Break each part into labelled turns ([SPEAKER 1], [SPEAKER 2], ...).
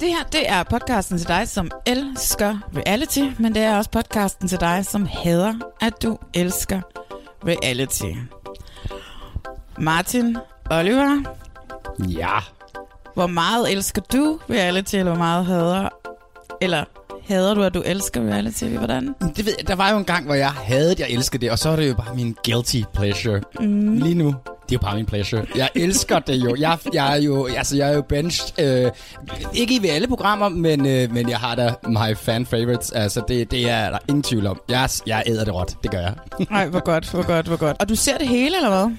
[SPEAKER 1] Det her, det er podcasten til dig, som elsker reality, men det er også podcasten til dig, som hader, at du elsker reality. Martin, Oliver,
[SPEAKER 2] Ja.
[SPEAKER 1] hvor meget elsker du reality, eller hvor meget hader, eller hader du, at du elsker reality? Hvordan?
[SPEAKER 2] Det ved jeg, der var jo en gang, hvor jeg havde jeg elskede det, og så er det jo bare min guilty pleasure. Mm. Lige nu, det er jo bare min pleasure. Jeg elsker det jo. Jeg, jeg er jo, altså jeg er jo benched, øh, ikke i ved alle programmer, men, øh, men jeg har da my fan favorites. Altså det, det er der ingen tvivl om. Jeg, jeg æder det råt, det gør jeg.
[SPEAKER 1] Nej, hvor godt, hvor godt, hvor godt. Og du ser det hele, eller hvad?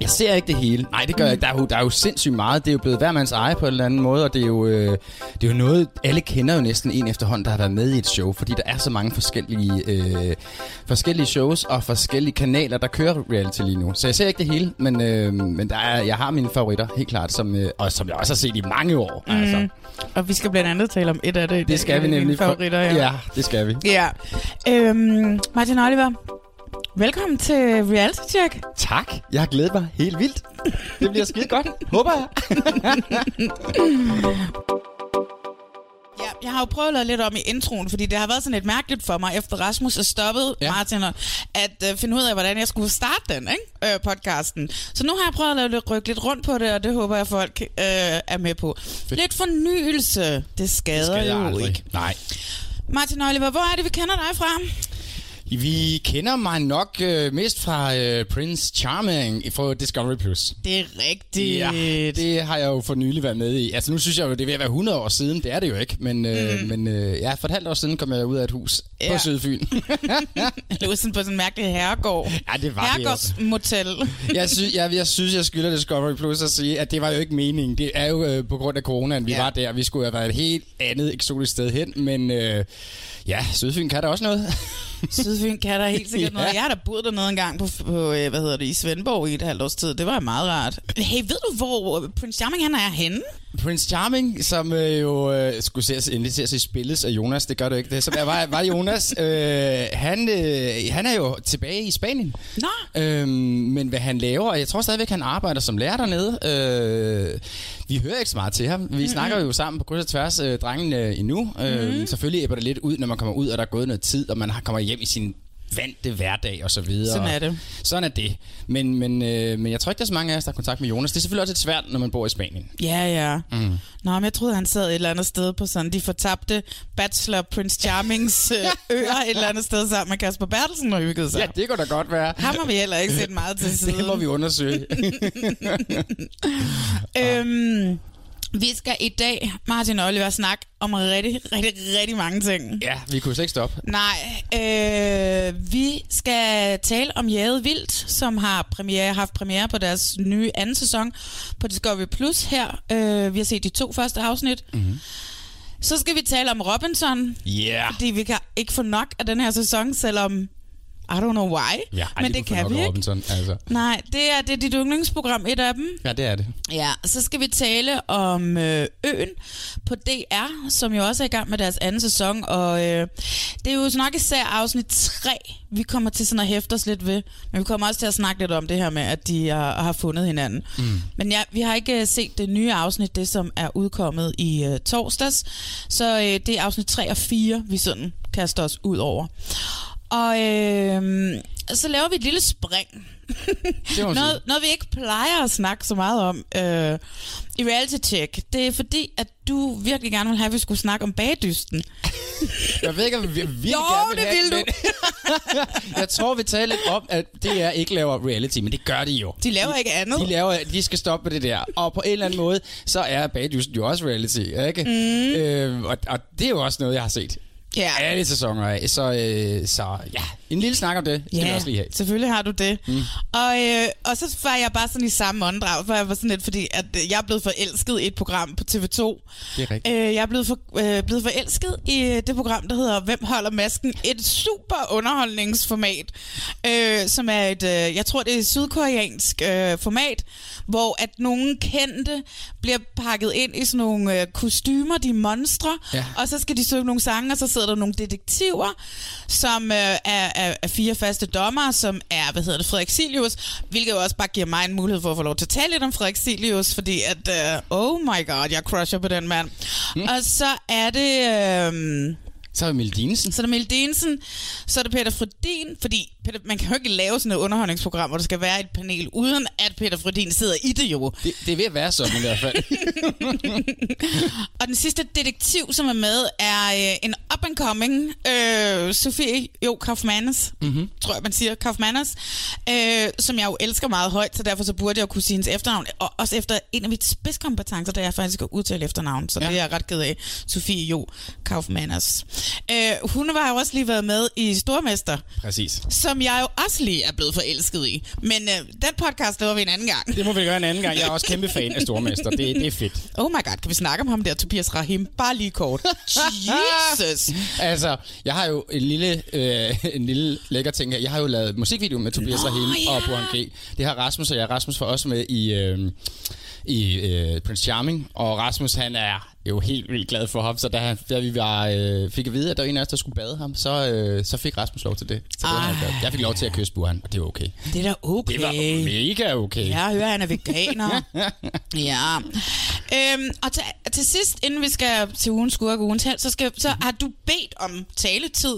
[SPEAKER 2] Jeg ser ikke det hele. Nej, det gør jeg ikke. Der er, jo, der er jo sindssygt meget. Det er jo blevet hver mands eje på en eller anden måde, og det er jo, øh, det er jo noget, alle kender jo næsten en efterhånden, der har været med i et show, fordi der er så mange forskellige, øh, forskellige shows og forskellige kanaler, der kører reality lige nu. Så jeg ser ikke det hele, men, øh, men der er, jeg har mine favoritter, helt klart, som, øh, og som jeg også har set i mange år. Mm. Altså.
[SPEAKER 1] Og vi skal blandt andet tale om et af det.
[SPEAKER 2] Det skal vi
[SPEAKER 1] dine
[SPEAKER 2] nemlig.
[SPEAKER 1] Favoritter, ja.
[SPEAKER 2] ja, det skal vi.
[SPEAKER 1] ja. Øhm, Martin Oliver, velkommen til Reality Check.
[SPEAKER 2] Tak. Jeg har glædet mig helt vildt. Det bliver skide godt. Håber jeg.
[SPEAKER 1] Ja, jeg har jo prøvet at lave lidt om i introen, fordi det har været sådan lidt mærkeligt for mig, efter Rasmus er stoppet, ja. Martin, og- at øh, finde ud af, hvordan jeg skulle starte den, ikke? Øh, podcasten. Så nu har jeg prøvet at lave lidt, rykke lidt rundt på det, og det håber jeg, folk øh, er med på. Lidt fornyelse, det skader,
[SPEAKER 2] Skal jeg
[SPEAKER 1] jo
[SPEAKER 2] aldrig.
[SPEAKER 1] ikke.
[SPEAKER 2] Nej.
[SPEAKER 1] Martin Oliver, hvor er det, vi kender dig fra?
[SPEAKER 2] Vi kender mig nok øh, mest fra øh, Prince Charming fra Discovery+. Plus.
[SPEAKER 1] Det er rigtigt.
[SPEAKER 2] Ja, det har jeg jo for nylig været med i. Altså nu synes jeg jo, det er ved at være 100 år siden. Det er det jo ikke. Men, øh, men øh, ja, for et halvt år siden kom jeg ud af et hus ja. På Sydfyn.
[SPEAKER 1] Eller sådan på sådan en mærkelig herregård.
[SPEAKER 2] ja, det var det også.
[SPEAKER 1] Herregårdsmotel.
[SPEAKER 2] Jeg, sy- jeg, jeg synes, jeg skylder Discovery Plus at sige, at det var jo ikke meningen. Det er jo øh, på grund af coronaen, vi
[SPEAKER 1] Ja.
[SPEAKER 2] var der. Vi skulle have været et helt andet eksotisk sted hen. Men øh, ja, Sydfyn kan da også noget.
[SPEAKER 1] Sydfyn kan der helt sikkert
[SPEAKER 2] Ja.
[SPEAKER 1] noget. Jeg har da boet dernede en gang på, på øh, hvad hedder det, i Svendborg i et halvt års tid. Det var meget rart. Hey, ved du, hvor Prince Charming han er henne?
[SPEAKER 2] Prince Charming, som øh, jo øh, skulle ses, endelig ses i spilles af Jonas, det gør du ikke det. Så der var, var Jonas, øh, han, øh, han er jo tilbage i Spanien.
[SPEAKER 1] Nå.
[SPEAKER 2] Øhm, men hvad han laver, og jeg tror stadigvæk, han arbejder som lærer dernede. Øh, vi hører ikke så meget til ham. Vi mm-hmm. snakker jo sammen på kryds og tværs, øh, drengene endnu. Øh, mm-hmm. Selvfølgelig æbber det lidt ud, når man kommer ud, og der er gået noget tid, og man har- kommer hjem i sin vante hverdag og så videre.
[SPEAKER 1] Sådan er det.
[SPEAKER 2] Sådan er det. Men, men, øh, men jeg tror ikke, der er så mange af os, der har kontakt med Jonas. Det er selvfølgelig også lidt svært, når man bor i Spanien.
[SPEAKER 1] Ja, ja. Mm. Nå, men jeg troede, han sad et eller andet sted på sådan de fortabte Bachelor Prince Charmings øh, øer et eller andet sted sammen med Kasper Bertelsen og hyggede sig.
[SPEAKER 2] Ja, det kunne da godt være.
[SPEAKER 1] Ham har vi heller ikke set meget til siden.
[SPEAKER 2] Det må vi undersøge.
[SPEAKER 1] Øhm, vi skal i dag, Martin og Oliver, snakke om rigtig, rigtig, rigtig mange ting.
[SPEAKER 2] ja, vi kunne slet ikke stoppe.
[SPEAKER 1] Nej, øh, vi skal tale om Jade Vildt, som har premiere, haft premiere på deres nye anden sæson på Discovery Plus her. Øh, vi har set de to første afsnit. Mm-hmm. Så skal vi tale om Robinson,
[SPEAKER 2] Yeah.
[SPEAKER 1] fordi vi kan ikke få nok af den her sæson, selvom I don't know why,
[SPEAKER 2] Ja, ej,
[SPEAKER 1] men det kan vi ikke.
[SPEAKER 2] Robinson, altså.
[SPEAKER 1] Nej, det er, det er dit yndlingsprogram, et af dem.
[SPEAKER 2] Ja, det er det.
[SPEAKER 1] Ja, så skal vi tale om øh, Øen på DR, som jo også er i gang med deres anden sæson, og øh, det er jo nok især afsnit 3, vi kommer til sådan at hæfte os lidt ved, men vi kommer også til at snakke lidt om det her med, at de har, har fundet hinanden. Mm. Men ja, vi har ikke øh, set det nye afsnit, det som er udkommet i øh, torsdags, så øh, det er afsnit 3 og 4, vi sådan kaster os ud over. Og øh, så laver vi et lille spring.
[SPEAKER 2] Det
[SPEAKER 1] noget, noget, vi ikke plejer at snakke så meget om øh, i Reality Check. Det er fordi, at du virkelig gerne vil have, at vi skulle snakke om bagdysten.
[SPEAKER 2] Jeg ved ikke, om vi virkelig
[SPEAKER 1] Jo,
[SPEAKER 2] gerne vil
[SPEAKER 1] det
[SPEAKER 2] have
[SPEAKER 1] vil du.
[SPEAKER 2] jeg tror, vi taler lidt om, at DR ikke laver reality, men det gør de jo.
[SPEAKER 1] De laver ikke andet.
[SPEAKER 2] De, laver, de skal stoppe med det der. Og på en eller anden måde, så er Bagdysten jo også reality, ikke? Mm. Øh, og, og det er jo også noget, jeg har set.
[SPEAKER 1] Ja.
[SPEAKER 2] Alle sæsoner af. Så, øh, så ja, en lille snak om det skal vi også lige have.
[SPEAKER 1] selvfølgelig har du det. Mm. Og, øh, og så var jeg bare sådan i samme åndedrag, for jeg var sådan lidt, fordi at øh, jeg er blevet forelsket i et program på TV2.
[SPEAKER 2] Det er rigtigt.
[SPEAKER 1] Øh, jeg er blevet, for, øh, blevet forelsket i øh, det program, der hedder Hvem holder masken? Et super underholdningsformat, øh, som er et, øh, jeg tror det er et sydkoreansk øh, format, hvor at nogle kendte bliver pakket ind i sådan nogle øh, kostymer, de monstre,
[SPEAKER 2] Ja.
[SPEAKER 1] og så skal de synge nogle sange, og så sidder der nogle detektiver, som øh, er, er, er fire faste dommer, som er, hvad hedder det, Frederik Silius, hvilket jo også bare giver mig en mulighed for at få lov til at tale lidt om Frederik Silius, fordi at, øh, oh my god, jeg crusher på den mand. Mm. Og så er det... Øh,
[SPEAKER 2] Så er Emil Dinesen.
[SPEAKER 1] så er det Mille Densen, så er det Peter Fredin, fordi Peter, man kan jo ikke lave sådan et underholdningsprogram, hvor der skal være et panel, uden at Peter Fredin sidder i det jo.
[SPEAKER 2] Det, det er ved at være sådan i hvert fald.
[SPEAKER 1] Og den sidste detektiv, som er med, er øh, en up-and-coming øh, Sofie Jo Kaufmannes, mm-hmm. tror jeg, man siger, Kaufmannes, øh, som jeg jo elsker meget højt, så derfor så burde jeg jo kunne sige hendes efternavn. Og også efter en af mit spidskompetencer, der er faktisk at udtale efternavn, så. Ja. det er jeg ret ked af. Sofie Jo Kaufmannes. Øh, hun har jo også lige været med i Stormester,
[SPEAKER 2] Præcis.
[SPEAKER 1] som jeg jo også lige er blevet forelsket i. Men øh, den podcast laver vi en anden gang.
[SPEAKER 2] Det må vi gøre en anden gang. Jeg er også kæmpe fan af Stormester. Det, det er fedt.
[SPEAKER 1] Oh my god, kan vi snakke om ham der, Tobias Rahim? Bare lige kort. Jesus!
[SPEAKER 2] Altså, jeg har jo en lille, øh, en lille lækker ting her. Jeg har jo lavet musikvideo med Tobias
[SPEAKER 1] Nå,
[SPEAKER 2] Rahim
[SPEAKER 1] ja.
[SPEAKER 2] og Burhan G. Det har Rasmus og jeg. Rasmus var også med i, øh, i øh, Prince Charming. Og Rasmus, han er jo helt vildt glad for ham. Så da, da vi var, øh, fik at vide, at der var en af os, der skulle bade ham, så, øh, så fik Rasmus lov til det. Så det var han jeg fik lov til at kysse Burhan, og det var okay.
[SPEAKER 1] Det er da okay.
[SPEAKER 2] Det var mega okay.
[SPEAKER 1] Jeg hører, han er veganer. ja. Øhm, og til, til sidst, inden vi skal til ugens skurk og ugens held, så, skal, så har du bedt om taletid.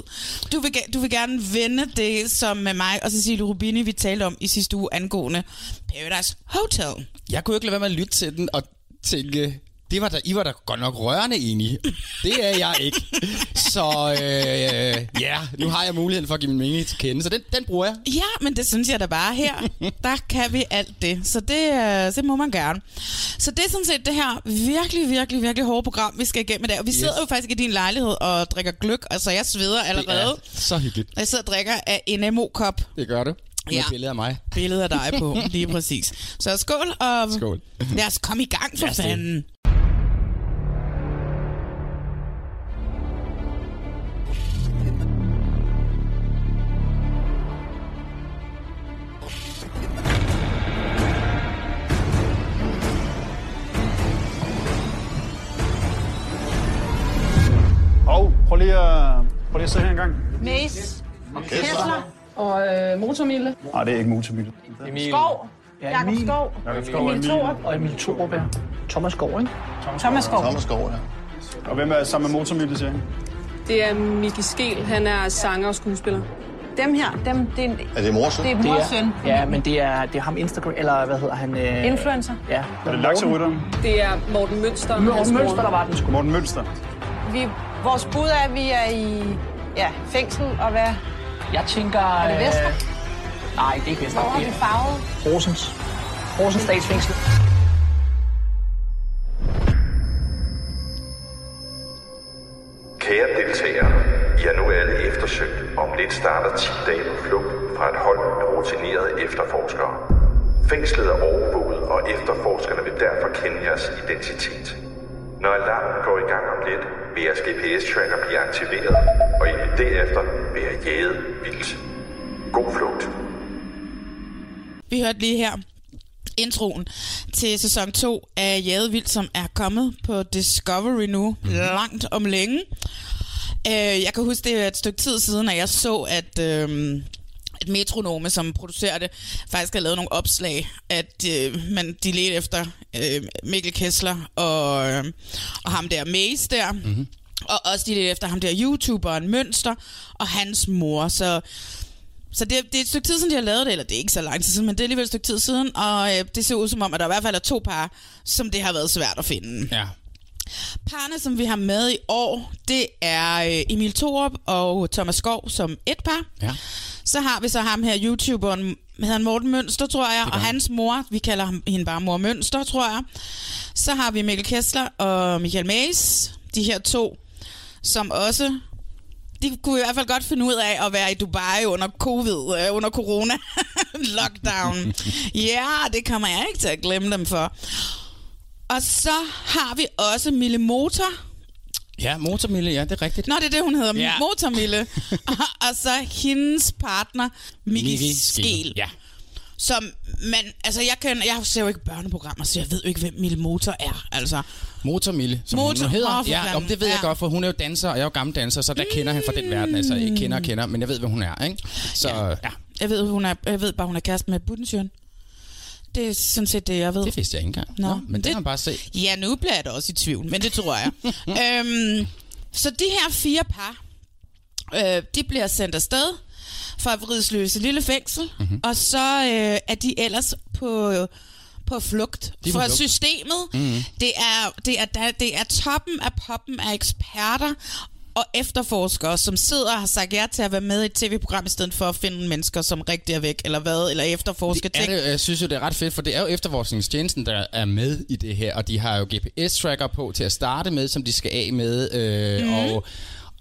[SPEAKER 1] Du vil, du vil gerne vende det, som med mig og Cecilie Rubini, vi talte om i sidste uge angående Paradise Hotel.
[SPEAKER 2] Jeg kunne ikke lade være med at lytte til den og tænke, det var der, I var da godt nok rørende enige. Det er jeg ikke. Så øh, ja, nu har jeg muligheden for at give min mening til kende, så den, den bruger jeg.
[SPEAKER 1] Ja, men det synes jeg da bare her. Der kan vi alt det. Så det, øh, det må man gerne. Så det er sådan set det her virkelig, virkelig, virkelig hårde program, vi skal igennem i dag. Og vi sidder jo faktisk i din lejlighed og drikker gløk. Altså, jeg sveder
[SPEAKER 2] Det
[SPEAKER 1] allerede.
[SPEAKER 2] er så hyggeligt.
[SPEAKER 1] Og jeg sidder og drikker af en MO-kop.
[SPEAKER 2] Det gør du. Med
[SPEAKER 1] Ja.
[SPEAKER 2] billede af mig.
[SPEAKER 1] Billede af dig på, lige præcis. Så skål, og
[SPEAKER 2] Skål.
[SPEAKER 1] lad os komme i gang for
[SPEAKER 2] det.
[SPEAKER 1] fanden.
[SPEAKER 3] Prøv lige at, prøv lige at se her en gang.
[SPEAKER 4] Mace, Kessler og øh, Motormille.
[SPEAKER 3] Nej, det er ikke.
[SPEAKER 4] Skov, Jakob Skov,
[SPEAKER 3] Jakob Skov og
[SPEAKER 4] Emil
[SPEAKER 3] Emil.
[SPEAKER 4] Thorup
[SPEAKER 5] Og Emil Thorup, ja. Thomas Skov, ikke?
[SPEAKER 4] Thomas Skov.
[SPEAKER 6] Thomas Skov, ja.
[SPEAKER 3] Og hvem er sammen med motormille, siger?
[SPEAKER 7] Det er Miki Skel. Han er sanger og skuespiller.
[SPEAKER 4] Dem her, dem, det er, en,
[SPEAKER 6] Er det morsøn?
[SPEAKER 4] det er
[SPEAKER 5] Det
[SPEAKER 4] mor og
[SPEAKER 5] er,
[SPEAKER 4] søn.
[SPEAKER 5] ja, men det er, det er ham Instagram, eller hvad hedder han? Øh,
[SPEAKER 4] Influencer.
[SPEAKER 5] Ja.
[SPEAKER 3] Er det lakserytteren?
[SPEAKER 7] Det er Morten Mønster. og
[SPEAKER 5] Morten. Mønster, der var den sgu.
[SPEAKER 3] Morten Mønster.
[SPEAKER 4] Vi, vores bud er, at vi er i ja, fængsel, og hvad?
[SPEAKER 5] Jeg tænker...
[SPEAKER 4] Er det Vester?
[SPEAKER 5] Øh, nej, det er ikke Vester.
[SPEAKER 4] Hvor har
[SPEAKER 5] Det
[SPEAKER 4] vi
[SPEAKER 5] er
[SPEAKER 4] farvet?
[SPEAKER 5] Rosens. Rosens statsfængsel.
[SPEAKER 8] Kære deltagere, I er nu alle eftersøgt. Om lidt starter 10 dage på flugt fra et hold af rutinerede efterforskere. Fængslet er overvåget, og efterforskerne vil derfor kende jeres identitet. Når alarmen går i gang om lidt, vil jeres GPS-tracker blive aktiveret, og I vil derefter være jaget vildt. God flugt.
[SPEAKER 1] Vi hørte lige her introen til sæson 2 af Jade Vildt, som er kommet på Discovery nu, mm-hmm. langt om længe. Øh, jeg kan huske, det er et stykke tid siden, at jeg så, at... Øh, at Metronome, som producerer det, faktisk har lavet nogle opslag, at øh, man, de ledte efter øh, Mikkel Kessler og, øh, og ham der Mace der, mm-hmm. og også de ledte efter ham der YouTuberen Mønster og hans mor. Så Så det, det er et stykke tid siden, de har lavet det, eller det er ikke så lang tid siden, men det er alligevel et stykke tid siden, og øh, det ser ud som om, at der i hvert fald er to par, som det har været svært at finde.
[SPEAKER 2] Ja.
[SPEAKER 1] Parne, som vi har med i år, det er øh, Emil Thorup og Thomas Skov som et par.
[SPEAKER 2] Ja.
[SPEAKER 1] Så har vi så ham her, YouTuberen, hedder han Morten Mønster, tror jeg, og hans mor, vi kalder ham, hende bare mor Mønster, tror jeg. Så har vi Mikkel Kessler og Michael Mays, de her to, som også de kunne i hvert fald godt finde ud af at være i Dubai under covid, øh, under corona lockdown. ja, det kommer jeg ikke til at glemme dem for. Og så har vi også Mille Motor.
[SPEAKER 2] Ja, Motormille, ja, det er rigtigt.
[SPEAKER 1] Nå, det er det, hun hedder.
[SPEAKER 2] Ja.
[SPEAKER 1] Motormille. og, og så hendes partner, Miki
[SPEAKER 2] Miki
[SPEAKER 1] Skel.
[SPEAKER 2] Ja.
[SPEAKER 1] Som man, altså jeg, kan, jeg ser jo ikke børneprogrammer, så jeg ved jo ikke, hvem Mille Motor er. Altså,
[SPEAKER 2] Motormille, som
[SPEAKER 1] Motor-
[SPEAKER 2] hun hedder. Ja, om det ved jeg
[SPEAKER 1] Ja.
[SPEAKER 2] godt, for hun er jo danser, og jeg er jo gammel danser, så der kender han fra den verden. Altså, jeg kender og kender, men jeg ved, hvem hun er, ikke? Så, ja. ja.
[SPEAKER 1] jeg ved, hun er, jeg ved bare, hun er kæreste med Budensjøen. Det er sådan set det, jeg ved.
[SPEAKER 2] Det vidste jeg ikke engang. Nå, men det, det har man bare set.
[SPEAKER 1] Ja, nu bliver jeg da også i tvivl, men det tror jeg. øhm, så de her fire par, øh, de bliver sendt afsted fra Vridsløse Lille Fængsel,
[SPEAKER 2] Mhm.
[SPEAKER 1] mm-hmm. og så øh, er de ellers på, på flugt
[SPEAKER 2] De
[SPEAKER 1] fra
[SPEAKER 2] flugt.
[SPEAKER 1] systemet.
[SPEAKER 2] Mhm.
[SPEAKER 1] Det, er, det, er, det er toppen af poppen af eksperter og efterforskere, som sidder og har sagt ja til at være med i et tv-program, i stedet for at finde mennesker, som rigtig er væk, eller hvad, eller efterforske
[SPEAKER 2] Det er
[SPEAKER 1] ting.
[SPEAKER 2] det, jeg synes jo, det er ret fedt, for det er jo efterforskningstjenesten, der er med i det her, og de har jo GPS-tracker på til at starte med, som de skal af med, øh, mm. og,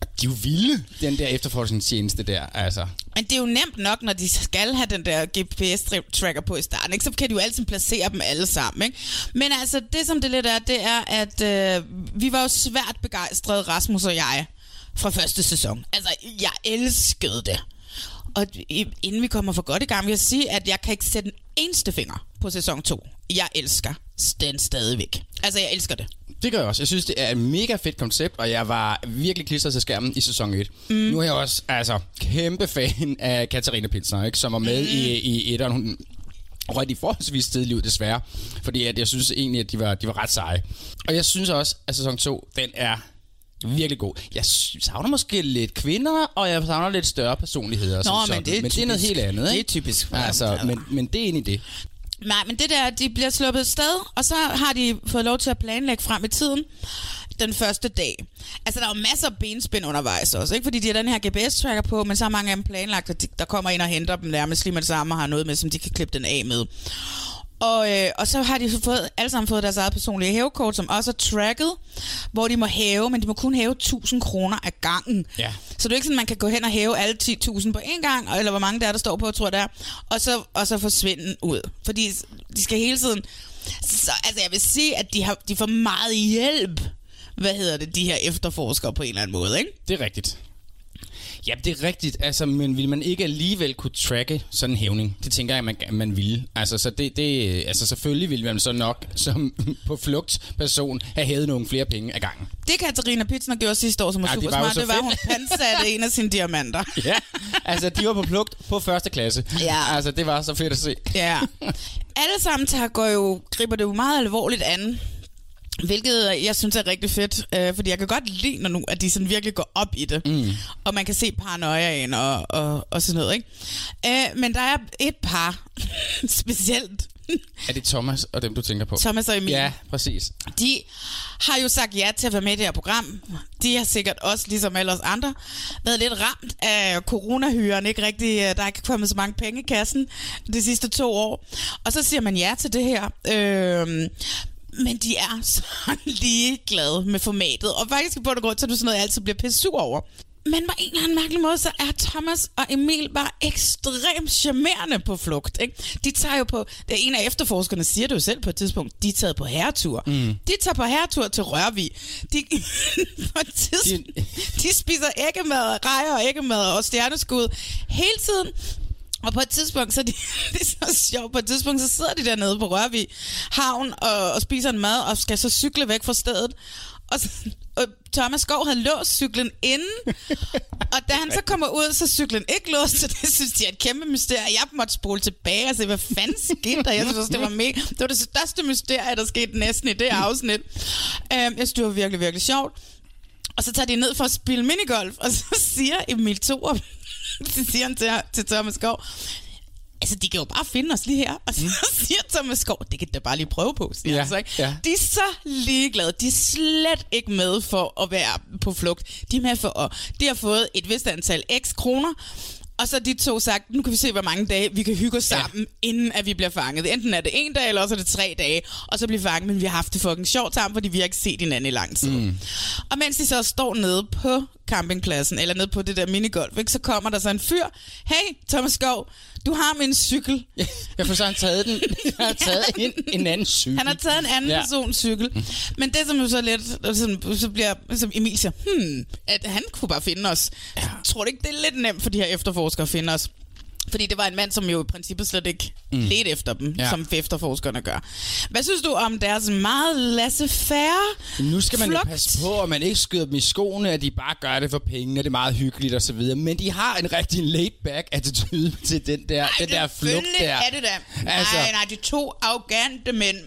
[SPEAKER 2] og de er jo vilde, den der efterforskningstjeneste der, altså.
[SPEAKER 1] Men det er jo nemt nok, når de skal have den der GPS-tracker på i starten, ikke? så kan de jo altid placere dem alle sammen. Ikke? Men altså, det som det lidt er, det er, at øh, vi var jo svært begejstrede, Rasmus og jeg, fra første sæson. Altså, jeg elskede det. Og inden vi kommer for godt i gang, vil jeg sige, at jeg kan ikke sætte en eneste finger på sæson 2. Jeg elsker den stadigvæk. Altså, jeg elsker det.
[SPEAKER 2] Det gør jeg også. Jeg synes, det er et mega fedt koncept, og jeg var virkelig klistret til skærmen i sæson 1. Mm. Nu er jeg også altså, kæmpe fan af Katarina Pinsner, ikke, som var med mm. i, i etteren. Hun røg de forholdsvis tidligt ud, desværre. Fordi at jeg synes egentlig, at de var, de var ret seje. Og jeg synes også, at sæson 2, den er virkelig god. Jeg savner måske lidt kvinder, og jeg savner lidt større personligheder.
[SPEAKER 1] Nå, men
[SPEAKER 2] sådan.
[SPEAKER 1] det er
[SPEAKER 2] men det er noget
[SPEAKER 1] typisk.
[SPEAKER 2] helt andet,
[SPEAKER 1] Det er
[SPEAKER 2] ikke?
[SPEAKER 1] typisk.
[SPEAKER 2] Altså, men, men det er egentlig det.
[SPEAKER 1] Nej, men det der, de bliver sluppet sted, og så har de fået lov til at planlægge frem i tiden den første dag. Altså, der er jo masser af benspænd undervejs også, ikke? Fordi de har den her GPS-tracker på, men så har mange af dem planlagt, at de, der kommer ind og henter dem nærmest lige med det samme og har noget med, som de kan klippe den af med. Og, øh, og så har de så fået, alle sammen fået deres eget personlige hævekort, som også er tracket, hvor de må hæve, men de må kun hæve 1000 kroner af gangen.
[SPEAKER 2] Ja.
[SPEAKER 1] Så det er ikke sådan, at man kan gå hen og hæve alle 10.000 på én gang, eller hvor mange der er, der står på, tror jeg det er, og så, og så forsvinde ud. Fordi de skal hele tiden... Så, altså jeg vil sige, at de, har, de får meget hjælp, hvad hedder det, de her efterforskere på en eller anden måde, ikke?
[SPEAKER 2] Det er rigtigt. Ja, det er rigtigt, altså, men vil man ikke alligevel kunne tracke sådan en hævning? Det tænker jeg, man, man ville. Altså, så det, det, altså, selvfølgelig ville man så nok som på flugt person have hævet nogle flere penge ad gangen.
[SPEAKER 1] Det Katarina Pitsner gjorde sidste år, som var
[SPEAKER 2] Ja,
[SPEAKER 1] super
[SPEAKER 2] var
[SPEAKER 1] smart,
[SPEAKER 2] så
[SPEAKER 1] det var, at hun
[SPEAKER 2] fedt.
[SPEAKER 1] pansatte en af sine diamanter.
[SPEAKER 2] Ja, altså de var på flugt på første klasse.
[SPEAKER 1] Ja.
[SPEAKER 2] Altså, det var så fedt at se.
[SPEAKER 1] Ja. Alle sammen tager, går jo, griber det jo meget alvorligt an. Hvilket jeg synes er rigtig fedt, øh, fordi jeg kan godt lide, når nu, at de sådan virkelig går op i det. Mm. Og man kan se paranoiaen og, og, og sådan noget, ikke? Øh, men der er et par, specielt
[SPEAKER 2] Er det Thomas og dem, du tænker på?
[SPEAKER 1] Thomas og Emil.
[SPEAKER 2] Ja, præcis.
[SPEAKER 1] De har jo sagt ja til at være med i det her program. De har sikkert også, ligesom alle os andre, været lidt ramt af coronahyren. Ikke rigtig, øh, der er ikke kommet så mange penge i kassen de sidste to år. Og så siger man ja til det her. Øhm, men de er så ligeglade med formatet. Og faktisk i bund og grund, så er det sådan noget, jeg altid bliver pissur over. Men på en eller anden mærkelig måde, så er Thomas og Emil bare ekstremt charmerende på flugt. Ikke? De tager jo på, det er en af efterforskerne siger det jo selv på et tidspunkt, de er taget på herretur. Mm. De tager på herretur til Rørvig. De, på et tidspunkt, de spiser æggemad, rejer og æggemad og stjerneskud hele tiden. Og på et tidspunkt, så de, det er så sjovt, på et tidspunkt, så sidder de dernede på Rørvig Havn og, og spiser en mad og skal så cykle væk fra stedet. Og, så, og Thomas Skov havde låst cyklen inden, og da han så kommer ud, så cyklen ikke låst, så det synes de er et kæmpe mysterie. Jeg måtte spole tilbage og se, hvad fanden skete der? Jeg synes også, det var, mega, det var det største mysterie, der skete næsten i det afsnit. Um, jeg synes, det var virkelig, virkelig sjovt. Og så tager de ned for at spille minigolf, og så siger Emil Thorup, så siger han til, til Thomas Skov, altså de kan jo bare finde os lige her. Og så mm. siger Thomas Skov, det kan da bare lige prøve på, siger
[SPEAKER 2] Ja,
[SPEAKER 1] han så, ikke?
[SPEAKER 2] ja.
[SPEAKER 1] De er så ligeglade. De er slet ikke med for at være på flugt. De er med for at... De har fået et vist antal x kroner, og så de to sagt, nu kan vi se, hvor mange dage vi kan hygge os sammen, ja. inden at vi bliver fanget. Enten er det en dag, eller også er det tre dage, og så bliver vi fanget, men vi har haft det fucking sjovt sammen, fordi vi har ikke set hinanden i lang tid. Mm. Og mens de så står nede på campingpladsen, eller nede på det der minigolf, ikke, så kommer der så en fyr. Hey, Thomas Skov, du har min cykel.
[SPEAKER 2] Ja, for så har han taget den. Han har taget en, en anden cykel.
[SPEAKER 1] Han har taget en anden
[SPEAKER 2] Ja.
[SPEAKER 1] persons cykel. Men det, som jo så lidt, som, så bliver, som Emil siger, hmm, at han kunne bare finde os. Ja. Tror du ikke, det er lidt nemt for de her efterforskere at finde os? Fordi det var en mand, som jo i princippet slet ikke mm. ledte efter dem,
[SPEAKER 2] Ja.
[SPEAKER 1] som efterforskerne gør. Hvad synes du om deres meget laissez-faire
[SPEAKER 2] Nu skal man jo
[SPEAKER 1] flugt?
[SPEAKER 2] passe på, at man ikke skyder dem i skoene, at de bare gør det for penge, og det er meget hyggeligt og så videre. Men de har en rigtig laid-back attitude til den der,
[SPEAKER 1] Ej,
[SPEAKER 2] den der flugt der.
[SPEAKER 1] er det da.
[SPEAKER 2] Altså-
[SPEAKER 1] Nej, nej, de to arrogante mænd.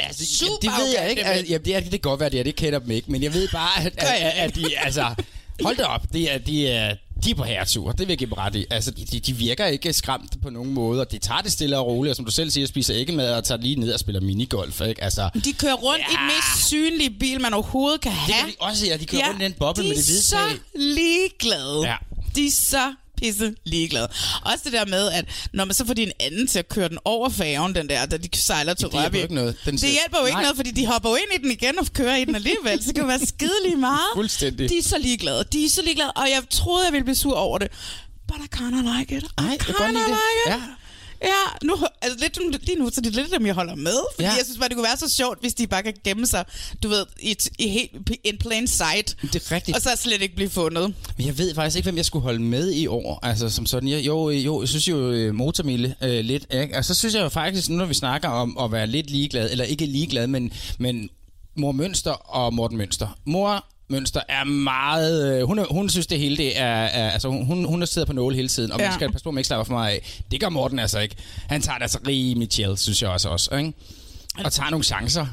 [SPEAKER 2] Altså,
[SPEAKER 1] Super
[SPEAKER 2] det ved jeg ikke. Altså, jamen, det, er, det kan godt være, det er. Det kender dem ikke. Men jeg ved bare, at, at, at, at de... Altså, hold da op. Det er, de er, de er på herretur. Det vil jeg give ret i. Altså, de, de virker ikke skræmt på nogen måde, og de tager det stille og roligt. Og som du selv siger, spiser ikke mad og tager lige ned og spiller minigolf. Ikke? Altså,
[SPEAKER 1] De kører rundt ja. i den mest synlige bil, man overhovedet kan have.
[SPEAKER 2] det kan de også, ja. De kører rundt i den boble
[SPEAKER 1] de
[SPEAKER 2] med det hvide
[SPEAKER 1] er så ligeglade.
[SPEAKER 2] Ja.
[SPEAKER 1] De er så pisse ligeglade. Også det der med, at når man så får din anden til at køre den over færgen, den der, da de sejler til
[SPEAKER 2] Det hjælper
[SPEAKER 1] Rørvig.
[SPEAKER 2] ikke noget. Den
[SPEAKER 1] det hjælper jo ikke
[SPEAKER 2] Nej.
[SPEAKER 1] noget, fordi de hopper jo ind i den igen og kører i den alligevel. Så det kan være skideligt meget.
[SPEAKER 2] Fuldstændig.
[SPEAKER 1] De er så ligeglade. De er så ligeglade, og jeg troede, jeg ville blive sur over det. But I kinda like it. I
[SPEAKER 2] Ej,
[SPEAKER 1] kinda like it.
[SPEAKER 2] Ja.
[SPEAKER 1] Ja, nu, altså lidt, lige nu, så det er lidt dem, jeg holder med. Fordi
[SPEAKER 2] Ja.
[SPEAKER 1] ja. jeg synes bare, det kunne være så sjovt, hvis de bare kan gemme sig, du ved, i, i helt, in plain sight.
[SPEAKER 2] Det er rigtigt.
[SPEAKER 1] Og så slet ikke blive fundet.
[SPEAKER 2] Men jeg ved faktisk ikke, hvem jeg skulle holde med i år. Altså som sådan. Jeg, jo, jo, jeg synes jo øh, motormille øh, lidt. Ikke? Og så synes jeg jo faktisk, nu når vi snakker om at være lidt ligeglad, eller ikke ligeglad, men, men mor Mønster og Morten Mønster. Mor Mønster er meget... Øh, hun, hun synes, det hele det er... er altså, hun, hun er siddet på nåle hele tiden, og ja. Man skal passe på, at man ikke slapper for meget af. Det gør Morten altså ikke. Han tager det altså rimelig chill, synes jeg også. også ikke? Og tager nogle chancer.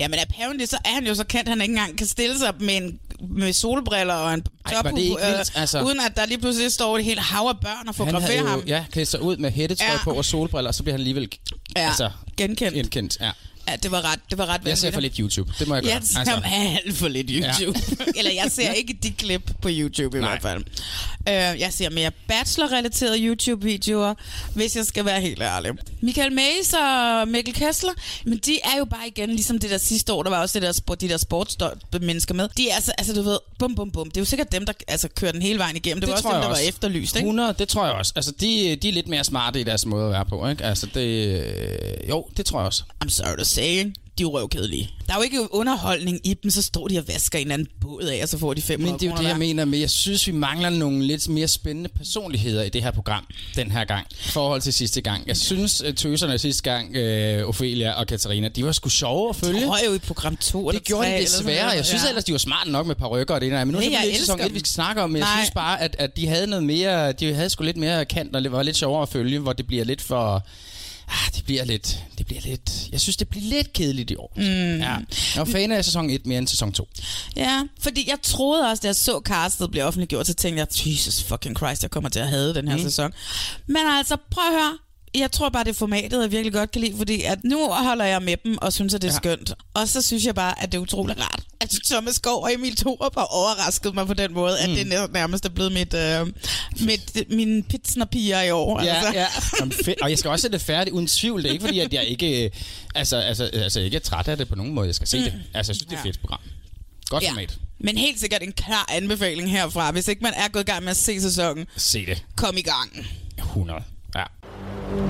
[SPEAKER 1] Ja, men apparently, så er han jo så kendt, at han ikke engang kan stille sig med, en, med solbriller og en tophue,
[SPEAKER 2] vildt? Altså-
[SPEAKER 1] uden at der lige pludselig står et helt hav af børn og fotograferer ham.
[SPEAKER 2] ja, klædt sig ud med hættetrøje ja.
[SPEAKER 1] Ja.
[SPEAKER 2] på og solbriller, og så bliver han alligevel
[SPEAKER 1] Ja,
[SPEAKER 2] altså,
[SPEAKER 1] genkendt.
[SPEAKER 2] genkendt. Ja.
[SPEAKER 1] Ja, det var ret, det var ret
[SPEAKER 2] Jeg ser for lidt YouTube. Det må jeg gøre.
[SPEAKER 1] Jeg ser altså. alt for lidt YouTube. Ja. Eller jeg ser ikke de klip på YouTube i
[SPEAKER 2] Nej.
[SPEAKER 1] hvert fald. Uh, jeg ser mere bachelor-relaterede YouTube-videoer, hvis jeg skal være helt ærlig. Michael Mays og Mikkel Kessler, men de er jo bare igen, ligesom det der sidste år, der var også det der, sport, de der sportsmennesker med. De er altså, altså du ved, bum bum bum. Det er jo sikkert dem, der altså, kører den hele vejen igennem. Det, det var også dem, der
[SPEAKER 2] også.
[SPEAKER 1] var efterlyst, ikke?
[SPEAKER 2] 100, det tror jeg også. Altså, de, de er lidt mere smarte i deres måde at være på, ikke? Altså, det... øh, Jo, det tror jeg også.
[SPEAKER 1] I'm sorry to say, de er røvkedelige. Der er jo ikke underholdning i dem, så står de og vasker en eller anden båd af, og så får de 500
[SPEAKER 2] Men det er jo det, jeg mener med, jeg synes, vi mangler nogle lidt mere spændende personligheder i det her program, den her gang, i forhold til sidste gang. Jeg synes, tøserne sidste gang, øh, Ophelia og Katarina, de var sgu sjove at følge.
[SPEAKER 1] Tror jo i program 2 eller
[SPEAKER 2] Det gjorde
[SPEAKER 1] 3,
[SPEAKER 2] de desværre. Jeg synes
[SPEAKER 1] Ja.
[SPEAKER 2] ellers, de var smarte nok med par og det ene. Men nu er det ikke sæson 1,
[SPEAKER 1] dem.
[SPEAKER 2] vi skal snakke om. Men jeg synes bare, at, at de havde noget mere... De havde sgu lidt mere kant, og det var lidt sjovere at følge, hvor det bliver lidt for... Ah, det bliver lidt... Det bliver lidt... Jeg synes, det bliver lidt kedeligt i år. Mm. Ja. Jeg var fan af sæson 1 mere end sæson 2.
[SPEAKER 1] Ja, fordi jeg troede også, da jeg så castet blive offentliggjort, så tænkte jeg, Jesus fucking Christ, jeg kommer til at have den her mm. sæson. Men altså, prøv at høre. Jeg tror bare, det er formatet, jeg virkelig godt kan lide, fordi at nu holder jeg med dem og synes, at det er
[SPEAKER 2] Ja.
[SPEAKER 1] skønt. Og så synes jeg bare, at det er utroligt rart, at Thomas Skov og Emil Thorup har overrasket mig på den måde, mm. at det nær- nærmest er blevet mit, øh, mit, min pizznapiger i år.
[SPEAKER 2] Ja,
[SPEAKER 1] altså.
[SPEAKER 2] ja. Jamen, fedt. Og jeg skal også se det færdigt, uden tvivl. Det er ikke fordi, at jeg ikke, øh, altså, altså, altså, ikke er træt af det på nogen måde. Jeg skal se mm. det. Altså, jeg synes, det er et
[SPEAKER 1] Ja.
[SPEAKER 2] fedt program. Godt
[SPEAKER 1] Ja.
[SPEAKER 2] format.
[SPEAKER 1] Men helt sikkert en klar anbefaling herfra. Hvis ikke man er gået i gang med at se sæsonen,
[SPEAKER 2] Se det.
[SPEAKER 1] kom i gang.
[SPEAKER 2] 100. Ja.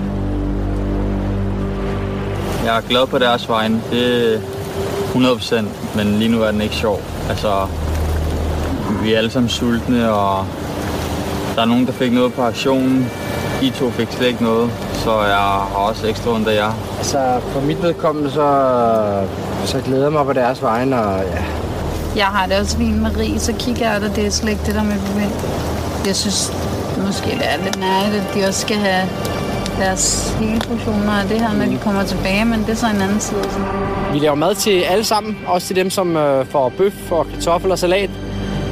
[SPEAKER 6] Jeg er glad på deres vegne. Det er 100%, men lige nu er den ikke sjov. Altså, vi er alle sammen sultne, og der er nogen, der fik noget på aktionen. I to fik slet ikke noget, så jeg har også ekstra ondt af jer.
[SPEAKER 9] Altså, for mit vedkommende, så, så glæder jeg mig på deres vegne, og ja.
[SPEAKER 10] Jeg har det også fint med rig, så kigger jeg, og det er slet ikke det der med bevind. Jeg synes måske, det er lidt nærligt, at de også skal have deres hele portioner af det her, når de kommer tilbage, men det er så en anden side.
[SPEAKER 9] Vi laver mad til alle sammen, også til dem, som øh, får bøf og kartoffel og salat.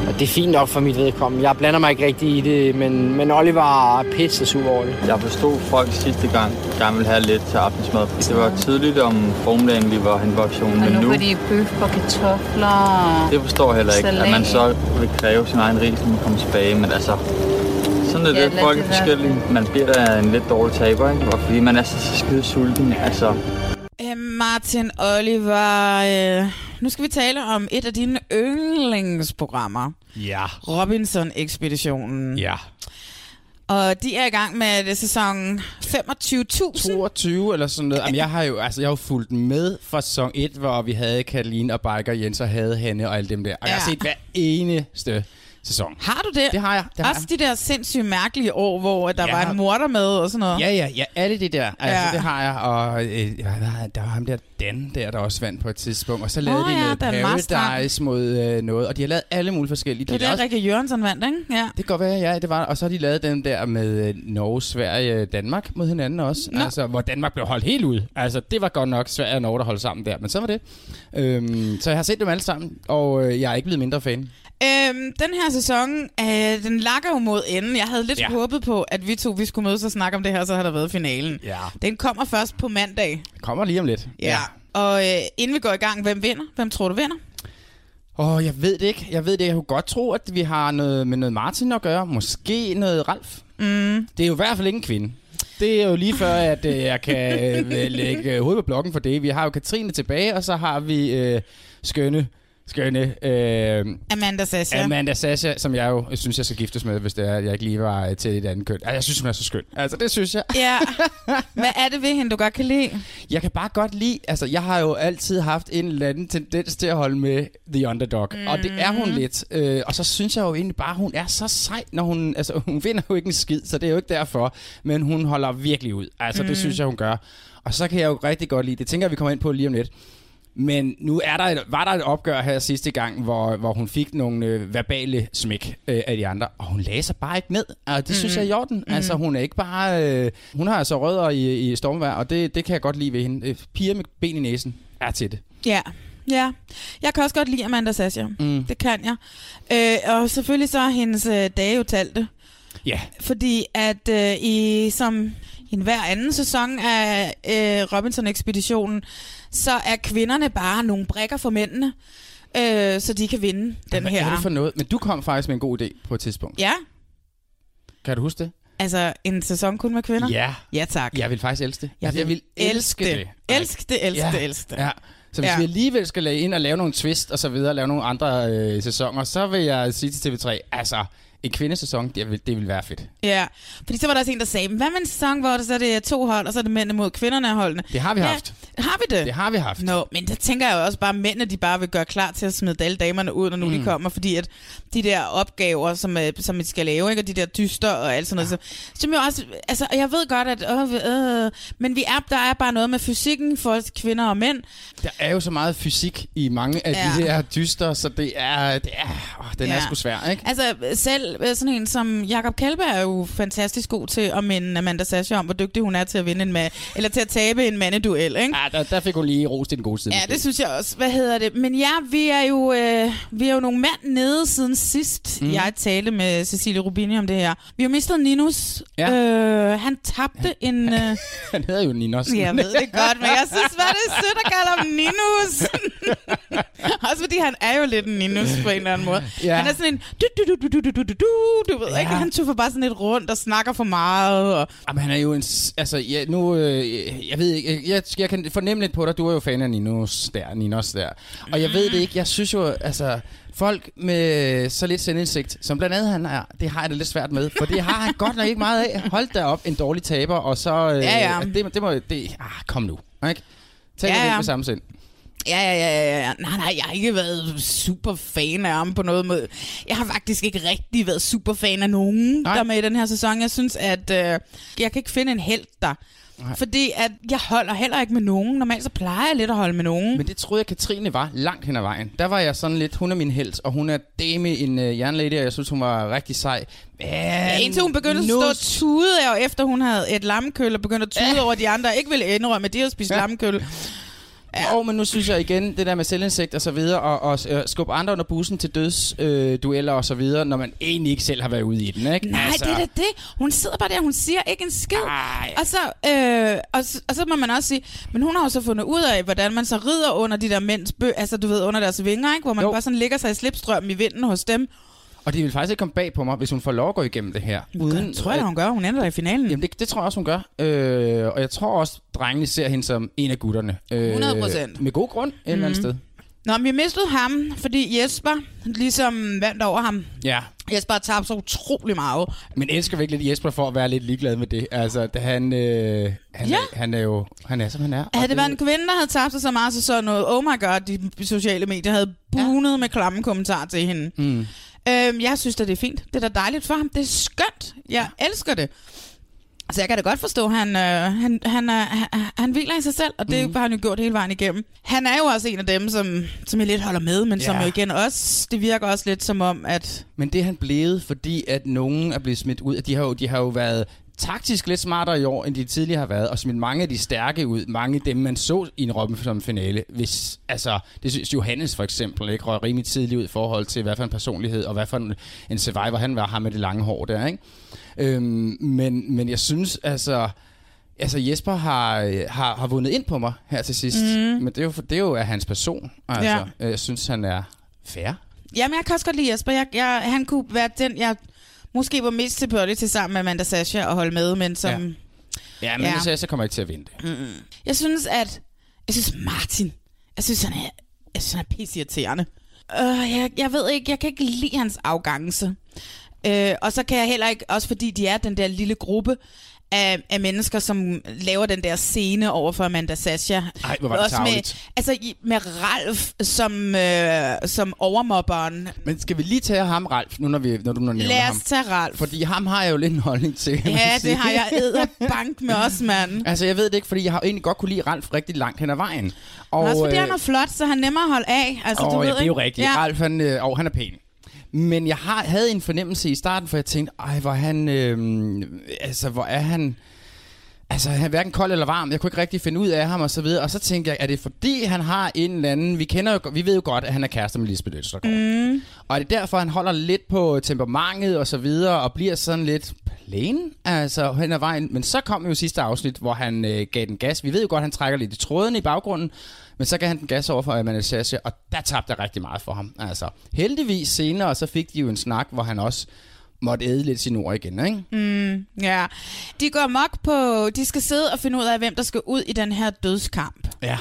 [SPEAKER 9] Og det er fint nok for mit vedkommende. Jeg blander mig ikke rigtig i det, men, men Oliver er pisse sur over det.
[SPEAKER 6] Jeg forstod folk sidste gang gerne ville have lidt til aftensmad. Det var tidligt om formiddagen, vi var hen på auktionen,
[SPEAKER 10] Og
[SPEAKER 6] men
[SPEAKER 10] nu
[SPEAKER 6] nu,
[SPEAKER 10] får de bøf og kartofler.
[SPEAKER 6] det forstår jeg heller ikke, at man så vil kræve sin egen ris, når man kommer tilbage, men altså, sådan er det, folk
[SPEAKER 10] det
[SPEAKER 6] er forskellige. Man bliver da en lidt dårlig taber, ikke? Og fordi man er så, så skide sulten, altså.
[SPEAKER 1] Øh, Martin Oliver, øh, nu skal vi tale om et af dine yndlingsprogrammer.
[SPEAKER 2] Ja.
[SPEAKER 1] Robinson-ekspeditionen.
[SPEAKER 2] Ja.
[SPEAKER 1] Og de er i gang med det sæson 25.000.
[SPEAKER 2] 22 eller sådan noget. Jamen, jeg har jo altså, jeg har jo fulgt med fra sæson 1, hvor vi havde Karoline og Biker, Jens og havde Hanne og alle dem der. Og ja. jeg har set hver eneste sæson.
[SPEAKER 1] Har du det?
[SPEAKER 2] Det har jeg. Det har
[SPEAKER 1] Også de der sindssygt mærkelige år, hvor der
[SPEAKER 2] Ja.
[SPEAKER 1] var en morter med og sådan noget.
[SPEAKER 2] Ja, ja, ja, alle det der. Altså,
[SPEAKER 1] Ja.
[SPEAKER 2] det har jeg. Og øh, ja, der, der var ham der Dan der, der også vandt på et tidspunkt. Og så lavede
[SPEAKER 1] Åh
[SPEAKER 2] de
[SPEAKER 1] ja,
[SPEAKER 2] noget. Paradise mod øh, noget. Og de har lavet alle mulige forskellige.
[SPEAKER 1] Det er
[SPEAKER 2] De
[SPEAKER 1] det,
[SPEAKER 2] også-
[SPEAKER 1] Rikke Jørgensen vandt, ikke? Ja.
[SPEAKER 2] det kan godt være, ja, det var. Og så har de lavet den der med øh, Norge, Sverige, Danmark mod hinanden også.
[SPEAKER 1] Nå.
[SPEAKER 2] Altså, hvor Danmark blev holdt helt ud. Altså, det var godt nok Sverige og Norge, der holdt sammen der. Men så var det. Øhm, så jeg har set dem alle sammen, og øh, jeg er ikke blevet mindre fan.
[SPEAKER 1] Øhm, den her sæson, øh, den lakker jo mod enden. Jeg havde lidt ja.
[SPEAKER 2] Ja.
[SPEAKER 1] håbet på, at vi to vi skulle mødes og snakke om det her, så har der været finalen.
[SPEAKER 2] Ja.
[SPEAKER 1] Den kommer først på mandag.
[SPEAKER 2] Kommer lige om lidt.
[SPEAKER 1] Ja. Og øh, inden vi går i gang, hvem vinder? Hvem tror du vinder?
[SPEAKER 2] Åh, oh, jeg ved det ikke. Jeg ved det. Jeg kunne godt tro, at vi har noget med noget Martin at gøre. Måske noget Ralf.
[SPEAKER 1] Mm.
[SPEAKER 2] Det er jo i hvert fald ikke en kvinde. Det er jo lige før, at øh, jeg kan øh, lægge øh, hovedet på blokken for det. Vi har jo Katrine tilbage, og så har vi øh, skønne, skønne øh,
[SPEAKER 1] Amanda Sasha.
[SPEAKER 2] Amanda Sasha, som jeg jo synes, jeg skal giftes med, hvis det er, at jeg ikke lige var til et andet køn. Altså, jeg synes, hun er så skøn. Altså, det synes jeg.
[SPEAKER 1] Ja. Hvad er det ved hende, du godt kan lide?
[SPEAKER 2] Jeg kan bare godt lide, altså jeg har jo altid haft en eller anden tendens til at holde med The Underdog, mm. og det er hun lidt. Øh, og så synes jeg jo egentlig bare, hun er så sej, når hun, altså hun vinder jo ikke en skid, så det er jo ikke derfor, men hun holder virkelig ud. Altså mm. det synes jeg, hun gør. Og så kan jeg jo rigtig godt lide, det tænker jeg, vi kommer ind på lige om lidt. Men nu er der et, var der et opgør her sidste gang, hvor, hvor hun fik nogle øh, verbale smæk øh, af de andre, og hun lagde sig bare ikke ned. Og det mm. synes jeg er i orden. Mm. Altså hun er ikke bare... Øh, hun har altså rødder i, i stormvær, og det, det kan jeg godt lide ved hende. Øh, Piger med ben i næsen er til det.
[SPEAKER 1] Ja. Ja, jeg kan også godt lide Amanda Sasha.
[SPEAKER 2] Mm.
[SPEAKER 1] Det kan jeg. Øh, og selvfølgelig så er hendes øh, dage jo talte.
[SPEAKER 2] Ja.
[SPEAKER 1] Fordi at øh, i som i en hver anden sæson af øh, Robinson-ekspeditionen, så er kvinderne bare nogle brækker for mændene, øh, så de kan vinde den
[SPEAKER 2] Hvad
[SPEAKER 1] her.
[SPEAKER 2] er det for noget? Men du kom faktisk med en god idé på et tidspunkt.
[SPEAKER 1] Ja,
[SPEAKER 2] Kan du huske det?
[SPEAKER 1] altså en sæson kun med kvinder?
[SPEAKER 2] Ja.
[SPEAKER 1] Ja, tak.
[SPEAKER 2] Jeg vil faktisk elske det.
[SPEAKER 1] Jeg
[SPEAKER 2] altså, jeg
[SPEAKER 1] vil
[SPEAKER 2] elske det.
[SPEAKER 1] det. Elske det, elske
[SPEAKER 2] ja.
[SPEAKER 1] det, elske det.
[SPEAKER 2] Ja. Så hvis
[SPEAKER 1] Ja.
[SPEAKER 2] vi alligevel skal lade ind og lave nogle twist og så videre, lave nogle andre øh, sæsoner, så vil jeg sige til TV3, altså en kvindesæson, det vil, det vil være fedt.
[SPEAKER 1] Ja, fordi så var der også en, der sagde, hvad med en sæson, hvor det så er det to hold, og så er det mændene mod kvinderne af holdene?
[SPEAKER 2] Det har vi
[SPEAKER 1] ja,
[SPEAKER 2] haft.
[SPEAKER 1] Har vi det?
[SPEAKER 2] Det har vi haft.
[SPEAKER 1] Nå, men der tænker jeg jo også bare, at mændene de bare vil gøre klar til at smide alle damerne ud, når nu mm. de kommer, fordi at de der opgaver, som, øh, som vi skal lave, ikke, og de der dyster og alt sådan noget, så, som jo også, altså, jeg ved godt, at, øh, øh, men vi er, der er bare noget med fysikken for kvinder og mænd.
[SPEAKER 2] Der er jo så meget fysik i mange af
[SPEAKER 1] Ja.
[SPEAKER 2] ja. de der dyster, så det er, det er åh, den ja. er sgu svær, ikke?
[SPEAKER 1] Altså selv øh, sådan en som Jakob Kjellberg er jo fantastisk god til at minde Amanda Sasha om, hvor dygtig hun er til at vinde en ma- eller til at tabe en mandeduel, ikke?
[SPEAKER 2] Ja, der, der fik hun lige ros til den gode side.
[SPEAKER 1] Ja,
[SPEAKER 2] måske.
[SPEAKER 1] det synes jeg også. Hvad hedder det? Men ja, vi er jo, øh, vi er jo nogle mænd nede siden sidst, mm. Jeg talte med Cecilie Rubini om det her. Vi har mistet Ninus.
[SPEAKER 2] Ja.
[SPEAKER 1] Øh, han tabte en... Øh,
[SPEAKER 2] Han hedder jo Ninos.
[SPEAKER 1] jeg ved det godt, men jeg synes bare, det er sødt at kalde ham Ninus. også fordi han er jo lidt en Ninus på en eller anden måde.
[SPEAKER 2] Ja.
[SPEAKER 1] Han er sådan en... Du, du, du, du, du, du, du, du, du ved
[SPEAKER 2] Ja.
[SPEAKER 1] ikke? Han tuffer bare sådan lidt rundt og snakker for meget. Og,
[SPEAKER 2] Jamen, han er jo en... Altså, ja, nu... Øh, jeg ved ikke... Jeg, jeg, jeg kan fornemme lidt på dig. Du er jo fan af Ninos der. Ninos der. Og jeg ved det ikke. Jeg synes jo, altså... Folk med så lidt selvindsigt, som blandt andet han er, det har jeg det lidt svært med. For det har han godt nok ikke meget af. Hold da op, en dårlig taber, og så... Øh,
[SPEAKER 1] Ja, ja.
[SPEAKER 2] Det, det må... Det, ah, kom nu. Ikke? Tag
[SPEAKER 1] Ja,
[SPEAKER 2] det
[SPEAKER 1] ja.
[SPEAKER 2] med samme sind.
[SPEAKER 1] Ja, ja, ja, ja, ja. Nej, nej, jeg har ikke været super fan af ham på noget måde. Jeg har faktisk ikke rigtig været super fan af nogen, nej. der er med i den her sæson. Jeg synes, at øh, jeg kan ikke finde en held der. Nej. Fordi at jeg holder heller ikke med nogen. Normalt så plejer jeg lidt at holde med nogen.
[SPEAKER 2] Men det troede jeg, Katrine var langt hen ad vejen. Der var jeg sådan lidt, hun er min held, og hun er dame en uh, jernlady, og jeg synes, hun var rigtig sej. Men
[SPEAKER 1] Ja, indtil hun begyndte at stå tude, og efter hun havde et lammekøl, og begyndte at tude ja. over, de andre ikke ville indrømme, at de havde spist ja. lammekøl.
[SPEAKER 2] Ja. Og men nu synes jeg igen, det der med selvindsigt og så videre, og, og øh, skubbe andre under bussen til dødsdueller øh, dueller og så videre, når man egentlig ikke selv har været ude i den, ikke?
[SPEAKER 1] Nej, altså... det er da det. Hun sidder bare der, hun siger ikke en skid. Og så, øh, og, så, og så må man også sige, men hun har jo så fundet ud af, hvordan man så rider under de der mænds bø, altså du ved, under deres vinger, ikke? Hvor man jo. bare sådan ligger sig i slipstrømmen i vinden hos dem.
[SPEAKER 2] Og det vil faktisk ikke komme bag på mig, hvis hun får lov at gå igennem det her.
[SPEAKER 1] Uden, tror jeg, hun gør. Hun ender der i finalen.
[SPEAKER 2] Jamen, det, det tror jeg også, hun gør. Øh, og jeg tror også, drengene ser hende som en af gutterne. Øh,
[SPEAKER 1] 100 procent.
[SPEAKER 2] Med god grund, et mm. eller andet
[SPEAKER 1] Mhm.
[SPEAKER 2] sted.
[SPEAKER 1] Nå, men vi mistede ham, fordi Jesper ligesom vandt over ham.
[SPEAKER 2] Ja.
[SPEAKER 1] Jesper har tabt så utrolig meget.
[SPEAKER 2] Men elsker vi ikke lidt Jesper for at være lidt ligeglad med det? Altså, det, han, øh, han,
[SPEAKER 1] Ja.
[SPEAKER 2] han er jo, han er som han er.
[SPEAKER 1] Havde det været en kvinde, der havde tabt sig så meget, så så noget, oh my god, de sociale medier havde bunet ja. med klamme kommentarer til hende.
[SPEAKER 2] Mm.
[SPEAKER 1] Øhm, jeg synes at det er fint. Det er da dejligt for ham. Det er skønt. Jeg elsker det. Så jeg kan da godt forstå, at han, øh, han, han, er, han, han hviler i sig selv, og det mm. har han jo gjort hele vejen igennem. Han er jo også en af dem, som, som jeg lidt holder med, men ja. som jo igen også, det virker også lidt som om, at...
[SPEAKER 2] Men det er han blevet, fordi at nogen er blevet smidt ud. De har jo, de har jo været taktisk lidt smartere i år, end de tidligere har været, og smidt mange af de stærke ud. Mange af dem, man så i en Robinson finale. Hvis, altså, det synes Johannes for eksempel, ikke røg rimelig tidligt ud i forhold til, hvad for en personlighed, og hvad for en, en survivor han var, ham med det lange hår der, ikke? Øhm, men, men jeg synes, altså... Altså Jesper har, har, har vundet ind på mig her til sidst, mm. men det er, jo, det er jo af hans person. Altså, ja. Jeg synes, han er fair.
[SPEAKER 1] Jamen, jeg kan også godt lide Jesper. Jeg, jeg, han kunne være den, jeg måske var mest tilbøjelig til sammen med Amanda Sasha og holde med, men som...
[SPEAKER 2] Ja. Ja, men ja. Så kommer ikke til at vinde det.
[SPEAKER 1] Mm-mm. Jeg synes, at... Jeg synes, Martin... Jeg synes, han er, jeg synes, han er pisseirriterende. Uh, jeg, jeg ved ikke, jeg kan ikke lide hans afgangse. Uh, og så kan jeg heller ikke, også fordi de er den der lille gruppe af, af mennesker, som laver den der scene over for Amanda Sasha.
[SPEAKER 2] Ej, hvor var det
[SPEAKER 1] også med, altså i- med Ralf som, øh, som overmobberen.
[SPEAKER 2] Men skal vi lige tage ham, Ralf, nu når, vi, når du nu nævner
[SPEAKER 1] Lad
[SPEAKER 2] ham?
[SPEAKER 1] os tage Ralf.
[SPEAKER 2] Fordi ham har jeg jo lidt en holdning til. kan man
[SPEAKER 1] Ja,
[SPEAKER 2] sige.
[SPEAKER 1] det har jeg bank med os, mand.
[SPEAKER 2] Altså, jeg ved det ikke, fordi jeg har egentlig godt kunne lide Ralf rigtig langt hen ad vejen.
[SPEAKER 1] Og, også fordi
[SPEAKER 2] øh,
[SPEAKER 1] han er flot, så han er nemmere at holde af. Altså,
[SPEAKER 2] Åh,
[SPEAKER 1] du ved,
[SPEAKER 2] ja, det er jo
[SPEAKER 1] ikke?
[SPEAKER 2] rigtigt.
[SPEAKER 1] Ja.
[SPEAKER 2] Ralf, han, øh, åh, han er pæn. Men jeg har, havde en fornemmelse i starten, for jeg tænkte, ej, hvor han, øh, altså, hvor er han, altså, han er hverken kold eller varm. Jeg kunne ikke rigtig finde ud af ham og så videre. Og så tænkte jeg, er det fordi, han har en eller anden, vi kender jo, vi ved jo godt, at han er kærester med Lisbeth Østergaard.
[SPEAKER 1] Mm.
[SPEAKER 2] Og er det derfor, han holder lidt på temperamentet og så videre, og bliver sådan lidt plain, altså hen ad vejen. Men så kom jo sidste afsnit, hvor han øh, gav den gas. Vi ved jo godt, han trækker lidt i tråden i baggrunden, men så gav han den gas over for Amanda Sasha, og der tabte jeg rigtig meget for ham. Altså, heldigvis senere, så fik de jo en snak, hvor han også måtte æde lidt sin ord igen, ikke?
[SPEAKER 1] Mm, ja. De går mok på... De skal sidde og finde ud af, hvem der skal ud i den her dødskamp.
[SPEAKER 2] Ja.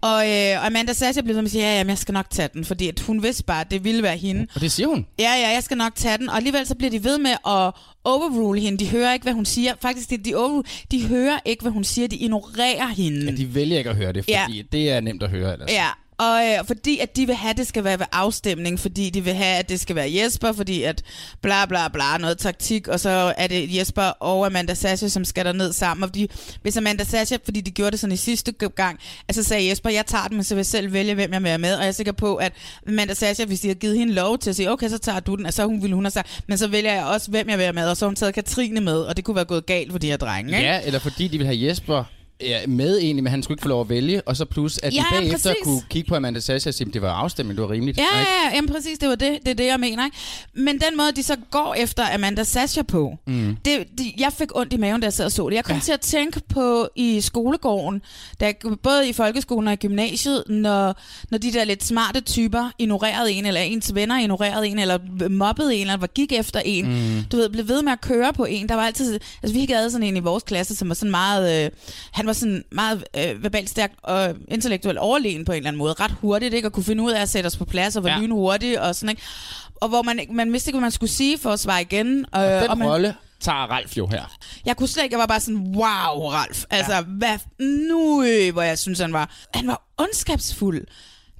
[SPEAKER 1] Og øh, Amanda Sasha blev ved med at sige, ja, jamen, jeg skal nok tage den, fordi at hun vidste bare, at det ville være hende.
[SPEAKER 2] Og det siger hun.
[SPEAKER 1] Ja, ja, jeg skal nok tage den. Og alligevel så bliver de ved med at overrule hende. De hører ikke, hvad hun siger. Faktisk, de, de, overrule, de hører ikke, hvad hun siger. De ignorerer hende.
[SPEAKER 2] Ja, de vælger ikke at høre det, fordi ja. det er nemt at høre ellers.
[SPEAKER 1] Ja, og øh, fordi at de vil have, at det skal være ved afstemning, fordi de vil have, at det skal være Jesper, fordi at bla bla bla, noget taktik, og så er det Jesper og Amanda Sasha, som skal der ned sammen. Og fordi, hvis Amanda Sasha, fordi de gjorde det sådan i sidste gang, altså sagde Jesper, jeg tager den, men så vil jeg selv vælge, hvem jeg vil være med. Og jeg er sikker på, at Amanda Sasha, hvis de har givet hende lov til at sige, okay, så tager du den, og så hun ville hun have sagt, men så vælger jeg også, hvem jeg vil være med, og så har hun taget Katrine med, og det kunne være gået galt for de her drenge, ikke?
[SPEAKER 2] Ja, eller fordi de vil have Jesper ja, med egentlig, men han skulle ikke få lov at vælge, og så plus, at
[SPEAKER 1] Ja,
[SPEAKER 2] de
[SPEAKER 1] ja,
[SPEAKER 2] bagefter
[SPEAKER 1] præcis.
[SPEAKER 2] kunne kigge på Amanda Sasha og sige, det var afstemning, det var rimeligt.
[SPEAKER 1] Ja,
[SPEAKER 2] ikke?
[SPEAKER 1] ja, ja, jamen præcis, det var det, det er det, jeg mener. Ikke? Men den måde, de så går efter Amanda Sasha på,
[SPEAKER 2] Mm.
[SPEAKER 1] det, det, jeg fik ondt i maven, da jeg sad og så det. Jeg kom ja. til at tænke på i skolegården, da, både i folkeskolen og i gymnasiet, når, når de der lidt smarte typer ignorerede en, eller ens venner ignorerede en, eller mobbede en, eller gik efter en.
[SPEAKER 2] Mm.
[SPEAKER 1] Du ved, blev ved med at køre på en. Der var altid, altså vi havde sådan en i vores klasse, som var sådan meget, øh, han var sådan meget øh, verbalt stærk og intellektuelt overlegen på en eller anden måde. Ret hurtigt, ikke? Og kunne finde ud af at sætte os på plads og var
[SPEAKER 2] Ja.
[SPEAKER 1] lynhurtig og sådan, ikke? Og hvor man, man vidste ikke, hvad man skulle sige for at svare igen. Øh,
[SPEAKER 2] Den
[SPEAKER 1] og man,
[SPEAKER 2] rolle tager Ralf jo her.
[SPEAKER 1] jeg kunne slet ikke, jeg var bare sådan, wow, Ralf. Altså, ja. hvad, nu, øh, hvor jeg synes, han var, han var ondskabsfuld.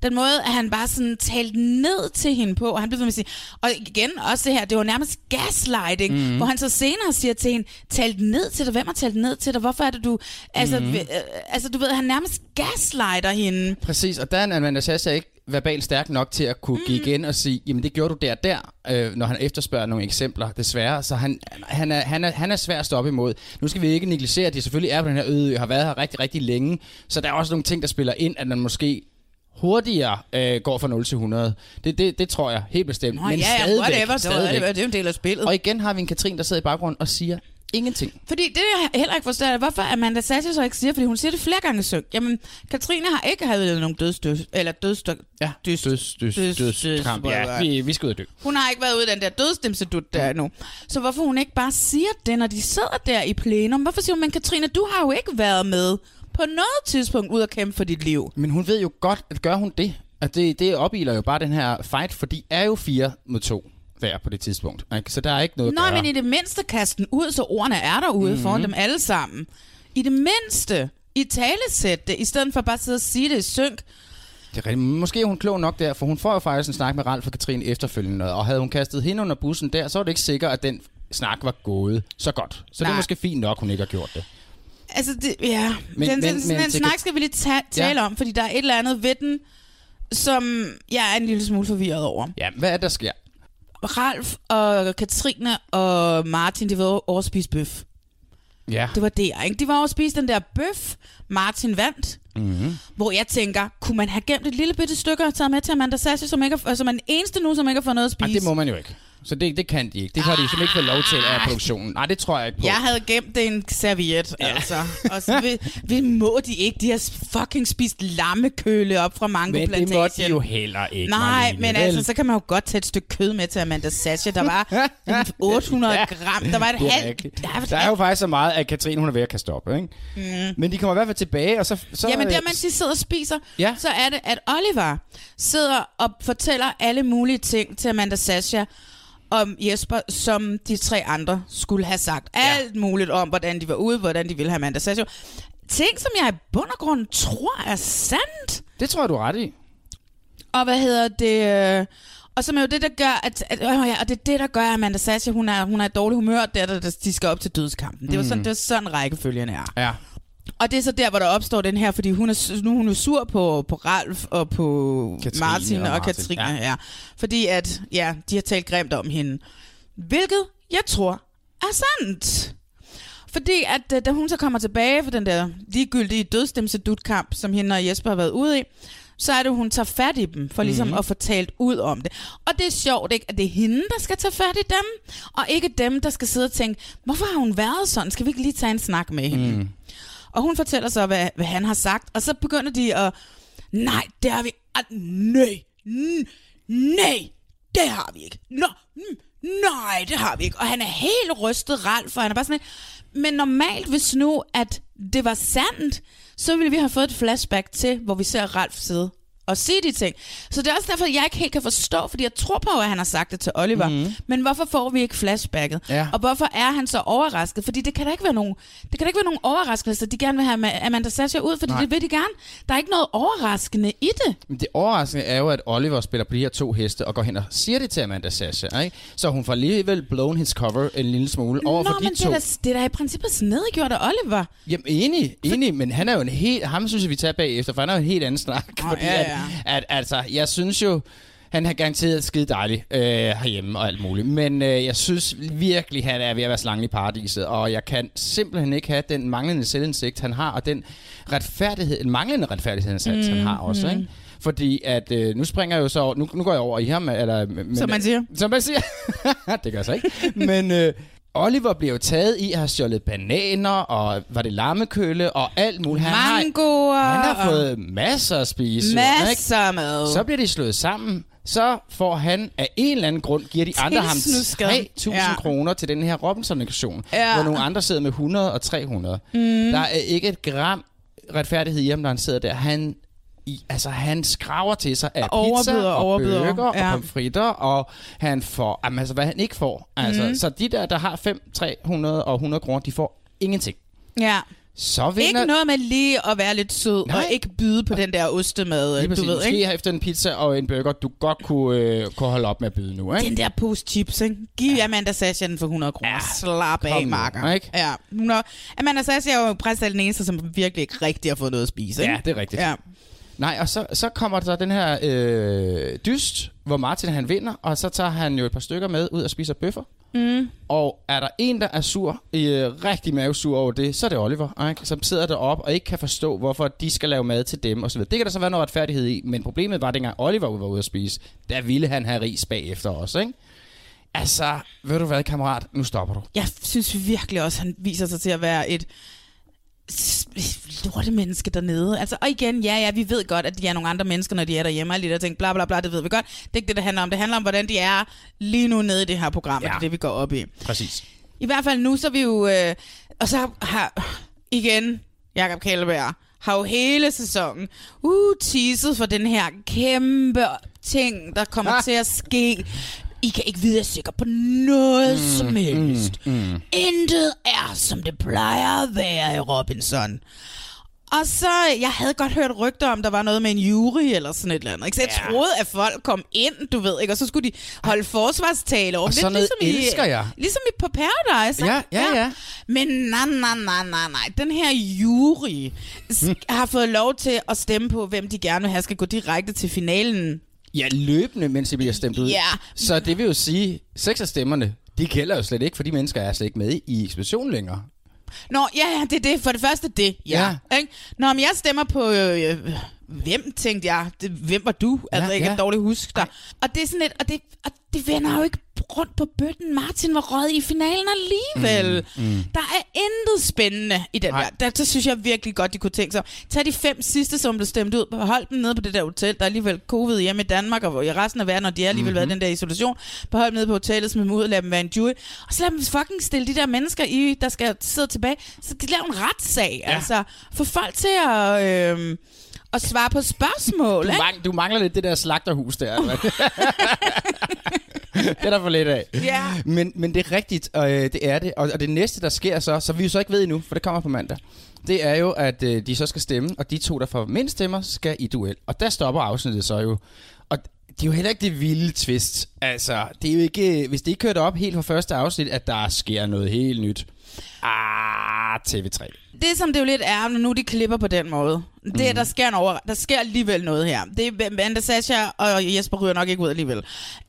[SPEAKER 1] Den måde, at han bare sådan talte ned til hende på, og han blev ved med at sige, og igen også det her, det var nærmest gaslighting, mm. hvor han så senere siger til hende, talt ned til dig, hvem har talt ned til dig, hvorfor er det du, altså, mm. øh, altså du ved, han nærmest gaslighter hende.
[SPEAKER 2] Præcis, og der er Amanda Sasha ikke verbalt stærk nok til at kunne mm. give igen og sige, jamen det gjorde du der der, øh, når han efterspørger nogle eksempler, desværre. Så han, han, er, han, er, han er svær at stoppe imod. Nu skal vi ikke negligere, at de selvfølgelig er på den her øde, har været her rigtig, rigtig længe, så der er også nogle ting, der spiller ind, at man måske hurtigere øh, går fra 0 til 100. Det, det, det tror jeg helt bestemt.
[SPEAKER 1] Nå,
[SPEAKER 2] Men
[SPEAKER 1] ja,
[SPEAKER 2] stadigvæk,
[SPEAKER 1] whatever,
[SPEAKER 2] stadigvæk.
[SPEAKER 1] det er jo en del af spillet.
[SPEAKER 2] Og igen har vi en Katrin, der sidder i baggrunden og siger ingenting.
[SPEAKER 1] Fordi det, jeg heller ikke forstår, er, hvorfor Amanda Sasha så ikke siger, fordi hun siger det flere gange i søg. Jamen, Katrine har ikke haft nogen dødsdøs, eller dødsdøs,
[SPEAKER 2] ja,
[SPEAKER 1] døds,
[SPEAKER 2] døds, døds, døds, dødskamp. Ja, vi, vi skal ud og dø.
[SPEAKER 1] Hun har ikke været ude i den der dødsdimsedut der endnu. Så hvorfor hun ikke bare siger det, når de sidder der i plenum? Hvorfor siger hun, men Katrine, du har jo ikke været med på noget tidspunkt ud at kæmpe for dit liv.
[SPEAKER 2] Men hun ved jo godt, at gør hun det, at det, det opiler jo bare den her fight, for de er jo fire mod to hver på det tidspunkt. Ikke? Så der er ikke noget
[SPEAKER 1] Nej,
[SPEAKER 2] at gøre.
[SPEAKER 1] men i det mindste kaste den ud, så ordene er derude mm-hmm. foran dem alle sammen. I det mindste, i talesæt det, i stedet for bare at sidde og sige det i synk.
[SPEAKER 2] Det er rigtigt. Måske er hun klog nok der, for hun får jo faktisk en snak med Ralf og Katrine efterfølgende, og havde hun kastet hende under bussen der, så var det ikke sikkert, at den snak var gået så godt. Så Nej. det er måske fint nok, hun ikke har gjort det.
[SPEAKER 1] Altså, det, ja.
[SPEAKER 2] Men-
[SPEAKER 1] den,
[SPEAKER 2] men-
[SPEAKER 1] den,
[SPEAKER 2] men til-
[SPEAKER 1] snak skal vi lige ta- tale
[SPEAKER 2] Ja.
[SPEAKER 1] om, fordi der er et eller andet ved den, som jeg er en lille smule forvirret over.
[SPEAKER 2] Ja, hvad er der sker?
[SPEAKER 1] Ralf og Katrine og Martin, de var over at spise bøf.
[SPEAKER 2] Ja.
[SPEAKER 1] Det var det, ikke? De var over at spise den der bøf. Martin vandt.
[SPEAKER 2] Mm-hmm.
[SPEAKER 1] Hvor jeg tænker, kunne man have gemt et lille bitte stykke og taget med til Amanda Sassi, som, ikke er, som er den eneste nu, som ikke har fået noget at spise?
[SPEAKER 2] Ej, det må man jo ikke. Så det, det kan de ikke. Det har de simpelthen ikke fået lov til af produktionen. Nej, det tror jeg ikke på.
[SPEAKER 1] Jeg havde gemt det en serviet, ja. altså. Og så vi, vi må de ikke. De har fucking spist lammekøle op fra Mango
[SPEAKER 2] Men
[SPEAKER 1] Plantation.
[SPEAKER 2] det måtte de jo heller ikke,
[SPEAKER 1] Nej,
[SPEAKER 2] Marlene,
[SPEAKER 1] men
[SPEAKER 2] vel?
[SPEAKER 1] altså, så kan man jo godt tage et stykke kød med til Amanda Sasha. Der var en 800 gram. Der var et halvt... Der
[SPEAKER 2] Der er jo faktisk så meget, at Katrine hun er ved at kaste op, ikke?
[SPEAKER 1] Mm.
[SPEAKER 2] Men de kommer i hvert fald tilbage, og så... så
[SPEAKER 1] Jamen der, mens de sidder og spiser,
[SPEAKER 2] Ja.
[SPEAKER 1] så er det, at Oliver sidder og fortæller alle mulige ting til Amanda Sasha om Jesper, som de tre andre skulle have sagt. Ja. Alt muligt om, hvordan de var ude, hvordan de ville have Amanda Sasha. Ting, som jeg i bund og grund tror er sandt.
[SPEAKER 2] Det tror jeg, du er ret i.
[SPEAKER 1] Og hvad hedder det... øh, Og som er jo det, der gør, at, at øh, ja, og det er det, der gør, at Amanda Sasha, hun er, hun er i dårlig humør, der, der, der de skal op til dødskampen. Det var sådan,
[SPEAKER 2] Mm.
[SPEAKER 1] det var sådan rækkefølgen er.
[SPEAKER 2] Ja.
[SPEAKER 1] Og det er så der, hvor der opstår den her, fordi hun er, nu er hun jo sur på, på Ralf og på
[SPEAKER 2] Katrine
[SPEAKER 1] Martin og,
[SPEAKER 2] og Martin,
[SPEAKER 1] Katrine.
[SPEAKER 2] ja.
[SPEAKER 1] Ja. Fordi at, ja, de har talt grimt om hende. Hvilket jeg tror er sandt. Fordi at øh, da hun så kommer tilbage for den der ligegyldige dødstemsedutkamp, som hende og Jesper har været ude i, så er det, hun tager fat i dem, for ligesom
[SPEAKER 2] Mhm.
[SPEAKER 1] mm-hmm. at få talt ud om det. Og det er sjovt, ikke? At det er hende, der skal tage fat i dem, og ikke dem, der skal sidde og tænke, hvorfor har hun været sådan? Skal vi ikke lige tage en snak med hende?
[SPEAKER 2] Mm.
[SPEAKER 1] Og hun fortæller så, hvad, hvad han har sagt, og så begynder de at, nej, det har vi, ah, nej, nej, det har vi ikke. Nå, nej, det har vi ikke. Og han er helt rystet Ralf, for han er bare sådan lidt, men normalt, hvis nu, at det var sandt, så ville vi have fået et flashback til, hvor vi ser Ralf sidde og sige de ting. Så det er også derfor, jeg ikke helt kan forstå, fordi jeg tror på, at han har sagt det til Oliver. Mm. Men hvorfor får vi ikke flashbacket?
[SPEAKER 2] Ja.
[SPEAKER 1] Og hvorfor er han så overrasket? Fordi det kan da ikke være nogen, det kan da ikke være nogen overraskelse, at de gerne vil have Ma- Amanda Sasha ud, fordi
[SPEAKER 2] Nej.
[SPEAKER 1] Det vil de gerne. Der er ikke noget overraskende i det.
[SPEAKER 2] Men det overraskende er jo, at Oliver spiller på de her to heste og går hen og siger det til Amanda Sasha, ikke? Så hun får alligevel blown his cover en lille smule over
[SPEAKER 1] Nå,
[SPEAKER 2] for de
[SPEAKER 1] men det
[SPEAKER 2] to.
[SPEAKER 1] er, da, det er da i princippet snedegjort af Oliver.
[SPEAKER 2] Jamen enig, enig, men han er jo en helt, ham synes jeg, vi tager bagefter, for han er jo en helt anden snak.
[SPEAKER 1] Åh,
[SPEAKER 2] fordi
[SPEAKER 1] ja,
[SPEAKER 2] at,
[SPEAKER 1] ja.
[SPEAKER 2] At, altså, jeg synes jo, han har garanteret skide dejligt øh, herhjemme og alt muligt, men øh, jeg synes virkelig, han er ved at være slangen i paradiset, og jeg kan simpelthen ikke have den manglende selvindsigt, han har, og den retfærdighed, en manglende retfærdighedsindsats, mm, han har også,
[SPEAKER 1] mm.
[SPEAKER 2] ikke? Fordi at, øh, nu springer jeg jo så over, nu, nu går jeg over i ham, eller... Men,
[SPEAKER 1] Som man siger.
[SPEAKER 2] Som man siger. det gør jeg så ikke. Men øh, Oliver bliver jo taget i at have stjålet bananer, og var det lammekølle, og alt muligt. Han har,
[SPEAKER 1] Mangoer.
[SPEAKER 2] han har fået masser at spise.
[SPEAKER 1] Masser af mad.
[SPEAKER 2] Så bliver de slået sammen. Så får han af en eller anden grund, giver de andre ham
[SPEAKER 1] Tilsnusket.
[SPEAKER 2] 3.000
[SPEAKER 1] Ja.
[SPEAKER 2] kroner til den her Robinson-aktion,
[SPEAKER 1] Ja.
[SPEAKER 2] hvor nogle andre sidder med 100 og 300.
[SPEAKER 1] Mm.
[SPEAKER 2] Der er ikke et gram retfærdighed i ham, når han sidder der. Han, i, altså, han skraver til sig af pizza
[SPEAKER 1] Overbyder,
[SPEAKER 2] og
[SPEAKER 1] overbyder.
[SPEAKER 2] burger
[SPEAKER 1] Ja.
[SPEAKER 2] og pomfritter, og han får, jamen, altså, hvad han ikke får. Altså,
[SPEAKER 1] Mhm.
[SPEAKER 2] Så de der, der har 5, 300 og 100 kroner, de får ingenting.
[SPEAKER 1] Ja.
[SPEAKER 2] Så vinder...
[SPEAKER 1] Ikke noget med lige at være lidt sød,
[SPEAKER 2] Nej.
[SPEAKER 1] og ikke byde på den der ostemad,
[SPEAKER 2] Lige
[SPEAKER 1] du
[SPEAKER 2] præcis.
[SPEAKER 1] ved,
[SPEAKER 2] Måske
[SPEAKER 1] ikke?
[SPEAKER 2] efter en pizza og en burger, du godt kunne, øh, kunne holde op med at byde nu, ikke?
[SPEAKER 1] Den der pose chips, ikke? Giv ja. Amanda Sasha den for 100 kroner. Ja. Slap af,
[SPEAKER 2] nu,
[SPEAKER 1] Marker.
[SPEAKER 2] ikke?
[SPEAKER 1] Ja. Er, Amanda Sasha er jo præcis den eneste, som virkelig ikke rigtig har fået noget at spise, ikke?
[SPEAKER 2] Ja, det er rigtigt.
[SPEAKER 1] Ja.
[SPEAKER 2] Nej, og så, så kommer der den her øh, dyst, hvor Martin han vinder, og så tager han jo et par stykker med ud og spiser bøffer.
[SPEAKER 1] Mm.
[SPEAKER 2] Og er der en, der er sur, øh, rigtig mavesur over det, så er det Oliver, ikke? som sidder deroppe og ikke kan forstå, hvorfor de skal lave mad til dem osv. Det kan der så være noget retfærdighed i, men problemet var, at dengang Oliver var ude at spise, der ville han have ris bagefter også, ikke? Altså, ved du hvad, kammerat, nu stopper du.
[SPEAKER 1] Jeg synes virkelig også, han viser sig til at være et lorte menneske dernede. Altså, og igen, ja, ja, vi ved godt, at de er nogle andre mennesker, når de er derhjemme, og de der ting, bla bla bla, det ved vi godt. Det er ikke det, det handler om. Det handler om, hvordan de er lige nu nede i det her program, ja. og det er det, vi går op i.
[SPEAKER 2] Præcis.
[SPEAKER 1] I hvert fald nu, så er vi jo... Øh, og så har igen Jakob Kælleberg har jo hele sæsonen uh, teaset for den her kæmpe ting, der kommer
[SPEAKER 2] ah.
[SPEAKER 1] til at ske. I kan ikke vide sikker på noget mm, som helst.
[SPEAKER 2] Mm, mm.
[SPEAKER 1] Intet er, som det plejer at være i Robinson. Og så, jeg havde godt hørt rygter om, der var noget med en jury eller sådan et eller andet. Ikke? Så jeg
[SPEAKER 2] Ja.
[SPEAKER 1] troede, at folk kom ind, du ved, ikke? og så skulle de holde forsvarstale over.
[SPEAKER 2] Og sådan noget
[SPEAKER 1] ligesom
[SPEAKER 2] elsker
[SPEAKER 1] i,
[SPEAKER 2] jeg.
[SPEAKER 1] Ligesom i på Paradise. ikke?
[SPEAKER 2] Ja, ja, ja.
[SPEAKER 1] Men nej, nej, nej, nej, nej. Den her jury sk- har fået lov til at stemme på, hvem de gerne vil have skal gå direkte til finalen.
[SPEAKER 2] Ja, løbende, mens de bliver stemt ud.
[SPEAKER 1] Ja.
[SPEAKER 2] Så det vil jo sige, seks af stemmerne, de gælder jo slet ikke, for de mennesker er slet ikke med i ekspeditionen længere.
[SPEAKER 1] Nå, ja, ja, det er det. For det første det, ja. ja. Ikke? Nå, men jeg stemmer på... Øh, hvem, tænkte jeg? Det, hvem var du? Altså,
[SPEAKER 2] Ja,
[SPEAKER 1] jeg kan
[SPEAKER 2] ja.
[SPEAKER 1] dårligt huske dig. Og det er sådan lidt... Og det, og det vender jo ikke rundt på bøtten. Martin var røget i finalen alligevel. Mm, mm. Der er intet spændende i den der. der. Der synes jeg virkelig godt, de kunne tænke sig. Tag de fem sidste, som blev stemt ud. Hold dem nede på det der hotel. Der er alligevel covid hjemme i Danmark, og i resten af verden, og de har alligevel mm-hmm. været i den der isolation. Behold dem nede på hotellet, smid dem ud lad dem være en jury. Og så lad dem fucking stille de der mennesker i, der skal sidde tilbage. Så de laver en retssag. Ja. Altså, få folk til at... Øh, at svare på spørgsmål.
[SPEAKER 2] Du,
[SPEAKER 1] ikke?
[SPEAKER 2] mang- du mangler lidt det der slagterhus der. det er der for lidt af.
[SPEAKER 1] Ja.
[SPEAKER 2] Men, men det er rigtigt, og øh, det er det. Og, og det næste, der sker så, så vi jo så ikke ved endnu, for det kommer på mandag, det er jo, at øh, de så skal stemme, og de to, der får mindst stemmer, skal i duel. Og der stopper afsnittet så jo. Og det er jo heller ikke det vilde twist. Altså, det er jo ikke, hvis det ikke kørte op helt fra første afsnit, at der sker noget helt nyt. Ah, TV3.
[SPEAKER 1] Det som det jo lidt er, når nu de klipper på den måde, det
[SPEAKER 2] Mhm.
[SPEAKER 1] der sker, en over, der sker alligevel noget her. Det er Amanda Sasha og Jesper ryger nok ikke ud alligevel.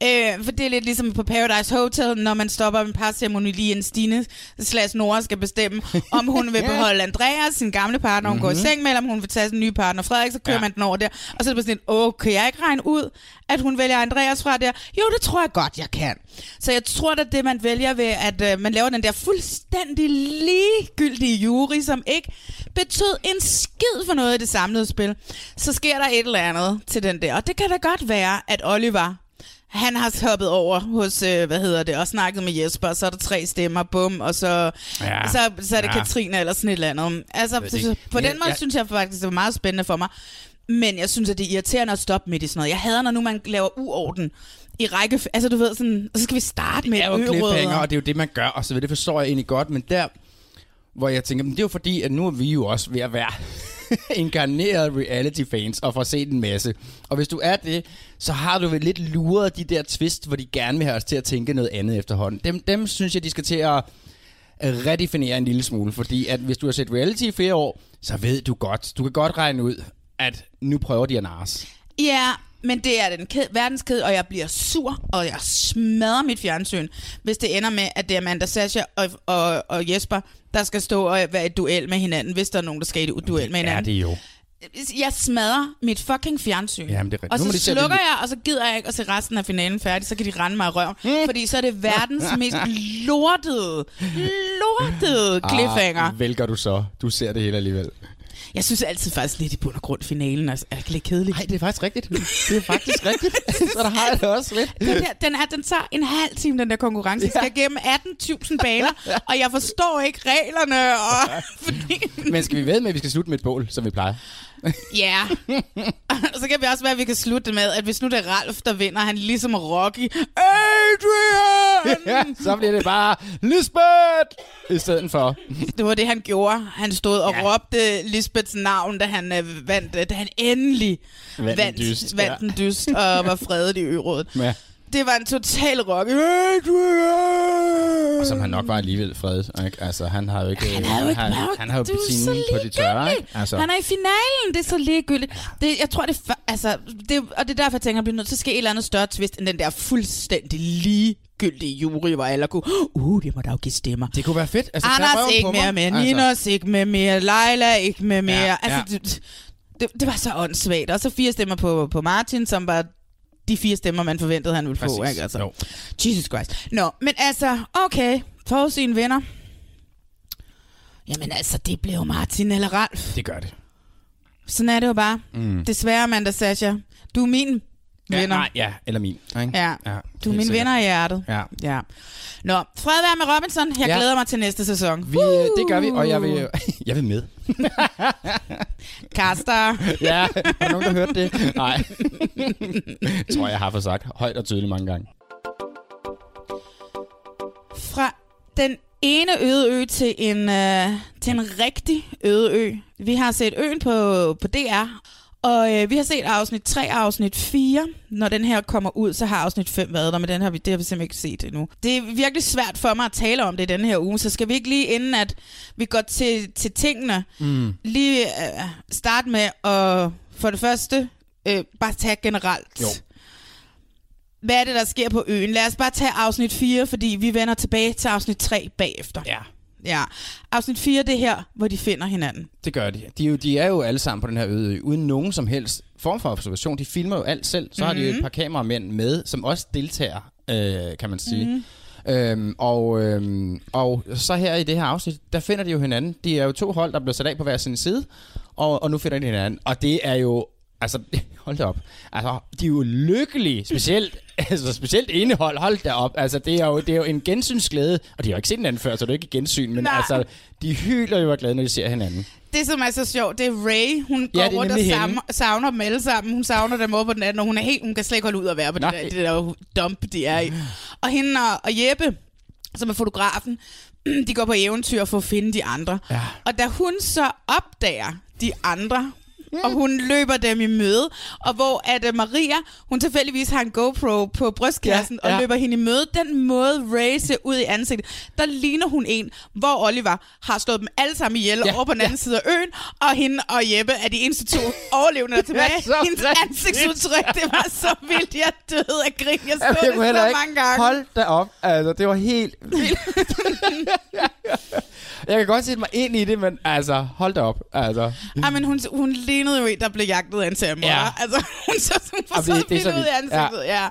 [SPEAKER 1] Øh, for det er lidt ligesom på Paradise Hotel, når man stopper en par ceremoni lige en Stine slash Nora skal bestemme, om hun vil beholde Andreas, sin gamle partner, hun mm-hmm. går i
[SPEAKER 2] Mhm.
[SPEAKER 1] seng med, eller om hun vil tage sin nye partner Frederik, så kører
[SPEAKER 2] ja.
[SPEAKER 1] man den over der. Og så er det bare sådan, åh, kan jeg ikke regne ud, at hun vælger Andreas fra der? Jo, det tror jeg godt, jeg kan. Så jeg tror, at det man vælger ved, at øh, man laver den der fuldstændig ligegyldige jury, som ikke betød en skid for noget i det samlede spil, så sker der et eller andet til den der. Og det kan da godt være, at Oliver, han har hoppet over hos, øh, hvad hedder det, og snakket med Jesper, og så er der tre stemmer, bum, og så,
[SPEAKER 2] Ja.
[SPEAKER 1] ja. så, så er det
[SPEAKER 2] Ja.
[SPEAKER 1] ja. Katrine eller sådan et eller andet. Altså,
[SPEAKER 2] ved
[SPEAKER 1] så, på den måde
[SPEAKER 2] jeg-
[SPEAKER 1] synes jeg faktisk, det var meget spændende for mig. Men jeg synes, at det er irriterende at stoppe midt i sådan noget. Jeg hader, når nu man laver uorden i række... Altså, du ved sådan... Så skal vi starte med
[SPEAKER 2] Det er jo og det er jo det, man gør, og så videre. Det forstår jeg egentlig godt, men der, hvor jeg tænker, men det er jo fordi, at nu er vi jo også ved at være inkarnerede reality-fans og får set en masse. Og hvis du er det, så har du vel lidt luret de der twist, hvor de gerne vil have os til at tænke noget andet efterhånden. Dem, dem synes jeg, de skal til at redefinere en lille smule, fordi at hvis du har set reality i flere år, så ved du godt, du kan godt regne ud, at nu prøver de at narres.
[SPEAKER 1] Ja, men det er den ked- verdensked, og jeg bliver sur, og jeg smadrer mit fjernsyn, hvis det ender med, at det er Amanda Sasha og, og, og Jesper, der skal stå og være i duel med hinanden, hvis der er nogen, der skal i et duel med hinanden.
[SPEAKER 2] det jo.
[SPEAKER 1] Jeg smadrer mit fucking fjernsyn.
[SPEAKER 2] Jamen, det er
[SPEAKER 1] og så
[SPEAKER 2] de
[SPEAKER 1] slukker
[SPEAKER 2] det-
[SPEAKER 1] jeg, og så gider jeg ikke at se resten af finalen færdig, så kan de rende mig i røven. Fordi så er det verdens mest lortede, lortede cliffhanger.
[SPEAKER 2] Ah, vælger du så. Du ser det hele alligevel.
[SPEAKER 1] Jeg synes altid faktisk lidt i bund og grund, finalen er, er lidt kedelig.
[SPEAKER 2] Nej, det er faktisk rigtigt. Det er faktisk rigtigt. så der har jeg det også lidt.
[SPEAKER 1] Den, der, den, er, den tager en halv time, den der konkurrence. Jeg skal igennem 18.000 baner, og jeg forstår ikke reglerne. Og, fordi,
[SPEAKER 2] Men skal vi ved med, at vi skal slutte med et bål, som vi plejer?
[SPEAKER 1] ja. Og så kan vi også være, at vi kan slutte med, at hvis nu det er Ralf, der vinder, han ligesom Rocky. Adrian!
[SPEAKER 2] ja, så bliver det bare Lisbeth i stedet for.
[SPEAKER 1] Det var det, han gjorde. Han stod og ja. råbte Lisbeths navn, da han, øh, vandt, da han endelig
[SPEAKER 2] Vandt
[SPEAKER 1] vandt,
[SPEAKER 2] dyst,
[SPEAKER 1] vandt
[SPEAKER 2] ja.
[SPEAKER 1] en dyst og var fredet i ørådet.
[SPEAKER 2] Ja.
[SPEAKER 1] Det var en total rock.
[SPEAKER 2] Og som han nok var alligevel fredet. Ikke? Altså, han har jo ikke...
[SPEAKER 1] Han har jo ikke
[SPEAKER 2] han,
[SPEAKER 1] magt.
[SPEAKER 2] han har jo
[SPEAKER 1] Du er så
[SPEAKER 2] betinen på de tørre, ikke? Altså,
[SPEAKER 1] Han er i finalen, det er så ligegyldigt. Det, jeg tror, det er... Altså, det, og det er derfor, jeg tænker, at bliver nødt til at ske et eller andet større twist, end den der fuldstændig ligegyldige jury, hvor alle kunne... Uh, det må da jo give stemmer.
[SPEAKER 2] det kunne være fedt. Altså,
[SPEAKER 1] Anders ikke mere
[SPEAKER 2] mig.
[SPEAKER 1] med,
[SPEAKER 2] Altså,
[SPEAKER 1] Ninos ikke med mere, Leila ikke med mere.
[SPEAKER 2] Ja,
[SPEAKER 1] altså,
[SPEAKER 2] ja.
[SPEAKER 1] det, det, det var så åndssvagt. Og så fire stemmer på, på Martin, som var de fire stemmer, man forventede, han ville få.
[SPEAKER 2] Præcis.
[SPEAKER 1] Ikke? Altså.
[SPEAKER 2] Jo.
[SPEAKER 1] Jesus Christ. Nå, men altså, okay. Forudsigen vinder. Jamen altså, det blev Martin eller Ralf.
[SPEAKER 2] Det gør det.
[SPEAKER 1] Sådan er det jo bare.
[SPEAKER 2] Mm.
[SPEAKER 1] Desværre, Amanda Sasha. Du er min
[SPEAKER 2] Ja,
[SPEAKER 1] vinder.
[SPEAKER 2] nej, ja, eller min. Ikke?
[SPEAKER 1] Ja.
[SPEAKER 2] ja
[SPEAKER 1] Du er
[SPEAKER 2] helt
[SPEAKER 1] min
[SPEAKER 2] sikkert.
[SPEAKER 1] vinder i hjertet.
[SPEAKER 2] Ja.
[SPEAKER 1] ja. Nå, fred være med Robinson. Jeg
[SPEAKER 2] Ja.
[SPEAKER 1] glæder mig til næste sæson.
[SPEAKER 2] Vi, øh, det gør vi, og jeg vil, jeg vil med.
[SPEAKER 1] Kaster.
[SPEAKER 2] ja, har nogen, der hørte det? Nej. Jeg tror, jeg har fået sagt højt og tydeligt mange gange.
[SPEAKER 1] Fra den ene øde ø til en, øh, til en rigtig øde ø. Vi har set øen på, på DR, og øh, vi har set afsnit 3 og afsnit 4. Når den her kommer ud, så har afsnit 5 været der, men den har vi, det har vi simpelthen ikke set endnu. Det er virkelig svært for mig at tale om det i denne her uge, så skal vi ikke lige inden, at vi går til, til tingene,
[SPEAKER 2] Mm.
[SPEAKER 1] lige øh, starte med at for det første øh, bare tage generelt.
[SPEAKER 2] Jo.
[SPEAKER 1] Hvad er det, der sker på øen? Lad os bare tage afsnit 4, fordi vi vender tilbage til afsnit 3 bagefter.
[SPEAKER 2] Ja.
[SPEAKER 1] Ja. Afsnit 4, det er her, hvor de finder hinanden.
[SPEAKER 2] Det gør de. De er, jo, de er jo alle sammen på den her øde ø, uden nogen som helst form for observation. De filmer jo alt selv. Så mm-hmm. har de jo et
[SPEAKER 1] Mhm.
[SPEAKER 2] par kameramænd med, som også deltager, øh, kan man sige.
[SPEAKER 1] Mhm.
[SPEAKER 2] Mm-hmm. Øhm, og, øhm, og så her i det her afsnit, der finder de jo hinanden. De er jo to hold, der bliver sat af på hver sin side, og, og nu finder de hinanden. Og det er jo, altså, hold da op. Altså, de er jo lykkelige, specielt, altså, specielt ene hold, da op. Altså, det er jo, det er jo en gensynsglæde, og de har jo ikke set hinanden før, så det er jo ikke gensyn, men
[SPEAKER 1] Nej.
[SPEAKER 2] altså, de hyler jo af glæde, når de ser hinanden.
[SPEAKER 1] Det, som er så sjovt, det er Ray. Hun
[SPEAKER 2] Ja,
[SPEAKER 1] går
[SPEAKER 2] det
[SPEAKER 1] rundt og savner, savner dem alle sammen. Hun savner dem over på den anden, og hun er helt, hun kan slet ikke holde ud at være på det
[SPEAKER 2] Nej.
[SPEAKER 1] der, det der dump, de er i. Og hende og, og Jeppe, som er fotografen, de går på eventyr for at finde de andre.
[SPEAKER 2] Ja.
[SPEAKER 1] Og da hun så opdager de andre, og hun løber dem i møde, og hvor at uh, Maria, hun tilfældigvis har en GoPro på brystkassen,
[SPEAKER 2] Ja,
[SPEAKER 1] og
[SPEAKER 2] ja.
[SPEAKER 1] løber hende i møde. Den måde Ray ser ud i ansigtet, der ligner hun en, hvor Oliver har slået dem alle sammen ihjel
[SPEAKER 2] Ja,
[SPEAKER 1] over på den anden
[SPEAKER 2] ja.
[SPEAKER 1] side af øen, og hende og Jeppe er de eneste to overlevende der er tilbage.
[SPEAKER 2] Ja,
[SPEAKER 1] Hendes
[SPEAKER 2] rigtigt.
[SPEAKER 1] ansigtsudtryk, det var så vildt, jeg døde af grin. Jeg så
[SPEAKER 2] Jamen,
[SPEAKER 1] det så
[SPEAKER 2] ikke-
[SPEAKER 1] mange gange.
[SPEAKER 2] Hold da op. Altså, det var helt vildt. jeg kan godt sætte mig ind i det, men altså, hold da op. Altså,
[SPEAKER 1] Ej, men hun, hun lignede jo en, der blev jagtet af en terror.
[SPEAKER 2] Ja.
[SPEAKER 1] Altså, hun så, hun
[SPEAKER 2] Jamen,
[SPEAKER 1] så,
[SPEAKER 2] det-
[SPEAKER 1] så ud i
[SPEAKER 2] vildt. Ja.
[SPEAKER 1] ansigtet. Ja.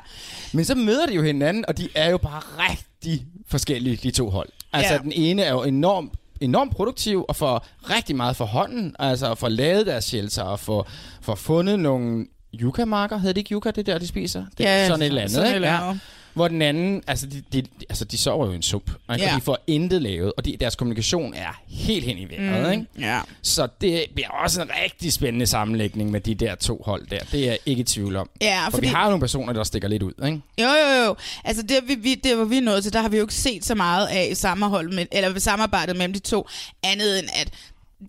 [SPEAKER 2] Men så møder de jo hinanden, og de er jo bare rigtig forskellige, de to hold. Altså,
[SPEAKER 1] Ja.
[SPEAKER 2] den ene er jo enormt enormt produktiv og får rigtig meget for hånden, altså får lavet deres shelter og får, får fundet nogle yucca-marker, hedder det ikke yucca, det der, de spiser? Det er
[SPEAKER 1] Ja,
[SPEAKER 2] sådan et eller andet,
[SPEAKER 1] sådan
[SPEAKER 2] ikke?
[SPEAKER 1] eller
[SPEAKER 2] Ja. Hvor den anden, altså de, de, altså de sover jo i en sump, ikke?
[SPEAKER 1] Ja.
[SPEAKER 2] og de får intet lavet, og de, deres kommunikation er helt hen i vejret,
[SPEAKER 1] Mm,
[SPEAKER 2] ikke?
[SPEAKER 1] ja.
[SPEAKER 2] Så det bliver også en rigtig spændende sammenlægning med de der to hold der. Det er jeg ikke i tvivl om.
[SPEAKER 1] Ja,
[SPEAKER 2] For
[SPEAKER 1] fordi-
[SPEAKER 2] vi har nogle personer, der stikker lidt ud, ikke?
[SPEAKER 1] Jo, jo, jo. Altså, det, vi, vi, det var vi nået til, der har vi jo ikke set så meget af sammenhold med, eller samarbejdet mellem de to, andet end at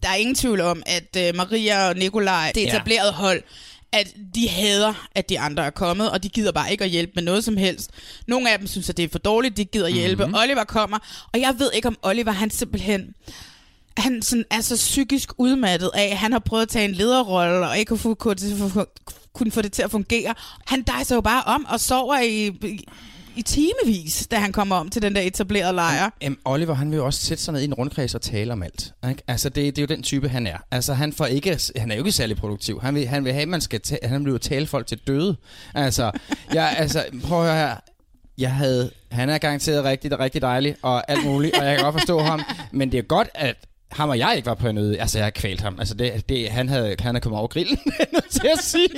[SPEAKER 1] der er ingen tvivl om, at uh, Maria og Nikolaj, det
[SPEAKER 2] Ja.
[SPEAKER 1] etablerede hold, at de hader, at de andre er kommet, og de gider bare ikke at hjælpe med noget som helst. Nogle af dem synes, at det er for dårligt, de gider hjælpe.
[SPEAKER 2] Mhm.
[SPEAKER 1] Mm-hmm. Oliver kommer, og jeg ved ikke, om Oliver han simpelthen han sådan er så psykisk udmattet af, han har prøvet at tage en lederrolle, og ikke kunne få, kunne få det til at fungere. Han dejser jo bare om og sover i, i, timevis, da han kommer om til den der etablerede lejr.
[SPEAKER 2] Jamen, Oliver, han vil jo også sætte sig ned i en rundkreds og tale om alt. Ikke? Altså, det, det er jo den type, han er. Altså, han, får ikke, han er jo ikke særlig produktiv. Han vil, han vil have, at man skal ta- han vil jo tale folk til døde. Altså, jeg, altså prøv at høre her. Jeg havde, han er garanteret rigtig, rigtig dejlig og alt muligt, og jeg kan godt forstå ham. Men det er godt, at ham og jeg ikke var på en øde. Altså, jeg har kvalt ham. Altså, det, det, han, havde, han er kommet over grillen, jeg til at sige.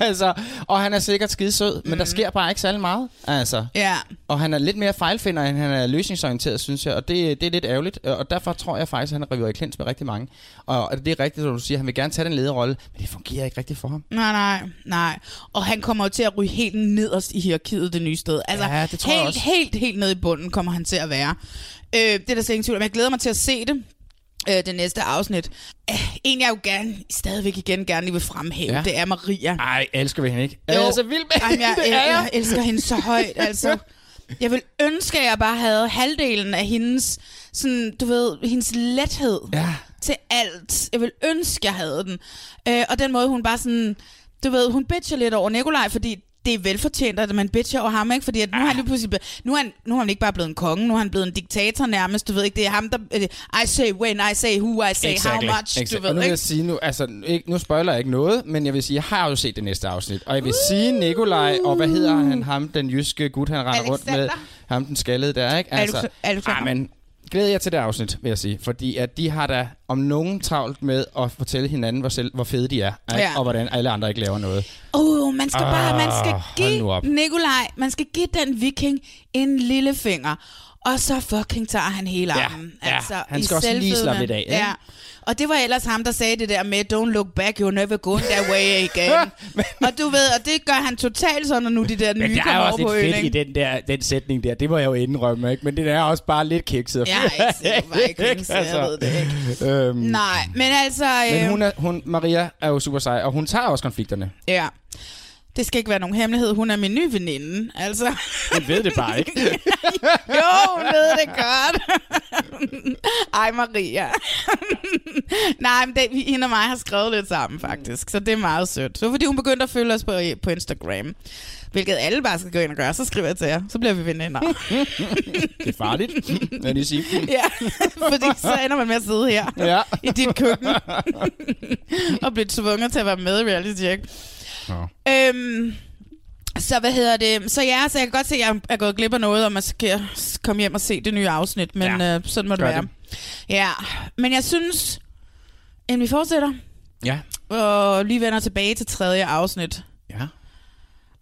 [SPEAKER 2] Altså, og han er sikkert skide sød, men der sker bare ikke særlig meget. Altså.
[SPEAKER 1] Ja.
[SPEAKER 2] Og han er lidt mere fejlfinder, end han er løsningsorienteret, synes jeg. Og det, det er lidt ærgerligt. Og derfor tror jeg faktisk, at han river i klins med rigtig mange. Og det er rigtigt, som du siger. Han vil gerne tage den lederrolle, men det fungerer ikke rigtigt for ham.
[SPEAKER 1] Nej, nej, nej. Og han kommer jo til at ryge helt nederst i hierarkiet det nye sted. Altså,
[SPEAKER 2] Ja, det tror jeg
[SPEAKER 1] helt,
[SPEAKER 2] også.
[SPEAKER 1] helt, helt ned i bunden kommer han til at være. Øh, det er der slet ingen tvivl om. Jeg glæder mig til at se det. Øh, det næste afsnit. Øh, en, jeg jo gerne, stadigvæk igen gerne lige vil fremhæve,
[SPEAKER 2] Ja.
[SPEAKER 1] det er Maria.
[SPEAKER 2] Ej, elsker vi hende ikke?
[SPEAKER 1] Jo.
[SPEAKER 2] Jeg er så vild med
[SPEAKER 1] Ej, jeg, jeg.
[SPEAKER 2] jeg
[SPEAKER 1] elsker hende så højt, altså. Jeg vil ønske, at jeg bare havde halvdelen af hendes, sådan, du ved, hendes lethed
[SPEAKER 2] ja.
[SPEAKER 1] til alt. Jeg vil ønske, jeg havde den. Øh, og den måde, hun bare sådan, du ved, hun bitcher lidt over Nikolaj, fordi det er velfortjent, at man bitcher over ham, ikke? Fordi at nu er han lige pludselig blevet, nu er han, nu er han ikke bare blevet en konge, nu er han blevet en diktator nærmest, du ved ikke, det er ham, der, øh, I say when, I say who, I say how much,
[SPEAKER 2] Exactly.
[SPEAKER 1] du
[SPEAKER 2] Og
[SPEAKER 1] ved
[SPEAKER 2] nu vil
[SPEAKER 1] ikke?
[SPEAKER 2] jeg sige, nu, altså, ikke, nu spoiler jeg ikke noget, men jeg vil sige, jeg har jo set det næste afsnit. Og jeg vil sige, Nikolaj, og hvad hedder han, ham, den jyske gut, han render rundt med, ham den skaldede der, ikke? Altså,
[SPEAKER 1] Alex- Alexander.
[SPEAKER 2] ah, men glæder jeg til det afsnit, vil jeg sige. Fordi at de har da om nogen travlt med at fortælle hinanden, hvor, selv, hvor fede de er. Ikke?
[SPEAKER 1] Ja.
[SPEAKER 2] Og hvordan alle andre ikke laver noget.
[SPEAKER 1] Uh, man skal bare, man skal
[SPEAKER 2] Ah, op.
[SPEAKER 1] give Nikolaj, man skal give den viking en lille finger. Og så fucking tager han hele
[SPEAKER 2] Ja,
[SPEAKER 1] armen.
[SPEAKER 2] ja.
[SPEAKER 1] Altså,
[SPEAKER 2] Han
[SPEAKER 1] i
[SPEAKER 2] skal også lige slappe lidt af, ikke?
[SPEAKER 1] Ja. Og det var ellers ham, der sagde det der med, don't look back, you're never going that way again. og du ved, og det gør han totalt sådan, når nu de der nye
[SPEAKER 2] Men det er
[SPEAKER 1] kommer over
[SPEAKER 2] også
[SPEAKER 1] på
[SPEAKER 2] lidt
[SPEAKER 1] øen.
[SPEAKER 2] fedt i
[SPEAKER 1] ikke?
[SPEAKER 2] den, der, den sætning der. Det må jeg jo indrømme, ikke? Men det er også bare lidt kikset.
[SPEAKER 1] Jeg er ikke sikker på Vikings, så jeg ved det
[SPEAKER 2] ikke. Øhm,
[SPEAKER 1] Nej, men altså...
[SPEAKER 2] Men hun er, hun, Maria er jo super sej, og hun tager også konflikterne.
[SPEAKER 1] Ja. Det skal ikke være nogen hemmelighed. Hun er min nye veninde. Altså.
[SPEAKER 2] Hun ved det bare ikke.
[SPEAKER 1] jo, hun ved det godt. Ej, Maria. Nej, men det, hende og mig har skrevet lidt sammen, faktisk. Så det er meget sødt. Så fordi hun begyndte at følge os på, på Instagram. Hvilket alle bare skal gå ind og gøre. Så skriver jeg til jer. Så bliver vi veninder.
[SPEAKER 2] det er farligt, jeg lige sige.
[SPEAKER 1] ja, fordi så ender man med at sidde her
[SPEAKER 2] Ja.
[SPEAKER 1] i dit køkken. og blive tvunget til at være med i reality check.
[SPEAKER 2] Nå.
[SPEAKER 1] Øhm, så hvad hedder det? Så ja, så jeg kan godt se, at jeg er gået glip af noget, og man skal komme hjem og se det nye afsnit, men ja, øh, sådan må det være.
[SPEAKER 2] det.
[SPEAKER 1] Ja, men jeg synes, inden vi fortsætter,
[SPEAKER 2] Ja.
[SPEAKER 1] og lige vender tilbage til tredje afsnit,
[SPEAKER 2] Ja.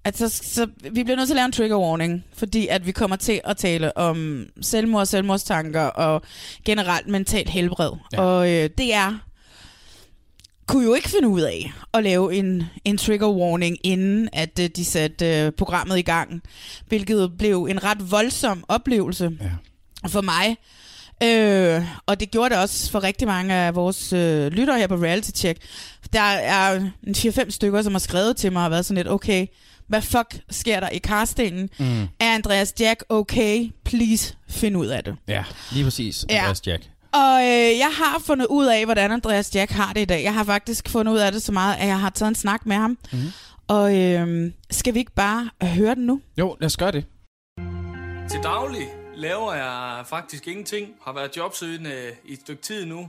[SPEAKER 1] at så, så vi bliver nødt til at lave en trigger warning, fordi at vi kommer til at tale om selvmord, selvmordstanker og generelt mentalt helbred.
[SPEAKER 2] Ja.
[SPEAKER 1] Og øh, det er kunne jo ikke finde ud af at lave en, en trigger warning, inden at øh, de satte øh, programmet i gang, hvilket blev en ret voldsom oplevelse
[SPEAKER 2] ja.
[SPEAKER 1] for mig. Øh, og det gjorde det også for rigtig mange af vores øh, lyttere her på Reality Check. Der er en 4-5 stykker, som har skrevet til mig og været sådan lidt, okay, hvad fuck sker der i castingen?
[SPEAKER 2] Mm.
[SPEAKER 1] Er Andreas Jack okay? Please find ud af det.
[SPEAKER 2] Ja, lige præcis.
[SPEAKER 1] Ja.
[SPEAKER 2] Andreas Jack.
[SPEAKER 1] Og øh, jeg har fundet ud af, hvordan Andreas Jack har det i dag. Jeg har faktisk fundet ud af det så meget, at jeg har taget en snak med ham.
[SPEAKER 2] Mhm.
[SPEAKER 1] Og øh, skal vi ikke bare høre den nu?
[SPEAKER 2] Jo, lad os gøre det.
[SPEAKER 11] Til daglig laver jeg faktisk ingenting. Har været jobsøgende i et stykke tid nu.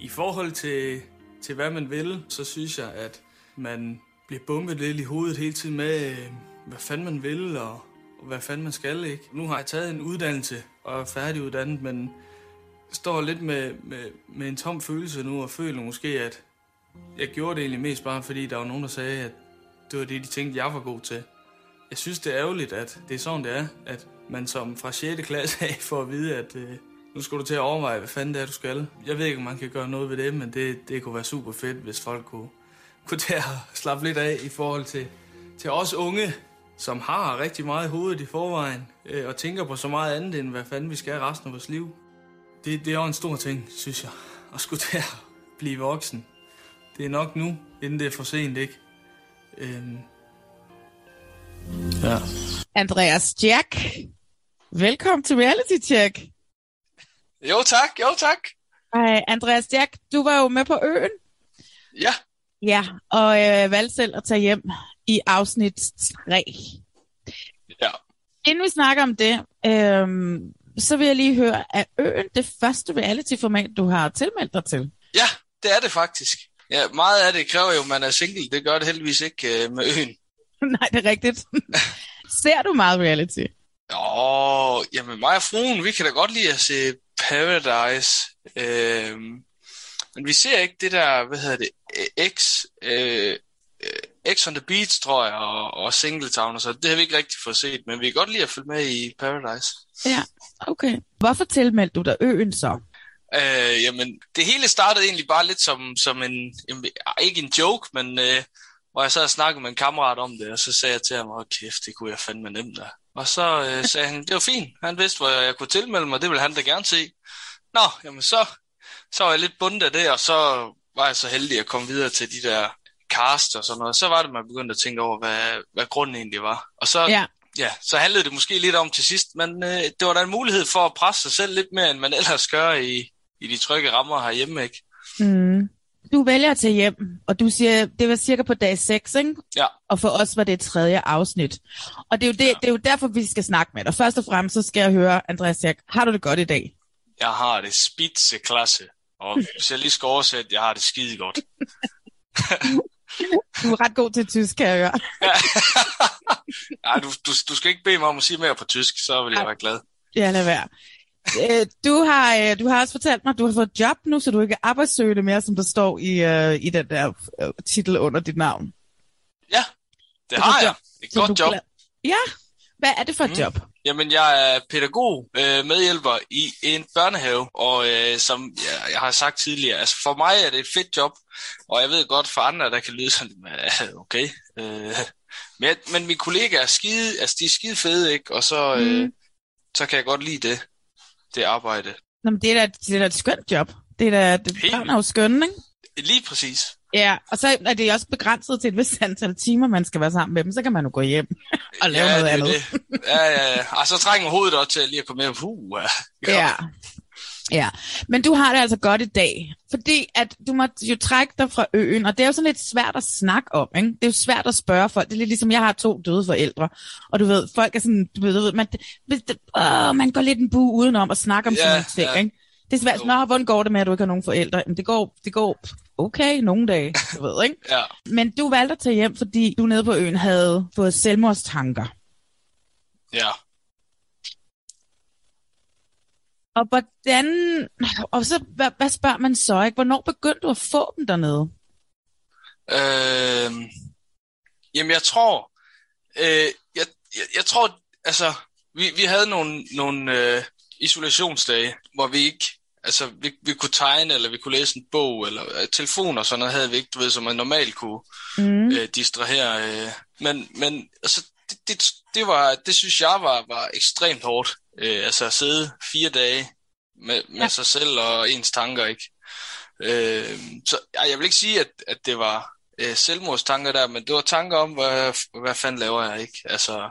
[SPEAKER 11] I forhold til, til hvad man vil, så synes jeg, at man bliver bumpet lidt i hovedet hele tiden med, øh, hvad fanden man vil og, og hvad fanden man skal. ikke. Nu har jeg taget en uddannelse og er færdiguddannet, men står lidt med, med, med en tom følelse nu og føler måske, at jeg gjorde det egentlig mest bare, fordi der var nogen, der sagde, at det var det, de tænkte, jeg var god til. Jeg synes, det er ærgerligt, at det er sådan, det er. At man som fra 6. klasse af får at vide, at øh, nu skal du til at overveje, hvad fanden det er, du skal. Jeg ved ikke, om man kan gøre noget ved det, men det, det kunne være super fedt, hvis folk kunne, kunne tage og slappe lidt af i forhold til, til os unge, som har rigtig meget i hovedet i forvejen, øh, og tænker på så meget andet, end hvad fanden vi skal resten af vores liv. Det, det er jo en stor ting, synes jeg, at skulle til at blive voksen. Det er nok nu, inden det er for sent, ikke? Øhm. Ja.
[SPEAKER 1] Andreas Jack, velkommen til Reality Check.
[SPEAKER 12] Jo tak, jo tak.
[SPEAKER 1] Hej, Andreas Jack, du var jo med på øen.
[SPEAKER 12] Ja.
[SPEAKER 1] Ja, og øh, valgte selv at tage hjem i afsnit 3.
[SPEAKER 12] Ja.
[SPEAKER 1] Inden vi snakker om det, øh, så vil jeg lige høre, er øen det første reality-format, du har tilmeldt dig til?
[SPEAKER 12] Ja, det er det faktisk. Ja, meget af det kræver jo, at man er single. Det gør det heldigvis ikke øh, med øen.
[SPEAKER 1] Nej, det er rigtigt. Ser du meget reality?
[SPEAKER 12] Åh, jamen mig og fruen, vi kan da godt lide at se Paradise. Øhm, men vi ser ikke det der, hvad hedder det, øh, X, øh, øh, X on the Beach, tror jeg, og, og Singletown og så. Det har vi ikke rigtig fået set, men vi kan godt lide at følge med i Paradise.
[SPEAKER 1] Ja, okay. Hvorfor tilmeldte du dig øen så?
[SPEAKER 12] Øh, jamen, det hele startede egentlig bare lidt som, som en, en, ikke en joke, men øh, hvor jeg så havde snakket med en kammerat om det, og så sagde jeg til ham, åh kæft, det kunne jeg fandme nemt da. Og så øh, sagde han, det var fint, han vidste, hvor jeg kunne tilmelde mig, det ville han da gerne se. Nå, jamen så så var jeg lidt bundet af det, og så var jeg så heldig at komme videre til de der cast og sådan noget. Så var det, man begyndte at tænke over, hvad, hvad grunden egentlig var. Og så,
[SPEAKER 1] Ja.
[SPEAKER 12] ja, så handlede det måske lidt om til sidst, men øh, det var da en mulighed for at presse sig selv lidt mere, end man ellers gør i, i de trygge rammer herhjemme, ikke?
[SPEAKER 1] Mm. Du vælger at tage hjem, og du siger, det var cirka på dag 6, ikke?
[SPEAKER 12] Ja.
[SPEAKER 1] Og for os var det tredje afsnit. Og det er, jo det, ja. det er jo derfor, vi skal snakke med dig. Først og fremmest, så skal jeg høre, Andreas Jack, har du det godt i dag?
[SPEAKER 12] Jeg har det spidseklasse, og hvis jeg lige skal oversætte, jeg har det skide godt.
[SPEAKER 1] Du er ret god til tysk, kan jeg høre.
[SPEAKER 12] Nej, du, du, du skal ikke bede mig om at sige mere på tysk, så vil jeg være glad.
[SPEAKER 1] Ja, lad være. Øh, Du har, øh, du har også fortalt mig, at du har fået job nu, så du ikke er arbejdssøgende mere, som der står i, øh, i den der øh, titel under dit navn.
[SPEAKER 12] Ja, det
[SPEAKER 1] Så
[SPEAKER 12] har jeg. Et godt job.
[SPEAKER 1] glad- Ja, hvad er det for et
[SPEAKER 12] Mm.
[SPEAKER 1] job?
[SPEAKER 12] Jamen, jeg er pædagog, øh, medhjælper i en børnehave, og øh, som jeg, jeg har sagt tidligere, altså for mig er det et fedt job, og jeg ved godt for andre, der kan lyde sådan, okay. Øh, men, jeg- men mine kollegaer er skide, altså de er skide fede, ikke? Og så, øh,
[SPEAKER 1] Mm.
[SPEAKER 12] så kan jeg godt lide det, det arbejde.
[SPEAKER 1] Nå, men det er da, det er da et skønt job. Det er da, det, børn er jo skønne, ikke?
[SPEAKER 12] Lige præcis.
[SPEAKER 1] Ja, og så er det også begrænset til et vist antal timer, man skal være sammen med dem. Så kan man jo gå hjem og lave noget
[SPEAKER 12] det
[SPEAKER 1] andet.
[SPEAKER 12] Det. Ja, ja, ja. Og så trænger hovedet også til lige at komme med. Puh, ja.
[SPEAKER 1] Ja. Ja, men du har det altså godt i dag, fordi at du må jo trække dig fra øen, og det er jo sådan lidt svært at snakke om, ikke? Det er jo svært at spørge folk. Det er lidt ligesom, jeg har to døde forældre, og du ved, folk er sådan, du ved, man, åh, man går lidt en bu udenom at snakke om
[SPEAKER 12] Ja,
[SPEAKER 1] sådan nogle ting,
[SPEAKER 12] ja.
[SPEAKER 1] ikke? Det er svært, Nå, hvordan går det med, at du ikke har nogen forældre? Jamen, det går, det går okay nogle dage, du ved, ikke?
[SPEAKER 12] Ja.
[SPEAKER 1] Men du valgte at tage hjem, fordi du nede på øen havde fået selvmordstanker.
[SPEAKER 12] Ja.
[SPEAKER 1] Og hvordan, og så, hvad, hvad spørger man så, ikke? Hvornår begyndte du at få dem dernede?
[SPEAKER 12] Øh, jamen, jeg tror, øh, jeg, jeg, jeg tror, altså, vi, vi havde nogle, nogle øh, isolationsdage, hvor vi ikke, altså, vi, vi kunne tegne, eller vi kunne læse en bog, eller øh, telefon og sådan noget havde vi ikke, du ved, som man normalt kunne
[SPEAKER 1] Mm.
[SPEAKER 12] øh, distrahere. Øh. Men, men altså, det, det, det, var, det synes jeg var, var ekstremt hårdt. Øh, altså at sidde fire dage med, med
[SPEAKER 1] Ja.
[SPEAKER 12] sig selv og ens tanker, ikke? Øh, så jeg vil ikke sige, at, at det var øh, selvmordstanker der, men det var tanker om, hvad, hvad fanden laver jeg, ikke? Altså,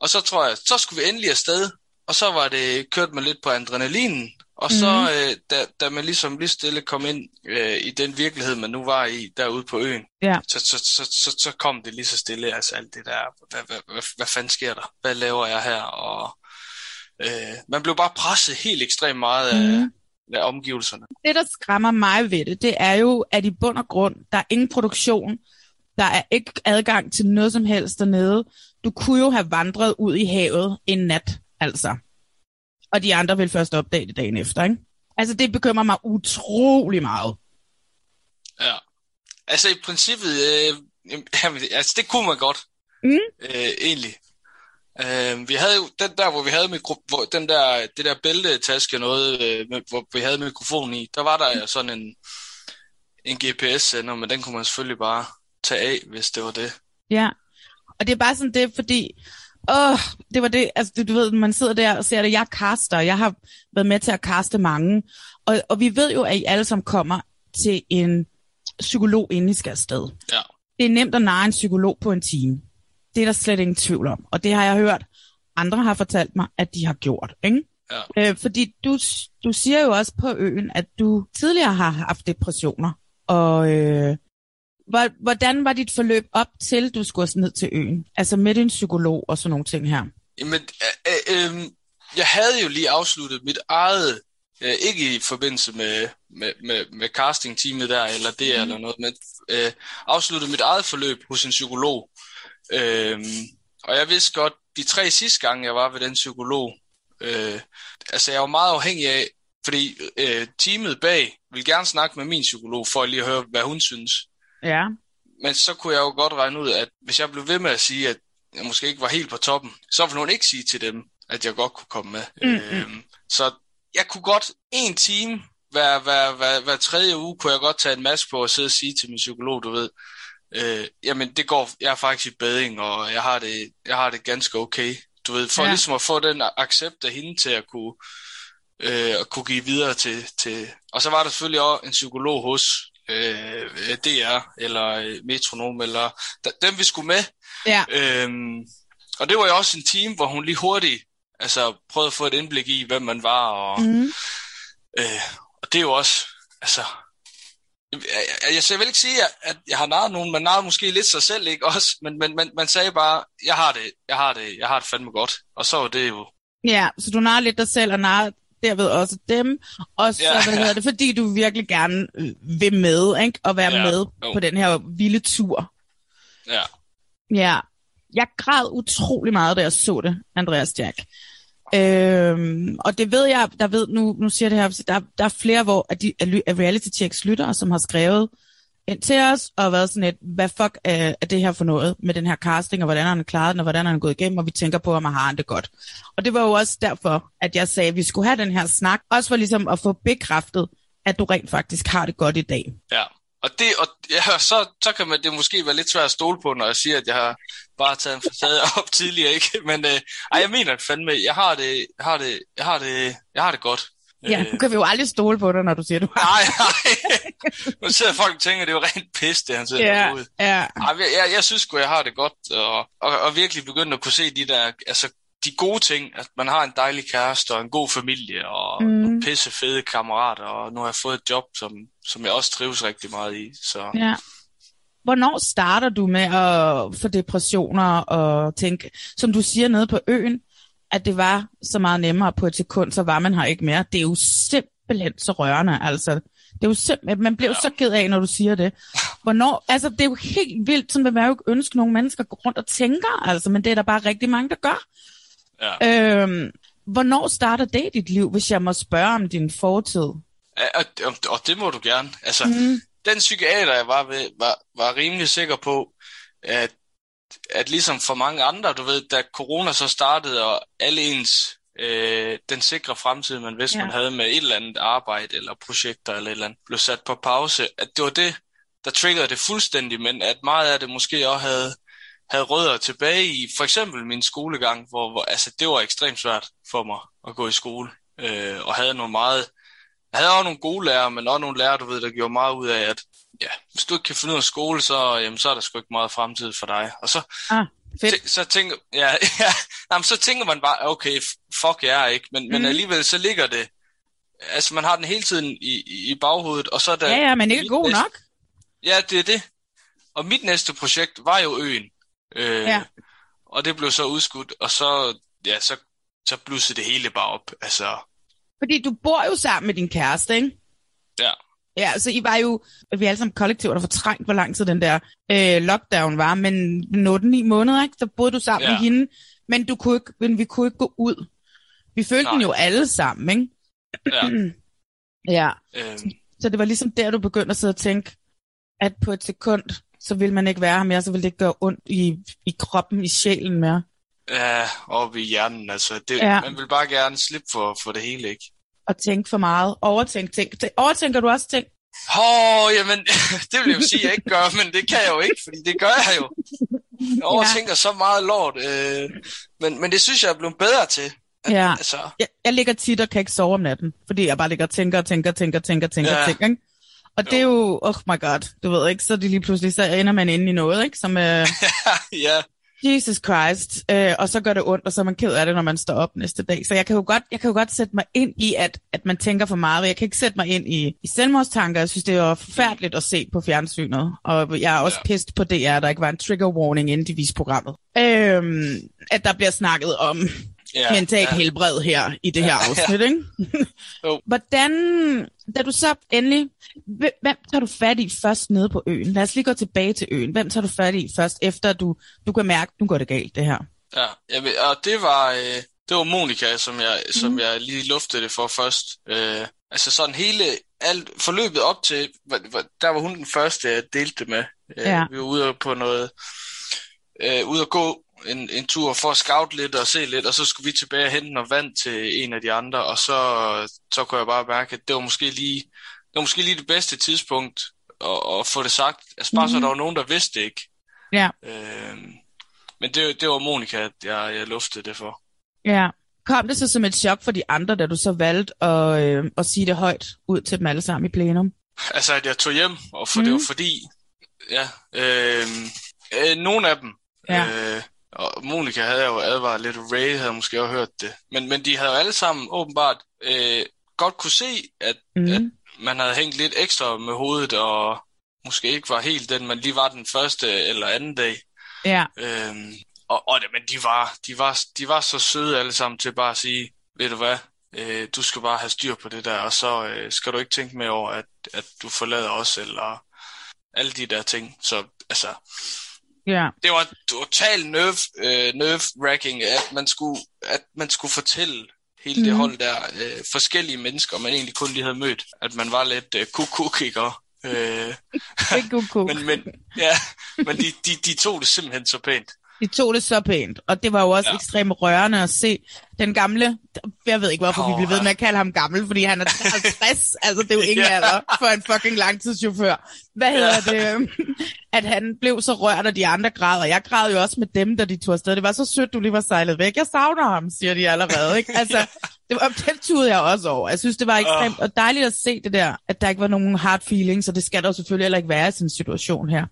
[SPEAKER 12] og så tror jeg, så skulle vi endelig afsted, og så var det kørt man lidt på adrenalinen, og så,
[SPEAKER 1] Mhm.
[SPEAKER 12] øh, da, da man ligesom lige stille kom ind øh, i den virkelighed, man nu var i derude på øen,
[SPEAKER 1] Ja.
[SPEAKER 12] så, så, så, så, så kom det lige så stille, altså alt det der, hvad, hvad, hvad, hvad fanden sker der? Hvad laver jeg her? Og øh, man blev bare presset helt ekstremt meget af,
[SPEAKER 1] Mhm.
[SPEAKER 12] af omgivelserne.
[SPEAKER 1] Det, der skræmmer mig ved det, det er jo, at i bund og grund, der er ingen produktion, der er ikke adgang til noget som helst dernede. Du kunne jo have vandret ud i havet en nat, altså. Og de andre vil først opdage det dagen efter, ikke? Altså, det bekymrer mig utrolig meget.
[SPEAKER 12] Ja. Altså i princippet, øh, jamen, altså det kunne man godt,
[SPEAKER 1] Mm.
[SPEAKER 12] øh, egentlig. Øh, vi havde jo den der, hvor vi havde mikro, hvor, den der, det der bæltetaske noget, øh, hvor vi havde mikrofonen i, der var der jo sådan en, en GPS-sender, men den kunne man selvfølgelig bare tage af, hvis det var det.
[SPEAKER 1] Ja, og det er bare sådan det, fordi, åh, det var det, altså du, du ved, man sidder der og ser det, jeg er caster, jeg har været med til at kaste mange, og, og vi ved jo, at I alle sammen kommer til en psykolog, inden I skal afsted.
[SPEAKER 12] Ja.
[SPEAKER 1] Det er nemt at narre en psykolog på en time. Det er der slet ingen tvivl om, og det har jeg hørt, andre har fortalt mig, at de har gjort, ikke?
[SPEAKER 12] Ja.
[SPEAKER 1] Øh, fordi du, du siger jo også på øen, at du tidligere har haft depressioner, og øh, hvordan var dit forløb op til, du skulle ned til øen? Altså med din psykolog og sådan nogle ting her.
[SPEAKER 12] Jamen, øh, øh, jeg havde jo lige afsluttet mit eget, øh, ikke i forbindelse med, med, med, med casting-teamet der, eller det
[SPEAKER 1] Mhm.
[SPEAKER 12] eller noget, men øh, afsluttet mit eget forløb hos en psykolog. Øh, og jeg vidste godt, de tre sidste gange, jeg var ved den psykolog, øh, altså jeg var meget afhængig af, fordi øh, teamet bag ville gerne snakke med min psykolog, for lige at høre, hvad hun synes.
[SPEAKER 1] Ja.
[SPEAKER 12] Men så kunne jeg jo godt regne ud, at hvis jeg blev ved med at sige, at jeg måske ikke var helt på toppen, så ville hun ikke sige til dem, at jeg godt kunne komme med.
[SPEAKER 1] Mm,
[SPEAKER 12] Øhm, så jeg kunne godt en time hver, hver, hver, hver tredje uge, kunne jeg godt tage en maske på og sidde og sige til min psykolog, du ved, øh, jamen det går, jeg er faktisk i beding, og jeg har det, jeg har det ganske okay. Du ved, for
[SPEAKER 1] Ja.
[SPEAKER 12] ligesom at få den accept af hende til at kunne øh, og kunne give videre til, til... Og så var der selvfølgelig også en psykolog hos øh, DR, eller øh, Metronom, eller dem vi skulle med.
[SPEAKER 1] Ja.
[SPEAKER 12] Øhm, og det var jo også en team, hvor hun lige hurtigt altså, prøvede at få et indblik i, hvem man var, og,
[SPEAKER 1] Mhm.
[SPEAKER 12] øh, og det er jo også, altså, jeg, jeg, jeg vil ikke sige, at- at jeg har narret nogen, man narrede måske lidt sig selv, ikke også, men, men, men man sagde bare, jeg har det, jeg har det, jeg har det fandme godt, og så var det jo,
[SPEAKER 1] Ja, så du narer lidt dig selv og narer derved også dem, og så,
[SPEAKER 12] Ja.
[SPEAKER 1] hvad hedder det, fordi du virkelig gerne øh, vil med, ikke? Og være
[SPEAKER 12] Ja,
[SPEAKER 1] med på den her vilde tur.
[SPEAKER 12] ja,
[SPEAKER 1] Ja, jeg græd utrolig meget, da jeg så det, Andreas Jack. Øhm, og det ved jeg, der ved nu, nu siger jeg det her, der, der er flere hvor, af, de, af reality checks lyttere, som har skrevet ind til os, og været sådan et, hvad fuck er, er det her for noget med den her casting, og hvordan har han klaret den, og hvordan har han gået igennem, og vi tænker på, om han har han det godt. Og det var jo også derfor, at jeg sagde, at vi skulle have den her snak, også for ligesom at få bekræftet, at du rent faktisk har det godt i dag.
[SPEAKER 12] ja. Og, det, og ja, så, så kan man det måske være lidt svært at stole på, når jeg siger, at jeg har bare taget en facade op tidligere, ikke? Men øh, ej, jeg mener det fandme, jeg har det, jeg har det, jeg har det, jeg har det godt.
[SPEAKER 1] Ja, nu kan vi jo aldrig stole på dig, når du siger, du har.
[SPEAKER 12] Nej, nej. Nu sidder folk og tænker, at det er jo rent pis, det han sidder
[SPEAKER 1] Ja,
[SPEAKER 12] derude.
[SPEAKER 1] ja.
[SPEAKER 12] Ej, jeg, jeg, synes sgu, jeg har det godt, og, og, og virkelig begyndt at kunne se de der, altså de gode ting, at man har en dejlig kæreste og en god familie og
[SPEAKER 1] mm.
[SPEAKER 12] nogle pisse fede kammerater, og nu har jeg fået et job, som, som jeg også trives rigtig meget i. Så
[SPEAKER 1] Ja. Hvornår starter du med at få depressioner og tænke, som du siger nede på øen, at det var så meget nemmere på et sekund, så var man her ikke mere. Det er jo simpelthen så rørende, altså. Det er jo simpelthen, man bliver jo så ked af, når du siger det. Hvornår, altså det er jo helt vildt, sådan vil man jo ikke ønske, nogle mennesker går rundt og tænker, altså, men det er der bare rigtig mange, der gør.
[SPEAKER 12] ja.
[SPEAKER 1] Øhm, hvornår starter det i dit liv, hvis jeg må spørge om din fortid?
[SPEAKER 12] Og, og, og det må du gerne. Altså,
[SPEAKER 1] Mhm.
[SPEAKER 12] den psykiater, jeg var ved, var, var rimelig sikker på, at, at ligesom for mange andre, du ved, da corona så startede, og alle ens, øh, den sikre fremtid, man vidste,
[SPEAKER 1] Ja.
[SPEAKER 12] man havde med et eller andet arbejde, eller projekter, eller et eller andet, blev sat på pause, at det var det, der triggede det fuldstændig, men at meget af det måske også havde, havde rødder tilbage i for eksempel min skolegang, hvor, hvor altså, det var ekstremt svært for mig at gå i skole, øh, og havde nogle meget jeg havde også nogle gode lærere, men også nogle lærere, du ved, der gjorde meget ud af, at ja, hvis du ikke kan finde ud af skole, så, jamen, så er der sgu ikke meget fremtid for dig. Og så,
[SPEAKER 1] Ah, fedt.
[SPEAKER 12] så, tænker, ja, ja, jamen, så tænker man bare, okay, fuck jeg ikke, men, mm. men
[SPEAKER 1] Mhm.
[SPEAKER 12] alligevel så ligger det, altså man har den hele tiden i, i, baghovedet, og så er der...
[SPEAKER 1] Ja, ja, men ikke god
[SPEAKER 12] næste-
[SPEAKER 1] nok.
[SPEAKER 12] Ja, det er det. Og mit næste projekt var jo øen. Øh,
[SPEAKER 1] Ja.
[SPEAKER 12] Og det blev så udskudt, og så, ja, så, så blussede det hele bare op. Altså,
[SPEAKER 1] Fordi du bor jo sammen med din kæreste, ikke?
[SPEAKER 12] ja.
[SPEAKER 1] Ja, så I var jo, vi alle sammen kollektivt, der fortrængt, hvor lang tid den der øh, lockdown var, men 8-9 måneder, ikke? Så boede du sammen
[SPEAKER 12] Ja.
[SPEAKER 1] med hende, men, du kunne ikke, men vi kunne ikke gå ud. Vi følte den
[SPEAKER 12] Nej.
[SPEAKER 1] jo alle sammen, ikke?
[SPEAKER 12] Ja.
[SPEAKER 1] Ja,
[SPEAKER 12] Øhm,
[SPEAKER 1] så det var ligesom der, du begyndte at sidde og tænke, at på et sekund, så ville man ikke være her mere, så ville det ikke gøre ondt i, i kroppen, i sjælen mere.
[SPEAKER 12] Ja, oppe i hjernen, altså. Det,
[SPEAKER 1] ja.
[SPEAKER 12] Man vil bare gerne slippe for, for det hele, ikke?
[SPEAKER 1] Og tænke for meget. Overtænke ting. Tænk- Overtænker du også ting?
[SPEAKER 12] Åh, oh, jamen, det vil jeg jo sige, jeg ikke gør, men det kan jeg jo ikke, fordi det gør jeg jo. Jeg overtænker ja. så meget lort, øh, men, men det synes jeg er blevet bedre til.
[SPEAKER 1] Ja.
[SPEAKER 12] Altså,
[SPEAKER 1] Jeg, jeg ligger tit og kan ikke sove om natten, fordi jeg bare ligger og tænker og tænker, tænker, tænker, tænker,
[SPEAKER 12] Ja.
[SPEAKER 1] tænker, ikke? Og det er jo, oh my god, du ved ikke, så det lige pludselig, så ender man inde i noget, ikke? Som, øh,
[SPEAKER 12] ja,
[SPEAKER 1] Jesus Christ, øh, og så gør det ondt, og så er man ked af det, når man står op næste dag. Så jeg kan jo godt, jeg kan jo godt sætte mig ind i, at, at man tænker for meget. Jeg kan ikke sætte mig ind i, i selvmordstanker. Jeg synes, det er jo forfærdeligt at se på fjernsynet. Og jeg er også ja. pist på DR, der ikke var en trigger warning, inden de viste programmet. Øhm, at der bliver snakket om
[SPEAKER 12] Ja,
[SPEAKER 1] mentalt
[SPEAKER 12] ja.
[SPEAKER 1] helbred her i det her afsnit,
[SPEAKER 12] ja.
[SPEAKER 1] ikke?
[SPEAKER 12] Jo.
[SPEAKER 1] Hvordan, da du så endelig, hvem- tager du fat i først nede på øen? Lad os lige gå tilbage til øen. Hvem tager du fat i først, efter du, du kan mærke, nu går det galt, det her?
[SPEAKER 12] ja. Jeg ved, og det var, øh, det var Monika, som jeg, mm. som jeg lige luftede det for først. Øh, altså sådan hele, alt forløbet op til, der var hun den første, jeg delte det med. Øh,
[SPEAKER 1] Ja.
[SPEAKER 12] Vi var ude på noget, øh, ude at gå en, en tur for at scout lidt og se lidt, og så skulle vi tilbage og hente noget vand til en af de andre, og så, så kunne jeg bare mærke, at det var måske lige, det var måske lige det bedste tidspunkt at, at få det sagt. Altså bare mm. så
[SPEAKER 1] Mhm.
[SPEAKER 12] der var nogen, der vidste det ikke.
[SPEAKER 1] Ja,
[SPEAKER 12] Øh, men det, det var Monika, jeg, jeg luftede det for.
[SPEAKER 1] ja. Kom det så som et chok for de andre, da du så valgte at, øh, at sige det højt ud til dem alle sammen i plenum?
[SPEAKER 12] Altså, at jeg tog hjem, og for mm. det var fordi, ja, øh, øh, nogle af dem,
[SPEAKER 1] Ja.
[SPEAKER 12] øh, og Monika havde jo advaret lidt, Ray havde måske også hørt det, men, men de havde jo alle sammen åbenbart øh, godt kunne se, at,
[SPEAKER 1] Mhm.
[SPEAKER 12] at man havde hængt lidt ekstra med hovedet, og måske ikke var helt den, man lige var den første eller anden dag.
[SPEAKER 1] Ja.
[SPEAKER 12] Øhm, og, og, men de var, de, var, de var så søde alle sammen til bare at sige, ved du hvad, øh, du skal bare have styr på det der, og så øh, skal du ikke tænke mere over, at, at du forlader os, eller alle de der ting. Så altså,
[SPEAKER 1] Ja.
[SPEAKER 12] det var total nerve, øh, nerve-wracking, at man skulle, at man skulle fortælle hele det
[SPEAKER 1] Mhm.
[SPEAKER 12] hold der, øh, forskellige mennesker, man egentlig kun lige havde mødt, at man var lidt øh, kuk-kuk-kikker. Øh, men, men, ja, men de, de, de tog det simpelthen så pænt.
[SPEAKER 1] De tog det så pænt, og det var jo også
[SPEAKER 12] Ja.
[SPEAKER 1] ekstremt rørende at se den gamle, jeg ved ikke hvorfor oh, vi bliver ved med at kalde ham gammel, fordi han er 53, altså det er jo ingen
[SPEAKER 12] Ja.
[SPEAKER 1] alder for en fucking langtidschauffør. Hvad hedder det? At han blev så rørt, og de andre græd, og jeg græd jo også med dem, da de tog afsted. Det var så sødt, du lige var sejlet væk. Jeg savner ham, siger de allerede, ikke? Altså, det var, den tudede jeg også over. Jeg synes, det var ekstremt og dejligt at se det der, at der ikke var nogen hard feelings, og det skal der jo selvfølgelig heller ikke være i sådan en situation her.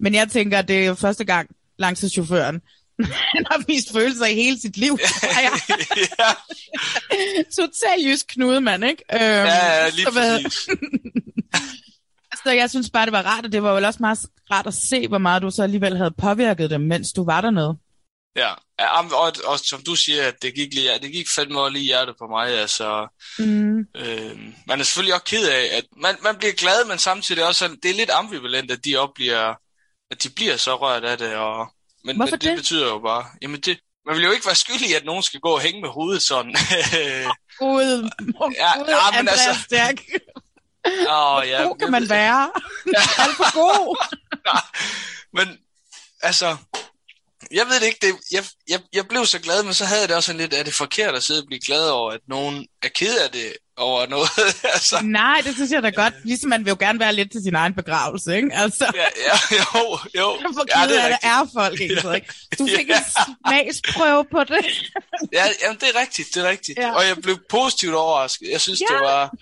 [SPEAKER 1] Men jeg tænker, at det er første gang, langtidschaufføren, han har vist følelser i hele sit liv, jeg. Total jysk knudemand, ikke? Øhm,
[SPEAKER 12] Ja, ja, lige
[SPEAKER 1] så hvad-. Så jeg synes bare, det var rart, og det var vel også meget rart at se, hvor meget du så alligevel havde påvirket dem, mens du var dernede.
[SPEAKER 12] Ja, ja og, og, og som du siger, at det gik, lige, det gik fandme også lige hjertet på mig. Altså,
[SPEAKER 1] Mm.
[SPEAKER 12] øh, man er selvfølgelig også ked af, at man, man bliver glad, men samtidig også, det er lidt ambivalent, at de opbliver, at de bliver så rørt af det. Og, men,
[SPEAKER 1] Hvorfor
[SPEAKER 12] men det,
[SPEAKER 1] det?
[SPEAKER 12] betyder jo bare, jamen det, man vil jo ikke være skyldig, at nogen skal gå og hænge med hovedet sådan.
[SPEAKER 1] Gud,
[SPEAKER 12] Ja, ja, men altså-
[SPEAKER 1] Stærk.
[SPEAKER 12] Åh, ja,
[SPEAKER 1] God kan man være. Alt for god.
[SPEAKER 12] Men altså, jeg ved det ikke, det, jeg, jeg, jeg blev så glad, men så havde jeg det også lidt, er det forkert at sidde og blive glad over, at nogen er ked af det over noget? altså,
[SPEAKER 1] Nej, det synes jeg da godt. Ligesom man vil jo gerne være lidt til sin egen begravelse, ikke? Altså,
[SPEAKER 12] ja, ja, jo, jo.
[SPEAKER 1] hvor
[SPEAKER 12] ja,
[SPEAKER 1] ked af det er folk, ikke? Så, ikke? Du fik
[SPEAKER 12] Ja.
[SPEAKER 1] en smagsprøve på det.
[SPEAKER 12] Ja, jamen, det er rigtigt, det er rigtigt.
[SPEAKER 1] Ja.
[SPEAKER 12] Ja. Og jeg blev positivt overrasket. Jeg synes,
[SPEAKER 1] Ja.
[SPEAKER 12] det var...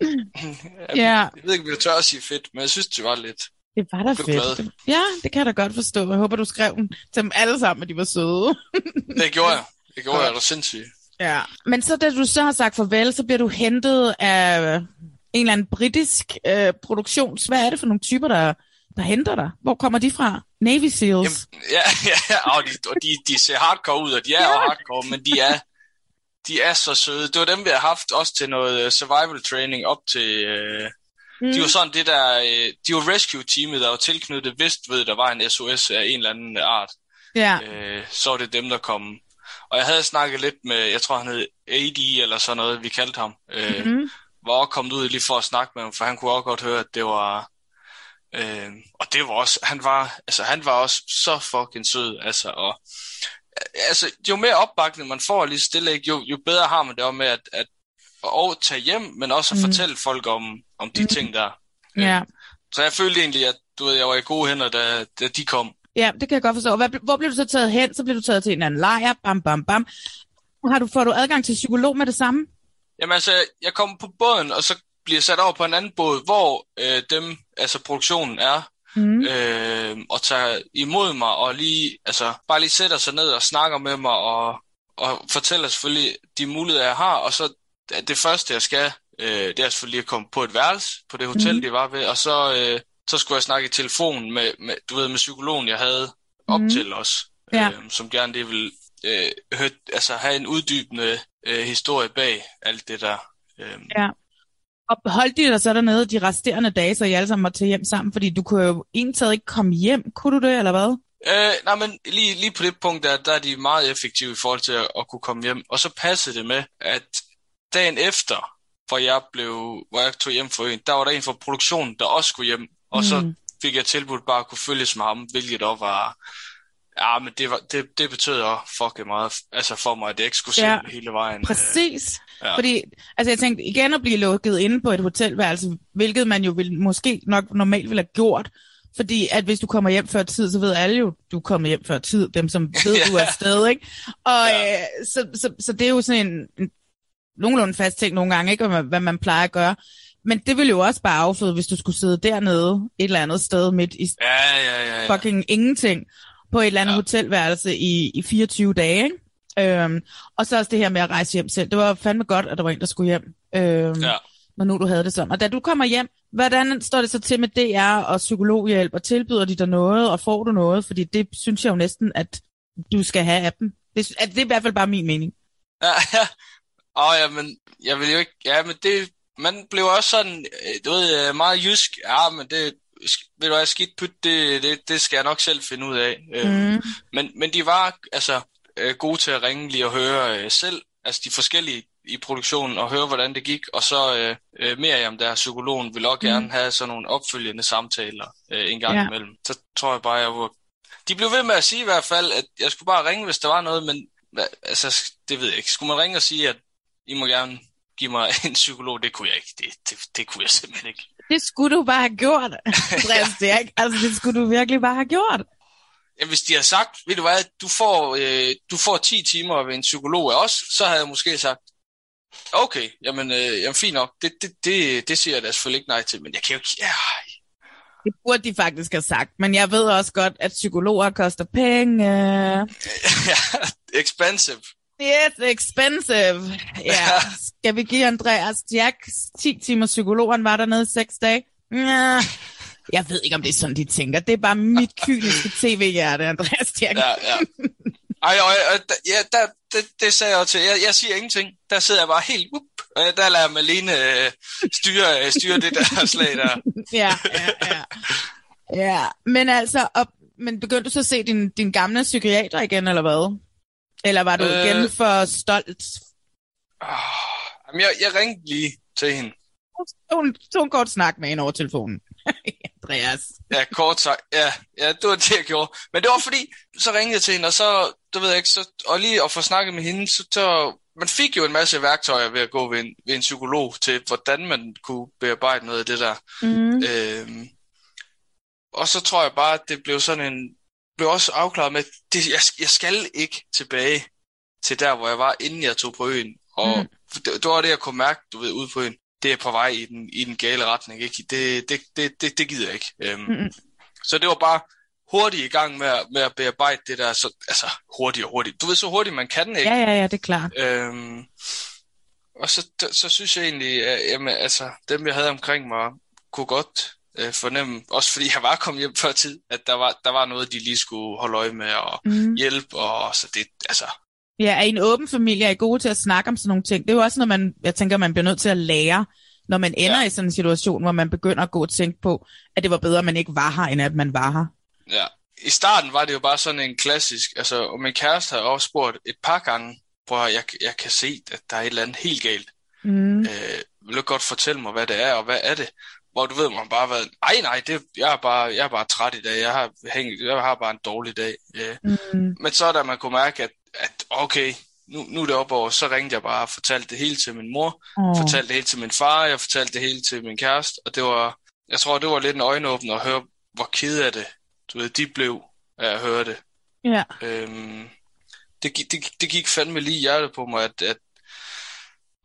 [SPEAKER 12] jeg,
[SPEAKER 1] Ja.
[SPEAKER 12] jeg ved ikke, om jeg tør at sige fedt, men jeg synes, det var lidt...
[SPEAKER 1] Det var da
[SPEAKER 12] blev glad.
[SPEAKER 1] fedt. Ja, det kan jeg da godt forstå. Jeg håber, du skrev den til dem alle sammen, at de var søde.
[SPEAKER 12] Det gjorde jeg. Det gjorde jeg, det var sindssygt.
[SPEAKER 1] Ja. Men så da du så har sagt farvel, så bliver du hentet af en eller anden britisk øh, produktions... Hvad er det for nogle typer, der, der henter dig? Hvor kommer de fra? Navy Seals? Jamen,
[SPEAKER 12] Ja, ja, ja, og de, og de, de ser hardcore ud, og de er ja. hardcore, men de er, de er så søde. Det var dem, vi har haft også til noget survival training op til... Øh, mm. De var sådan det der... Øh, de var rescue-teamet, der var tilknyttet, vidst ved, der var en SOS af en eller anden art.
[SPEAKER 1] ja.
[SPEAKER 12] Øh, så var det dem, der kom. Og jeg havde snakket lidt med, jeg tror han hed AD eller sådan noget, vi kaldte ham. Øh,
[SPEAKER 1] Mhm.
[SPEAKER 12] Var også kommet ud lige for at snakke med ham, for han kunne også godt høre, at det var... Øh, og det var også, han var, altså han var også så fucking sød, altså, og altså, jo mere opbakning man får lige stille, ikke, jo, jo bedre har man det også med at, at og tage hjem, men også at
[SPEAKER 1] Mm.
[SPEAKER 12] fortælle folk om, om de
[SPEAKER 1] Mm.
[SPEAKER 12] ting der.
[SPEAKER 1] Ja.
[SPEAKER 12] Så jeg følte egentlig, at du ved, jeg var i gode hænder, da, da de kom.
[SPEAKER 1] ja, det kan jeg godt forstå. Hvad, hvor blev du så taget hen? Så blev du taget til en anden lejr. Bam, bam, bam. Har du, får du adgang til psykolog med det samme?
[SPEAKER 12] Jamen altså, jeg kom på båden, og så bliver sat over på en anden båd, hvor øh, dem, altså produktionen er,
[SPEAKER 1] Mm.
[SPEAKER 12] øh, og tager imod mig, og lige, altså, bare lige sætter sig ned og snakker med mig, og, og fortæller selvfølgelig de muligheder, jeg har, og så det- det første, jeg skal, øh, det er selvfølgelig at komme på et værelse på det hotel, mm. de var ved, og så, øh, så skulle jeg snakke i telefon med, med, du ved, med psykologen, jeg havde op
[SPEAKER 1] Mhm.
[SPEAKER 12] til os,
[SPEAKER 1] Ja.
[SPEAKER 12] øh, som gerne det vil øh, høre, altså have en uddybende øh, historie bag alt det der. Øh,
[SPEAKER 1] Ja. Og holdt de dig så dernede de resterende dage, så I alle sammen måtte tage hjem sammen? Fordi du kunne jo egentlig ikke komme hjem. Kunne du det, eller hvad?
[SPEAKER 12] Øh, nej, men lige, lige på det punkt, der, der er de meget effektive i forhold til at, at kunne komme hjem. Og så passede det med, at dagen efter, hvor jeg, blev, hvor jeg tog hjem for øen, der var der en fra produktionen, der også skulle hjem. Og så
[SPEAKER 1] Mm.
[SPEAKER 12] fik jeg tilbudt bare at kunne følges med ham, hvilket også var... Ja, men det, var, det, det betød også fucking meget altså for mig, at jeg ikke skulle se
[SPEAKER 1] Ja,
[SPEAKER 12] hele vejen.
[SPEAKER 1] Præcis.
[SPEAKER 12] Ja.
[SPEAKER 1] Fordi, altså jeg tænkte, igen at blive lukket inde på et hotelværelse, hvilket man jo vil, måske nok normalt ville have gjort, Fordi at hvis du kommer hjem før tid, så ved alle jo, du er kommet hjem før tid, dem som ved, du er afsted, ikke? Og ja. øh, så, så, så det er jo sådan en, en nogenlunde fast ting nogle gange, ikke? Hvad, hvad man plejer at gøre. Men det ville jo også bare afføde, hvis du skulle sidde dernede et eller andet sted midt i
[SPEAKER 12] Ja, ja, ja. ja.
[SPEAKER 1] fucking ingenting på et eller andet ja. hotelværelse i, i 24 dage, ikke? Øhm, og så også det her med at rejse hjem selv. Det var fandme godt, at der var en, der skulle hjem. Øhm,
[SPEAKER 12] Ja.
[SPEAKER 1] Når nu du havde det sådan. Og da du kommer hjem, hvordan står det så til med DR og psykologhjælp? Og tilbyder de dig noget, og får du noget? Fordi det synes jeg jo næsten, at du skal have af dem. Det, at det er i hvert fald bare min mening.
[SPEAKER 12] Ja, ja. Åh, ja, men jeg vil jo ikke... Ja, men det... Man blev også sådan, øh, du ved, øh, meget jysk. Ja, men det... Ved du hvad, skidt pyt, det, det, det skal jeg nok selv finde ud af. Mm.
[SPEAKER 1] Mm.
[SPEAKER 12] Men, men de var altså øh, gode til at ringe lige og høre øh, selv, altså de forskellige i produktionen, og høre, hvordan det gik. Og så øh, øh, Miriam, der er psykologen, vil også gerne have sådan nogle opfølgende samtaler øh, en gang
[SPEAKER 1] Ja.
[SPEAKER 12] imellem. Så tror jeg bare, jeg var... De blev ved med at sige i hvert fald, at jeg skulle bare ringe, hvis der var noget, men altså, det ved jeg ikke. Skulle man ringe og sige, at I må gerne give mig en psykolog? Det kunne jeg ikke. Det, det, det kunne jeg simpelthen ikke.
[SPEAKER 1] Det skulle du bare have gjort, Andreas Dirk. Altså, det skulle du virkelig bare have gjort.
[SPEAKER 12] Ja, hvis de havde sagt, ved du hvad, du får, øh, du får 10 timer ved en psykolog af os, så havde jeg måske sagt, okay, jamen, øh, jamen fint nok, det, det, det, det siger jeg da selvfølgelig ikke nej til, men jeg kan jo ikke, ja,
[SPEAKER 1] Det burde de faktisk have sagt. Men jeg ved også godt, at psykologer koster penge.
[SPEAKER 12] expensive.
[SPEAKER 1] It's expensive. Ja. Skal vi give Andreas Jack 10 timer psykolog? Han var dernede i 6 dage. Ja. Jeg ved ikke, om det er sådan, de tænker. Det er bare mit kyniske tv-hjerte, Andreas Jack.
[SPEAKER 12] Ja, ja. Ej, og, og, ja, der, det, det sagde jeg til. Jeg, jeg siger ingenting. Der sidder jeg bare helt, up, og der lader jeg Malene øh, styre, øh, styre det der slag der.
[SPEAKER 1] ja, ja, ja. Ja, men altså, op, men begyndte du så at se din, din gamle psykiater igen, eller hvad? Eller var du øh... Igen for stolt?
[SPEAKER 12] Jamen, jeg, jeg ringte lige til hende.
[SPEAKER 1] Hun tog en kort snak med hende over telefonen. Andreas.
[SPEAKER 12] Ja, kort sagt. Ja, ja, det var det, jeg gjorde. Men det var fordi, så ringede jeg til hende, og så, du ved jeg ikke, så, og lige at få snakket med hende, så, så man fik jo en masse værktøjer ved at gå ved en, ved en psykolog til, hvordan man kunne bearbejde noget af det der.
[SPEAKER 1] Mm.
[SPEAKER 12] Øhm, og så tror jeg bare, at det blev sådan en, blev også afklaret med, det, jeg, jeg skal ikke tilbage til der, hvor jeg var, inden jeg tog på øen. Og
[SPEAKER 1] Mm.
[SPEAKER 12] det, det var det, jeg kunne mærke, du ved, ude på øen. Det er på vej i den, i den gale retning, ikke? Det, det, det, det, det gider jeg ikke. Øhm,
[SPEAKER 1] Mm.
[SPEAKER 12] så det var bare hurtigt i gang med, at- med at bearbejde det der, så, altså hurtigt og hurtigt. Du ved, så hurtigt man kan, ikke?
[SPEAKER 1] Ja, ja, ja, det er klart.
[SPEAKER 12] Øhm, og så, så synes jeg egentlig, at jamen, altså, dem jeg havde omkring mig, kunne godt øh, fornemme, også fordi jeg var kommet hjem før tid, at der var, der var noget, de lige skulle holde øje med og
[SPEAKER 1] Mhm.
[SPEAKER 12] hjælpe, og så det, altså,
[SPEAKER 1] Ja, er I en åben familie? Er I gode til at snakke om sådan nogle ting? Det er jo også noget, man, jeg tænker, man bliver nødt til at lære, når man ender ja. i sådan en situation, hvor man begynder at gå og tænke på, at det var bedre, at man ikke var her, end at man var her.
[SPEAKER 12] ja. I starten var det jo bare sådan en klassisk, altså, og min kæreste havde også spurgt et par gange, hvor jeg, jeg kan se, at der er et eller andet helt galt.
[SPEAKER 1] Mm.
[SPEAKER 12] Øh, vil du godt fortælle mig, hvad det er, og hvad er det? Hvor du ved, man bare har været, ej nej, det, jeg, er bare, jeg er bare træt i dag, jeg har, hængt, jeg har bare en dårlig dag. Øh,
[SPEAKER 1] Mm.
[SPEAKER 12] Men så da man kunne mærke, at, at okay, nu, nu er det op over, så ringte jeg bare og fortalte det hele til min mor,
[SPEAKER 1] Åh.
[SPEAKER 12] fortalte det hele til min far, jeg fortalte det hele til min kæreste, og det var, jeg tror, det var lidt en øjenåbner at høre, hvor ked af det, du ved, de blev af at høre det.
[SPEAKER 1] Ja.
[SPEAKER 12] Øhm, det, det, det gik fandme lige hjertet på mig, at, at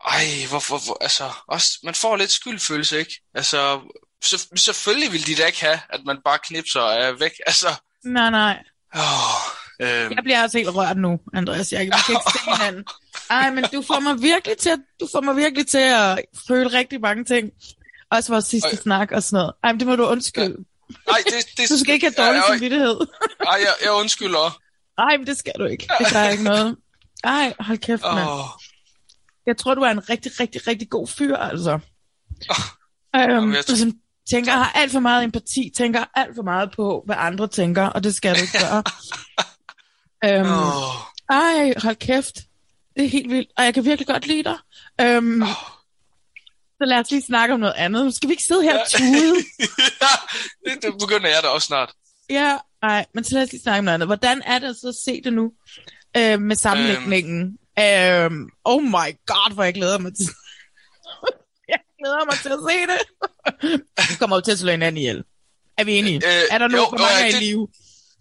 [SPEAKER 12] ej, hvorfor, hvor, altså, også, man får lidt skyldfølelse, ikke? Altså, så, selvfølgelig vil de da ikke have, at man bare knipser og er væk, altså,
[SPEAKER 1] Nej, nej.
[SPEAKER 12] åh, øhm,
[SPEAKER 1] Jeg bliver også helt rørt nu, Andreas. Jeg, kan ikke se hinanden. Ej, men du får mig virkelig til, at, du får mig virkelig til at føle rigtig mange ting. Også vores sidste
[SPEAKER 12] Ej.
[SPEAKER 1] snak og sådan noget. Ej, men det må du undskylde.
[SPEAKER 12] Nej, det, det,
[SPEAKER 1] Du skal ikke have dårlig
[SPEAKER 12] Ej, ej,
[SPEAKER 1] samvittighed.
[SPEAKER 12] Ej, jeg, jeg undskylder.
[SPEAKER 1] Nej, men det skal du ikke. Det gør ikke noget. Ej, hold kæft, mand.
[SPEAKER 12] Åh,
[SPEAKER 1] Jeg tror, du er en rigtig, rigtig, rigtig god fyr, altså. Øhm,
[SPEAKER 12] Jamen, jeg
[SPEAKER 1] som tænker, har alt for meget empati, tænker alt for meget på, hvad andre tænker, og det skal du ikke gøre. øhm,
[SPEAKER 12] åh,
[SPEAKER 1] ej, hold kæft. Det er helt vildt, og jeg kan virkelig godt lide dig. Øhm, så lad os lige snakke om noget andet. Skal vi ikke sidde her og tude?
[SPEAKER 12] det, det begynder jeg da også snart.
[SPEAKER 1] Ja, nej, men så lad os lige snakke om noget andet. Hvordan er det så at se det nu øh, med sammenlægningen? Øhm, oh my god, hvor jeg glæder mig til Jeg glæder mig til at se det. Vi kommer jo til at slå hinanden ihjel. Er vi enige?
[SPEAKER 12] Øh,
[SPEAKER 1] er der nogen,
[SPEAKER 12] jo,
[SPEAKER 1] mange i
[SPEAKER 12] det-
[SPEAKER 1] live?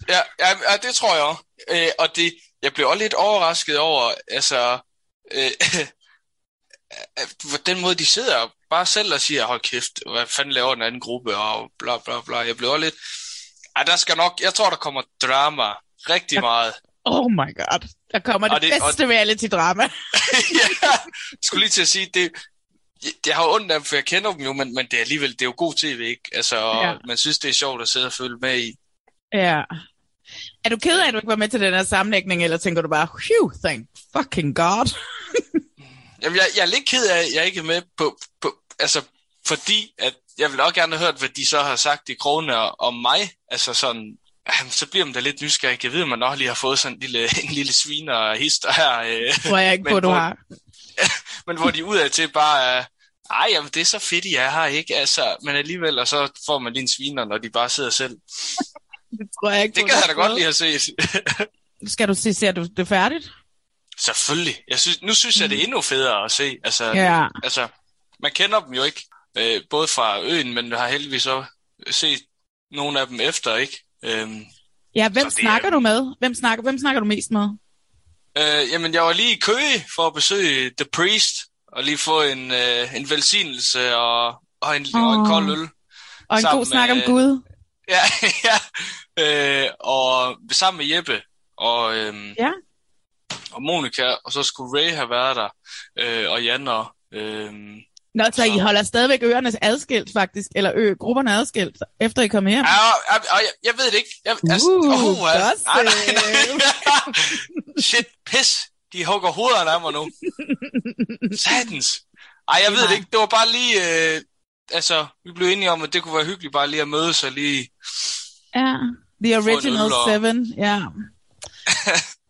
[SPEAKER 12] Ja, ja, ja det tror jeg også. Øh, og det, jeg blev også lidt overrasket over, altså, øh, den måde, de sidder bare selv og siger, hold kæft, hvad fanden laver den anden gruppe, og bla bla bla. Jeg blev også lidt, ej, der skal nok, jeg tror, der kommer drama rigtig meget.
[SPEAKER 1] Oh my god. Der kommer det,
[SPEAKER 12] Og det-
[SPEAKER 1] det
[SPEAKER 12] og-
[SPEAKER 1] bedste reality-drama.
[SPEAKER 12] ja, jeg skulle lige til at sige, det, jeg har ondt af dem, for jeg kender dem jo, men, men det er alligevel, det er jo god tv, ikke? Altså,
[SPEAKER 1] Ja.
[SPEAKER 12] man synes, det er sjovt at sidde og følge med i.
[SPEAKER 1] Ja. Er du ked af, at du ikke var med til den her sammenlægning, eller tænker du bare, phew, thank fucking god?
[SPEAKER 12] Jamen, jeg, jeg er lidt ked af, at jeg ikke er med på, på altså, fordi at jeg vil også gerne have hørt, hvad de så har sagt i krogene om mig. Altså sådan, jamen, så bliver man da lidt nysgerrig. Jeg ved, at man også lige har fået sådan en lille, en lille sviner hister her. Øh,
[SPEAKER 1] Tror jeg ikke på,
[SPEAKER 12] men
[SPEAKER 1] du
[SPEAKER 12] hvor-
[SPEAKER 1] har.
[SPEAKER 12] men hvor de udad til bare er, ej, jamen, det er så fedt, I er her, ikke? Altså, men alligevel, og så får man lige en sviner, når de bare sidder selv.
[SPEAKER 1] Det tror jeg ikke
[SPEAKER 12] Det kan jeg da godt lige have set.
[SPEAKER 1] Skal du se, ser du det færdigt?
[SPEAKER 12] Selvfølgelig. Jeg synes, nu synes jeg, det er endnu federe at se. Altså,
[SPEAKER 1] Ja.
[SPEAKER 12] altså man kender dem jo ikke, øh, både fra øen, men har heldigvis også set nogle af dem efter, ikke? Øhm,
[SPEAKER 1] Ja, hvem
[SPEAKER 12] det er-
[SPEAKER 1] snakker du med? Hvem snakker, hvem snakker du mest med?
[SPEAKER 12] øh, jamen, jeg var lige i Køge for at besøge The Priest, og lige få en, øh, en velsignelse og, og, en, oh. og en kold øl.
[SPEAKER 1] Og en god snak om
[SPEAKER 12] med-
[SPEAKER 1] Gud.
[SPEAKER 12] Ja, ja. Øh, og sammen med Jeppe og, øhm,
[SPEAKER 1] Ja.
[SPEAKER 12] og Monika, og så skulle Ray have været der, øh, og Jan og... Øhm,
[SPEAKER 1] Nå, så I holder stadigvæk ørerne adskilt, faktisk, eller ø, grupperne adskilt, efter I kommer hjem?
[SPEAKER 12] Ja, jeg, jeg ved det ikke. Jeg, altså,
[SPEAKER 1] Uh,
[SPEAKER 12] uh, nej, nej, nej. Shit, pis. De hugger hovederne af mig nu. Satans. Ej, jeg ved det ikke. Det var bare lige... Øh, altså, vi blev enige om, at det kunne være hyggeligt bare lige at mødes og lige...
[SPEAKER 1] Ja, the original seven, ja.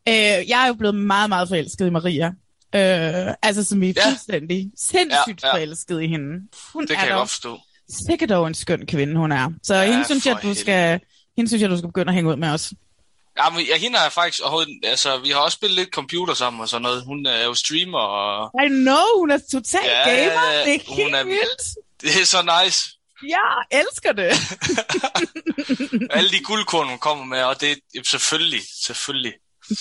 [SPEAKER 1] øh, jeg er jo blevet meget, meget forelsket i Maria. Øh, altså, som i
[SPEAKER 12] Ja.
[SPEAKER 1] fuldstændig sindssygt
[SPEAKER 12] Ja, ja.
[SPEAKER 1] forelsket i hende. Hun
[SPEAKER 12] Det
[SPEAKER 1] er
[SPEAKER 12] kan jeg godt forstå.
[SPEAKER 1] sikkert dog en skøn kvinde, hun er. Så
[SPEAKER 12] Ja,
[SPEAKER 1] hende synes jeg, du skal, hende synes jeg, du skal begynde at hænge ud med os.
[SPEAKER 12] Ja, men jeg, hende jeg faktisk. Altså, vi har også spillet lidt computer sammen og sådan noget. Hun er jo streamer og...
[SPEAKER 1] I know, hun er total
[SPEAKER 12] Ja,
[SPEAKER 1] gamer. Det er helt
[SPEAKER 12] er-
[SPEAKER 1] vildt.
[SPEAKER 12] Det er så nice.
[SPEAKER 1] Jeg elsker det.
[SPEAKER 12] Alle de guldkorn, hun kommer med, og det er selvfølgelig, selvfølgelig.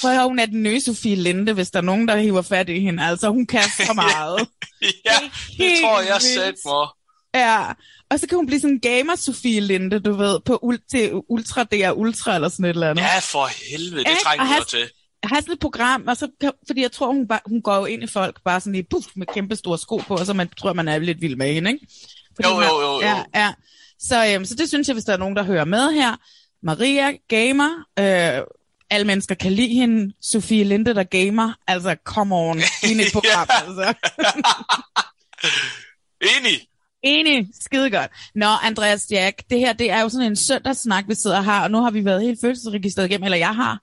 [SPEAKER 1] Prøv at høre, hun er den nye Sofie Linde, hvis der er nogen, der hiver fat i hende. Altså, hun kan så meget.
[SPEAKER 12] Ja, det
[SPEAKER 1] helt
[SPEAKER 12] tror jeg sat mig.
[SPEAKER 1] Ja, og så kan hun blive sådan en gamer Sofie Linde, du ved, på ul- til Ultra DR Ultra eller sådan et eller andet.
[SPEAKER 12] Ja, for helvede, det trænger jo til.
[SPEAKER 1] Jeg har sådan et program, og så kan, fordi jeg tror, hun, bare, hun går jo ind i folk bare sådan lige puff, med kæmpe store sko på, og så man, tror man er lidt vild med hende, ikke? Fordi
[SPEAKER 12] Jo,
[SPEAKER 1] hun har-
[SPEAKER 12] jo, jo, jo.
[SPEAKER 1] Ja, ja. Så, øhm, så det synes jeg, hvis der er nogen, der hører med her. Maria, gamer. Øh, alle mennesker kan lide hende. Sofie Linde, der gamer. Altså, come on. Hende et program, altså.
[SPEAKER 12] Enig.
[SPEAKER 1] Enig, skide godt. Nå, Andreas Jack, det her, det er jo sådan en søndagssnak, vi sidder her, og nu har vi været helt følelsesregistret igennem, eller jeg har.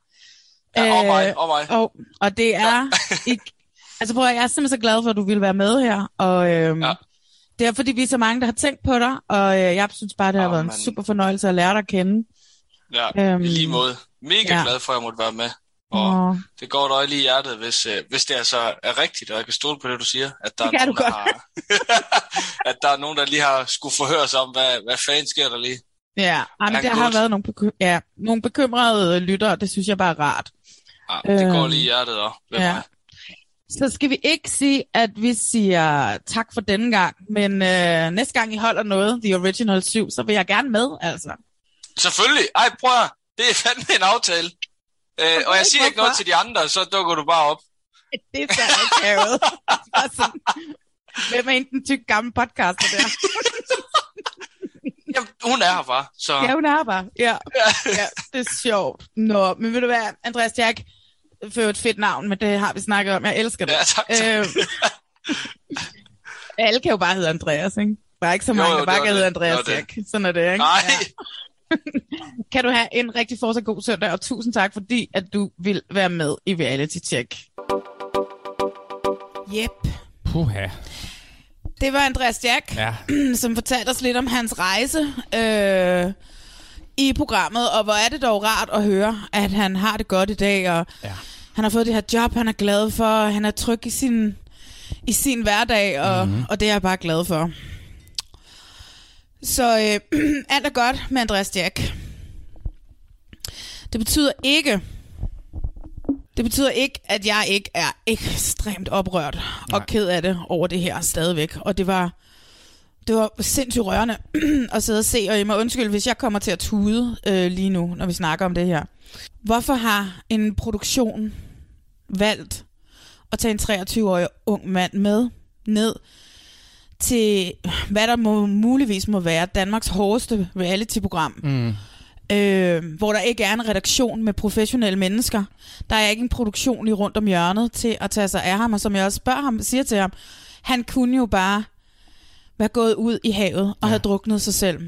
[SPEAKER 12] Ja, og mig, og mig.
[SPEAKER 1] Og, og det er ikke... Altså prøv at, jeg er simpelthen så glad for, at du ville være med her, og øhm, ja. det er fordi, vi er så mange, der har tænkt på dig, og øh, jeg synes bare, det har
[SPEAKER 12] Åh,
[SPEAKER 1] været en
[SPEAKER 12] mand.
[SPEAKER 1] super fornøjelse at lære dig at kende.
[SPEAKER 12] Ja,
[SPEAKER 1] Øhm,
[SPEAKER 12] i lige måde. Mega
[SPEAKER 1] ja.
[SPEAKER 12] glad for, at jeg måtte være med. Og
[SPEAKER 1] Åh.
[SPEAKER 12] det går dig lige i hjertet, hvis, øh, hvis det altså er rigtigt, og jeg kan stole på det, du siger. At der, er nogen, der har, at der er nogen, der lige har skulle forhøre sig om, hvad, hvad fanden sker der lige.
[SPEAKER 1] Ja, ej, men
[SPEAKER 12] Ja,
[SPEAKER 1] der har været nogle, beky- ja, nogle bekymrede lyttere, det synes jeg bare er rart.
[SPEAKER 12] Ja, det går
[SPEAKER 1] Øhm,
[SPEAKER 12] lige i hjertet også. ved
[SPEAKER 1] ja.
[SPEAKER 12] mig.
[SPEAKER 1] Så skal vi ikke sige, at vi siger tak for denne gang, men øh, næste gang I holder noget, The Original 7, så vil jeg gerne med, altså.
[SPEAKER 12] Selvfølgelig. Ej, prøv. Det er fandme en aftale. Øh, og jeg siger ikke noget til de andre, så dukker du bare op.
[SPEAKER 1] Det er så akavet. Hvem er egentlig den tyk gamle podcaster der?
[SPEAKER 12] Jamen, hun er her bare. Så.
[SPEAKER 1] Ja, hun er her bare. Ja. ja, det er sjovt. Nå, men ved du hvad, Andreas Jack, for et fedt navn, men det har vi snakket om. Jeg elsker det.
[SPEAKER 12] Ja, tak, tak.
[SPEAKER 1] Øh, alle kan jo bare hedde Andreas, ikke? Bare ikke så
[SPEAKER 12] Jo,
[SPEAKER 1] mange,
[SPEAKER 12] jo,
[SPEAKER 1] der bare kan hedde. Andreas. Jack. Sådan er det, ikke?
[SPEAKER 12] Nej.
[SPEAKER 1] Kan du have en rigtig fortsat god søndag, og tusind tak, fordi at du vil være med i Reality Check. Yep.
[SPEAKER 2] Puha.
[SPEAKER 1] Det var Andreas Jack,
[SPEAKER 2] Ja.
[SPEAKER 1] som fortalte os lidt om hans rejse øh, i programmet, og hvor er det dog rart at høre, at han har det godt i dag, og
[SPEAKER 2] ja.
[SPEAKER 1] han har fået det her job, han er glad for, og han er tryg i sin, i sin hverdag, og,
[SPEAKER 2] Mhm.
[SPEAKER 1] mm-hmm. og det er jeg bare glad for. Så øh, alt er godt med Andreas Jack. Det betyder ikke, det betyder ikke, at jeg ikke er ekstremt oprørt Nej. og ked af det over det her stadigvæk. Og det var, det var sindssygt rørende at sidde og se, og jeg må undskylde, hvis jeg kommer til at tude øh, lige nu, når vi snakker om det her. Hvorfor har en produktion valgt at tage en 23-årig ung mand med ned til, hvad der må, muligvis må være Danmarks hårdeste reality-program,
[SPEAKER 2] Mm.
[SPEAKER 1] øh, hvor der ikke er en redaktion med professionelle mennesker. Der er ikke en produktion lige rundt om hjørnet til at tage sig af ham, og som jeg også spørger ham, siger til ham, han kunne jo bare være gået ud i havet og ja. have druknet sig selv.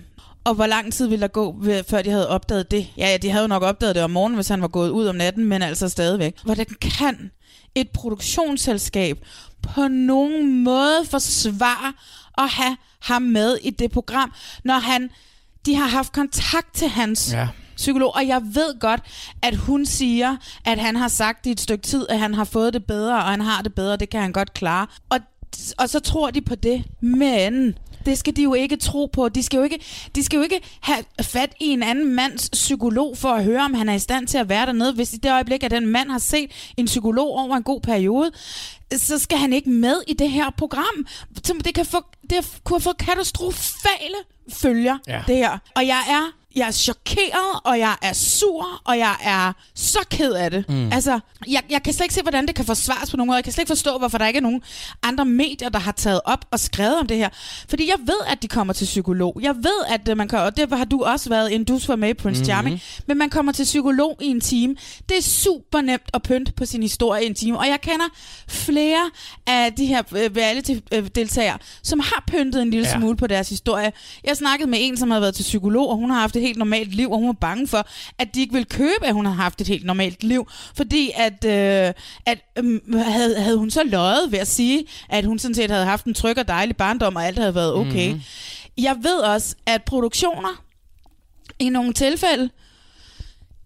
[SPEAKER 1] Og hvor lang tid ville der gå, før de havde opdaget det? Ja, ja, de havde jo nok opdaget det om morgenen, hvis han var gået ud om natten, men altså stadigvæk. Hvordan kan et produktionsselskab på nogen måde forsvare at have ham med i det program, når han, de har haft kontakt til hans
[SPEAKER 2] Ja.
[SPEAKER 1] psykolog, og jeg ved godt, at hun siger, at han har sagt i et stykke tid, at han har fået det bedre, og han har det bedre, det kan han godt klare. Og, og så tror de på det, men det skal de jo ikke tro på. De skal jo ikke, de skal jo ikke have fat i en anden mands psykolog for at høre, om han er i stand til at være dernede. Hvis i det øjeblik, at den mand har set en psykolog over en god periode, så skal han ikke med i det her program. Det kan få, det kunne få katastrofale følger,
[SPEAKER 2] Ja.
[SPEAKER 1] det her. Og jeg er, jeg er chokeret, og jeg er sur, og jeg er så ked af det.
[SPEAKER 2] Mm.
[SPEAKER 1] Altså, jeg, jeg kan slet ikke se, hvordan det kan forsvares på nogen måde. Jeg kan slet ikke forstå, hvorfor der ikke er nogen andre medier, der har taget op og skrevet om det her. Fordi jeg ved, at de kommer til psykolog. Jeg ved, at øh, man kan, og det har du også været, en du var med i Prince
[SPEAKER 2] Mhm.
[SPEAKER 1] Charming, men man kommer til psykolog i en time. Det er super nemt at pynte på sin historie i en time, og jeg kender flere af de her øh, reality-deltagere, som har pyntet en lille
[SPEAKER 2] ja.
[SPEAKER 1] smule på deres historie. Jeg snakkede med en, som havde været til psykolog, og hun har haft et helt normalt liv, og hun var bange for, at de ikke ville købe, at hun har haft et helt normalt liv, fordi at, øh, at øh, havde, havde hun så løjet ved at sige, at hun sådan set havde haft en tryg og dejlig barndom, og alt havde været okay. Mm. Jeg ved også, at produktioner i nogle tilfælde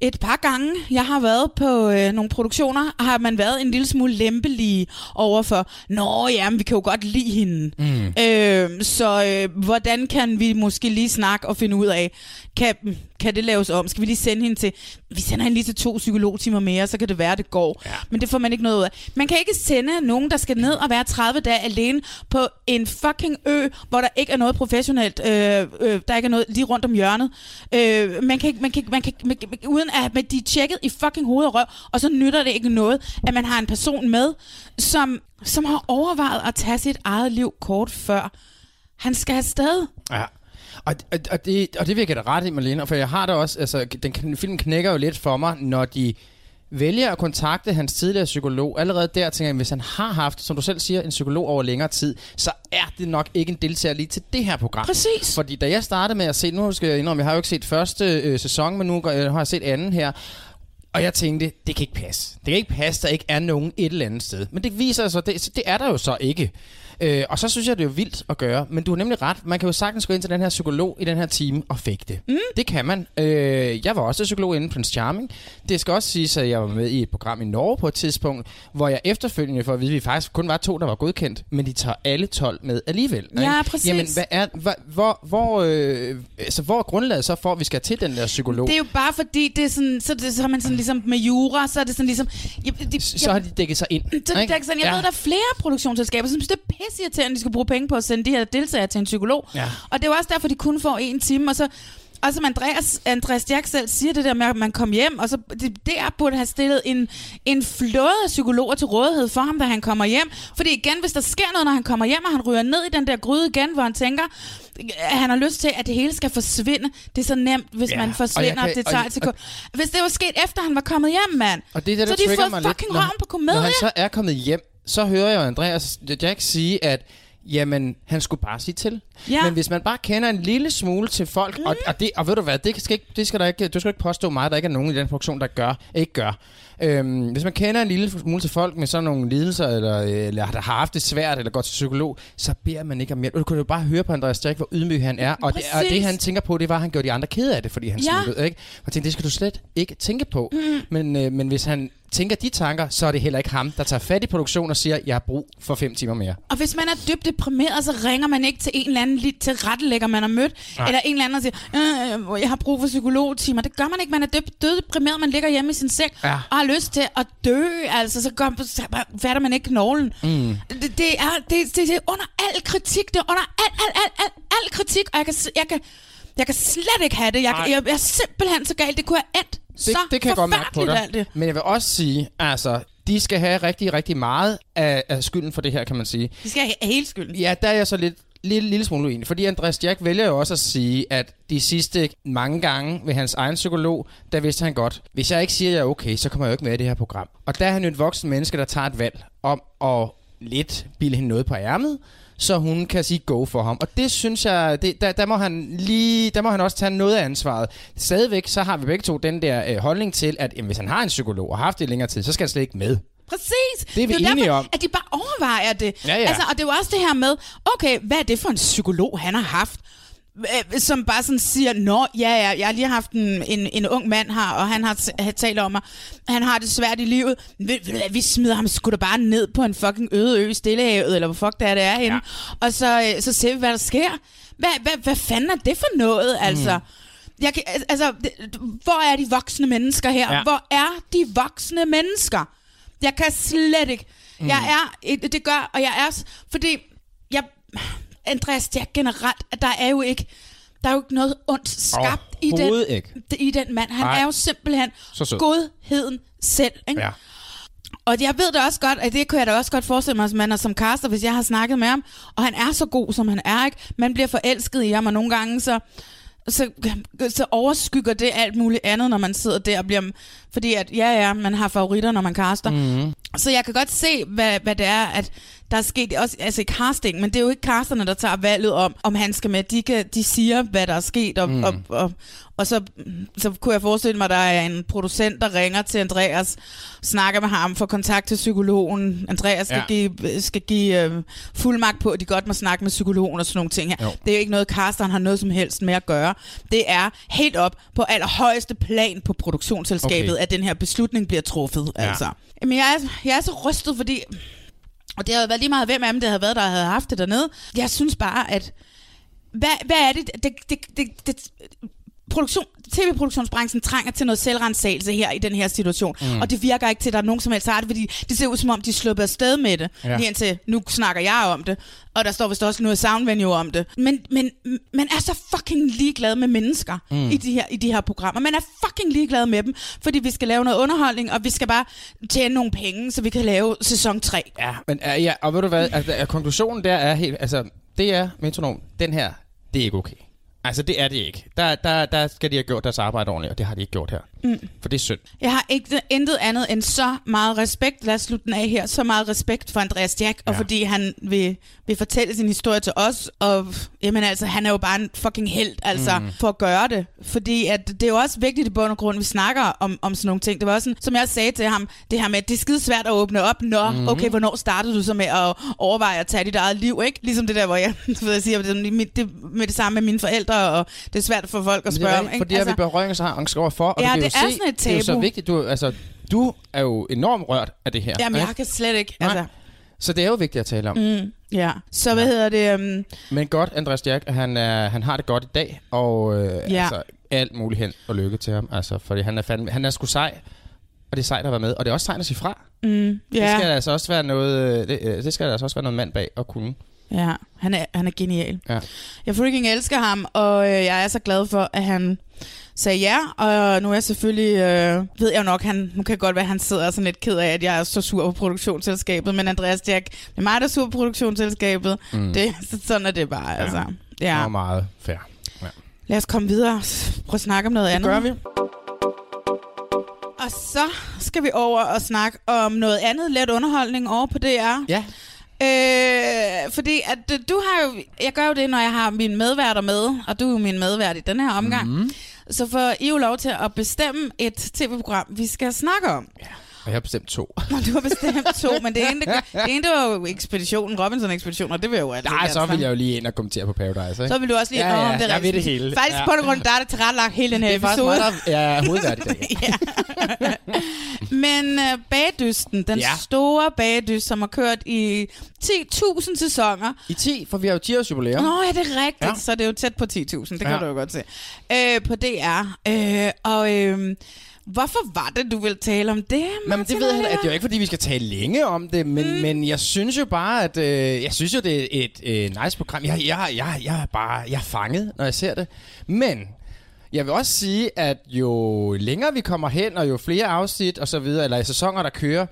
[SPEAKER 1] et par gange, jeg har været på øh, nogle produktioner, har man været en lille smule lempelige overfor, nå ja, men vi kan jo godt lide hende.
[SPEAKER 2] Mm.
[SPEAKER 1] Øh, så øh, hvordan kan vi måske lige snakke og finde ud af, kan, kan det laves om? Skal vi lige sende hende til, vi sender hende lige til to psykologtimer mere, så kan det være, det går. Ja. Men det får man ikke noget ud af. Man kan ikke sende nogen, der skal ned og være 30 dage alene på en fucking ø, hvor der ikke er noget professionelt, øh, øh, der ikke er noget lige rundt om hjørnet. Øh, man kan ikke, man kan, man kan, man, kan- uden at men de er tjekket i fucking hoved og røv, og så nytter det ikke noget, at man har en person med, som, som har overvejet at tage sit eget liv kort før han skal afsted.
[SPEAKER 2] Ja. Og, og, og, det, og det virker da ret i, Malene, for jeg har da også, altså, den den film knækker jo lidt for mig, når de vælger at kontakte hans tidligere psykolog. Allerede der tænker jeg, hvis han har haft, som du selv siger, en psykolog over længere tid, så er det nok ikke en deltager lige til det her program.
[SPEAKER 1] Præcis.
[SPEAKER 2] Fordi da jeg startede med at se, nu skal jeg indrømme, jeg har jo ikke set første øh, sæson, men nu øh, har jeg set anden her, og jeg tænkte, det kan ikke passe. Det kan ikke passe, der ikke er nogen et eller andet sted. Men det viser sig, det, det er der jo så ikke. Øh, og så synes jeg, det er jo vildt at gøre. Men du har nemlig ret. Man kan jo sagtens gå ind til den her psykolog i den her time og fake det. Mm. Det kan man. Øh, jeg var også psykolog inden Prince Charming. Det skal også siges, at jeg var med i et program i Norge på et tidspunkt, hvor jeg efterfølgende for at vide, at vi faktisk kun var to, der var godkendt, men de tager alle 12 med alligevel.
[SPEAKER 1] Ja,
[SPEAKER 2] ikke?
[SPEAKER 1] præcis.
[SPEAKER 2] Jamen, hvad er, hvor, hvor, hvor, øh, altså, hvor er grundlaget så for, at vi skal til den der psykolog?
[SPEAKER 1] Det er jo bare fordi, det er sådan, så, det, så har man sådan ligesom med jura, så er det sådan ligesom... Jeg, de,
[SPEAKER 2] så har de dækket sig ind.
[SPEAKER 1] Så det
[SPEAKER 2] ikke?
[SPEAKER 1] er sådan, jeg ja. ved, der er flere produktionsselskaber, som synes, det er pisseirriterende, at de skal bruge penge på at sende de her deltagere til en psykolog.
[SPEAKER 2] Ja.
[SPEAKER 1] Og det er jo også derfor, de kun får en time, og så... Og som Andreas, Andreas Jack selv siger det der med, at man kom hjem, og så det, der burde have stillet en, en flåde af psykologer til rådighed for ham, da han kommer hjem. Fordi igen, hvis der sker noget, når han kommer hjem, og han ryger ned i den der gryde igen, hvor han tænker, at han har lyst til, at det hele skal forsvinde. Det er så nemt, hvis
[SPEAKER 2] Ja,
[SPEAKER 1] man forsvinder, og
[SPEAKER 2] kan-
[SPEAKER 1] det tager et sekund. Hvis det var sket efter, han var kommet hjem, mand.
[SPEAKER 2] Og det er det,
[SPEAKER 1] så har de fået
[SPEAKER 2] lidt.
[SPEAKER 1] fucking
[SPEAKER 2] Når-
[SPEAKER 1] røven på komedie.
[SPEAKER 2] Når han så er kommet hjem, så hører jeg Andreas Jack sige, at jamen, han skulle bare sige til.
[SPEAKER 1] Ja.
[SPEAKER 2] Men hvis man bare kender en lille smule til folk, mm. og, og, det, og ved du hvad, det skal, ikke, det skal der ikke, du skal ikke påstå mig, at der ikke er nogen i den produktion, der gør, ikke gør. Øhm, hvis man kender en lille smule til folk med sådan nogle lidelser, eller, eller der har haft det svært, eller går til psykolog, så beder man ikke om hjælp. Du kan jo bare høre på Andreas Jack, hvor ydmyg han er. Og det, og det, han tænker på, det var, at han gjorde de andre kede af det, fordi han
[SPEAKER 1] Ja.
[SPEAKER 2] smuttede. Ikke? Og jeg tænkte, det skal du slet ikke tænke på.
[SPEAKER 1] Mm.
[SPEAKER 2] Men, øh, men hvis han tænker de tanker, så er det heller ikke ham, der tager fat i produktionen og siger, jeg har brug for fem timer mere.
[SPEAKER 1] Og hvis man er dybt deprimeret, så ringer man ikke til en eller anden lidt til rettelægger, man har mødt.
[SPEAKER 2] Nej.
[SPEAKER 1] Eller en eller anden og siger, øh, jeg har brug for psykologtimer. Det gør man ikke. Man er dybt død deprimeret. Man ligger hjemme i sin seng
[SPEAKER 2] Ja.
[SPEAKER 1] og har lyst til at dø. Altså, så, gør, så fatter man ikke knoglen.
[SPEAKER 2] Mm.
[SPEAKER 1] Det, det, er, det, det, det er under al kritik. Det er under al, al, al, al, al kritik. Og jeg kan, jeg kan, jeg kan slet ikke have det. Jeg, jeg, jeg er simpelthen så galt. Det kunne have endt
[SPEAKER 2] Det,
[SPEAKER 1] så
[SPEAKER 2] det kan jeg godt mærke på dig.
[SPEAKER 1] alt det.
[SPEAKER 2] Men jeg vil også sige, altså, de skal have rigtig, rigtig meget af, af skylden for det her, kan man sige.
[SPEAKER 1] De skal have hele skylden.
[SPEAKER 2] Ja, der er jeg så lidt lille, lille smule uenig. Fordi Andreas Jack vælger jo også at sige, at de sidste mange gange ved hans egen psykolog, der vidste han godt, hvis jeg ikke siger, at jeg er okay, så kommer jeg jo ikke med i det her program. Og der er han jo et voksen menneske, der tager et valg om at lidt bilde hende noget på ærmet, så hun kan sige go for ham. Og det synes jeg, det, der, der, må han lige, der må han også tage noget af ansvaret. Stadigvæk så har vi begge to den der øh, holdning til, at jamen, hvis han har en psykolog og har haft det i længere tid, så skal han slet ikke med.
[SPEAKER 1] Præcis.
[SPEAKER 2] Det er vi
[SPEAKER 1] jo
[SPEAKER 2] enige
[SPEAKER 1] derfor,
[SPEAKER 2] om.
[SPEAKER 1] At de bare overvejer det.
[SPEAKER 2] Ja, ja.
[SPEAKER 1] Altså, og det er jo også det her med, okay, hvad er det for en psykolog, han har haft? Øh, Som bare sådan siger, nå, ja, ja, jeg har lige haft en, en, en ung mand her, og han har, har talt om mig, han har det svært i livet. Hvad, vi smider ham sgu da bare ned på en fucking øde ø i Stillehavet, eller hvor fuck det er, det er henne. Ja. Og så, øh, så ser vi, hvad der sker. Hvad, hvad, hvad fanden er det for noget, altså?
[SPEAKER 2] Mm.
[SPEAKER 1] Jeg kan, altså, hvor er de voksne mennesker her?
[SPEAKER 2] Ja.
[SPEAKER 1] Hvor er de voksne mennesker? Jeg kan slet ikke. Mm. Jeg er, et- det gør, og jeg er, fordi, jeg, Andreas, er generelt, at der er jo ikke, der er jo ikke noget ondt skabt i den,
[SPEAKER 2] ikke.
[SPEAKER 1] i den mand. Han
[SPEAKER 2] Nej.
[SPEAKER 1] er jo simpelthen godheden selv. Ikke?
[SPEAKER 2] Ja.
[SPEAKER 1] Og jeg ved det også godt, at det kunne jeg da også godt forestille mig, som man er som caster, hvis jeg har snakket med ham. Og han er så god, som han er, ikke? Man bliver forelsket i ham, og nogle gange så, så, så overskygger det alt muligt andet, når man sidder der og bliver... Fordi at, ja, ja, man har favoritter, når man caster.
[SPEAKER 2] Mm.
[SPEAKER 1] Så jeg kan godt se, hvad, hvad det er, at der er sket, også, altså i casting, men det er jo ikke casterne, der tager valget om, om han skal med. De, kan, de siger, hvad der er sket, og,
[SPEAKER 2] Mm.
[SPEAKER 1] og, og, og så, så kunne jeg forestille mig, at der er en producent, der ringer til Andreas, snakker med ham, får kontakt til psykologen. Andreas skal
[SPEAKER 2] Ja.
[SPEAKER 1] give, skal give øh, fuldmagt på, at de godt må snakke med psykologen og sådan nogle ting her.
[SPEAKER 2] Jo.
[SPEAKER 1] Det er jo ikke noget, casteren har noget som helst med at gøre. Det er helt op på allerhøjeste plan på produktionsselskabet,
[SPEAKER 2] Okay.
[SPEAKER 1] at den her beslutning bliver truffet.
[SPEAKER 2] Ja.
[SPEAKER 1] Altså. Men jeg er, jeg er så rystet, fordi... Og det havde været lige meget, hvem af dem det havde været, der havde haft det dernede. Jeg synes bare, at... Hvad, hvad er det? det, det, det, det produktion, tv-produktionsbranchen trænger til noget selvrensagelse her i den her situation.
[SPEAKER 2] Mm.
[SPEAKER 1] Og det virker ikke til, at der er nogen som helst har det, fordi det ser ud som om, de er sluppet afsted med det.
[SPEAKER 2] Ja.
[SPEAKER 1] Lige indtil nu snakker jeg om det, og der står vist også noget soundvenue om det. Men, men man er så fucking ligeglad med mennesker
[SPEAKER 2] Mm.
[SPEAKER 1] i, de her, i de her programmer. Man er fucking ligeglad med dem, fordi vi skal lave noget underholdning, og vi skal bare tjene nogle penge, så vi kan lave sæson 3.
[SPEAKER 2] Ja, men ja, og ved du hvad, altså, konklusionen der er helt, altså, det er, metronom, den her, det er ikke okay. Altså, det er det ikke. Der, der, der skal de have gjort deres arbejde ordentligt, og det har de ikke gjort her.
[SPEAKER 1] Mm.
[SPEAKER 2] For det er synd.
[SPEAKER 1] Jeg har ikke intet andet end så meget respekt, lad os slutte den af her, så meget respekt for Andreas Jack, og
[SPEAKER 2] Ja.
[SPEAKER 1] fordi han vil, vil fortælle sin historie til os, og jamen altså, han er jo bare en fucking held, altså,
[SPEAKER 2] Mm.
[SPEAKER 1] for at gøre det. Fordi at det er jo også vigtigt i bund og grund, vi snakker om, om sådan nogle ting. Det var også sådan, som jeg sagde til ham, det her med, at det er skide svært at åbne op. Nå,
[SPEAKER 2] Mhm.
[SPEAKER 1] mm. okay, hvornår startede du så med at overveje at tage dit eget liv, ikke? Ligesom det der, hvor jeg, ved jeg siger, det, med det, med det samme med mine forældre, og det er svært for folk at
[SPEAKER 2] det
[SPEAKER 1] spørge om, ikke?
[SPEAKER 2] fordi altså, vi berøringsangst overfor, og
[SPEAKER 1] Ja,
[SPEAKER 2] kan
[SPEAKER 1] det
[SPEAKER 2] jo
[SPEAKER 1] er
[SPEAKER 2] se,
[SPEAKER 1] sådan et
[SPEAKER 2] det er jo så
[SPEAKER 1] tabu.
[SPEAKER 2] vigtigt. Du, altså, du er jo enormt rørt af det her.
[SPEAKER 1] Jamen,
[SPEAKER 2] ikke?
[SPEAKER 1] jeg kan slet ikke,
[SPEAKER 2] Nej.
[SPEAKER 1] altså...
[SPEAKER 2] Så det er jo vigtigt at tale om.
[SPEAKER 1] Mm, ja, så hvad hedder det? Um,
[SPEAKER 2] Men godt, Andreas Jack, han, er, han har det godt i dag, og øh,
[SPEAKER 1] Ja.
[SPEAKER 2] altså, alt muligt hen og lykke til ham. Altså, fordi han er, fandme, han er sgu sej, og det er sejt at være med, og det er også sejt at sige fra.
[SPEAKER 1] mm,
[SPEAKER 2] Det
[SPEAKER 1] ja,
[SPEAKER 2] skal altså også være noget, øh, det, øh, det skal der altså også være noget mand bag at kunne.
[SPEAKER 1] ja, han er, han er genial.
[SPEAKER 2] Ja.
[SPEAKER 1] Jeg freaking elsker ham, og øh, jeg er så glad for, at han sagde ja, og nu er jeg selvfølgelig, øh, ved jeg nok, han, nu kan det godt være, at han sidder sådan lidt ked af, at jeg er så sur på produktionsselskabet, men Andreas Jack, det er mig, der er sur på produktionsselskabet.
[SPEAKER 2] Mm.
[SPEAKER 1] Mm. Det, så- sådan er det bare, ja. altså. Ja.
[SPEAKER 2] Og meget fair. Ja.
[SPEAKER 1] Lad os komme videre og prøve at snakke om noget
[SPEAKER 2] Det
[SPEAKER 1] andet.
[SPEAKER 2] gør vi.
[SPEAKER 1] Og så skal vi over og snakke om noget andet let underholdning over på DR.
[SPEAKER 2] Ja.
[SPEAKER 1] Øh, fordi at øh, du har jo, jeg gør jo det, når jeg har mine medværter med, og du er jo min medvært i den her omgang.
[SPEAKER 2] Mhm.
[SPEAKER 1] Så får I jo lov til at bestemme et tv-program, vi skal snakke om. Ja.
[SPEAKER 2] Og jeg har bestemt to.
[SPEAKER 1] Du har bestemt to, men det ene, det, det ene det var jo ekspeditionen, Robinson-ekspeditionen, og det vil jeg jo altid
[SPEAKER 2] Nej, så vil jeg jo lige ind og kommentere på Paradise, ikke?
[SPEAKER 1] Så vil du også lige...
[SPEAKER 2] Ja,
[SPEAKER 1] Nå,
[SPEAKER 2] ja,
[SPEAKER 1] det
[SPEAKER 2] jeg ved det hele.
[SPEAKER 1] Faktisk
[SPEAKER 2] Ja.
[SPEAKER 1] på grund af, der er det tilrettelagt hele den her
[SPEAKER 2] Det er faktisk
[SPEAKER 1] episode.
[SPEAKER 2] mig, der er hovedvært i dag.
[SPEAKER 1] Men uh, bagdysten, den
[SPEAKER 2] Ja.
[SPEAKER 1] ja. store bagdyst, som har kørt i 10.000 sæsoner.
[SPEAKER 2] I 10, for vi har jo 10 års jubilæum.
[SPEAKER 1] Nå, ja, det er rigtigt.
[SPEAKER 2] Ja.
[SPEAKER 1] Ja. Så det er jo tæt på 10.000, det kan
[SPEAKER 2] Ja.
[SPEAKER 1] du jo godt se. Øh, på DR. Øh, og øh, hvorfor var det, du ville tale om det,
[SPEAKER 2] Men det ved jeg heller- at det er jo ikke, fordi vi skal tale længe om det, men, mm. men jeg synes jo bare, at øh, jeg synes jo, det er et øh, nice program. Jeg, jeg, jeg, jeg er bare jeg er fanget, når jeg ser det. Men jeg vil også sige, at jo længere vi kommer hen, og jo flere afsnit og så videre, eller sæsoner, der kører,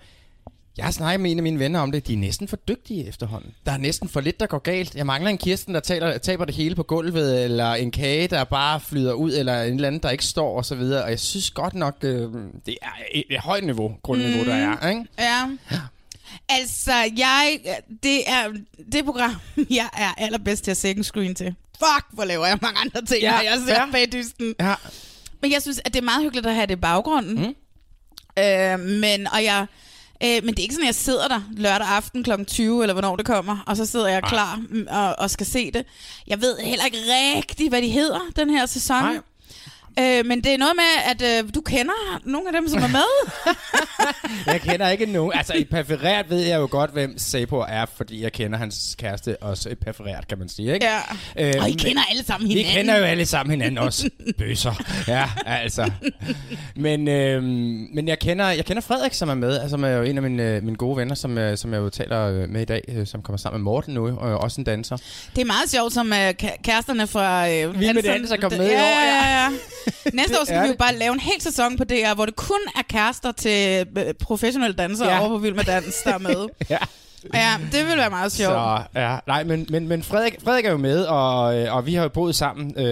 [SPEAKER 2] jeg har snakket med en af mine venner om det. De er næsten for dygtige efterhånden. Der er næsten for lidt, der går galt. Jeg mangler en Kirsten, der taler, taber det hele på gulvet, eller en kage, der bare flyder ud, eller en eller anden, der ikke står, og så videre. Og jeg synes godt nok, øh, det er et, et højt niveau, grundniveau, mm. der er. Ikke?
[SPEAKER 1] Ja. Altså, jeg, det er det program, jeg er allerbedst til at second screen til. Fuck, hvor laver jeg mange andre ting,
[SPEAKER 2] Ja,
[SPEAKER 1] ja, jeg ser
[SPEAKER 2] ja.
[SPEAKER 1] bag dysten.
[SPEAKER 2] Ja.
[SPEAKER 1] Men jeg synes, at det er meget hyggeligt at have det i baggrunden. Mm. Øh, men, og jeg, øh, men det er ikke sådan, at jeg sidder der lørdag aften kl. 20, eller hvornår det kommer, og så sidder jeg klar og, og skal se det. Jeg ved heller ikke rigtigt, hvad de hedder, den her sæson.
[SPEAKER 2] Nej.
[SPEAKER 1] Øh, men det er noget med, at øh, du kender nogle af dem, som er med.
[SPEAKER 2] Jeg kender ikke nogen. Altså, i perforeret ved jeg jo godt, hvem Sapo er, fordi jeg kender hans kæreste også i perforeret, kan man sige. Ikke?
[SPEAKER 1] Ja. Og I kender alle sammen
[SPEAKER 2] Vi
[SPEAKER 1] hinanden.
[SPEAKER 2] kender jo alle sammen hinanden også. Bøsser. Ja, altså. Men, øhm, men jeg kender, jeg kender Frederik, som er med, altså, som er jo en af mine, øh, mine gode venner, som, øh, som jeg jo taler øh, med i dag, øh, som kommer sammen med Morten nu, og også en danser.
[SPEAKER 1] Det er meget sjovt, som uh, kæresterne fra... Uh,
[SPEAKER 2] Vild med dans er kommet med i
[SPEAKER 1] ja,
[SPEAKER 2] år,
[SPEAKER 1] Ja,
[SPEAKER 2] ja.
[SPEAKER 1] ja, ja. Næste år skal vi jo bare lave en hel sæson på DR, hvor det kun er kærester til uh, professionelle dansere
[SPEAKER 2] ja.
[SPEAKER 1] over på Vild med Dans, der er med.
[SPEAKER 2] Ja.
[SPEAKER 1] Ja, det vil være meget sjovt.
[SPEAKER 2] Så, ja, nej, men, men, men Frederik, Frederik er jo med, og, øh, og vi har jo boet sammen. Øh,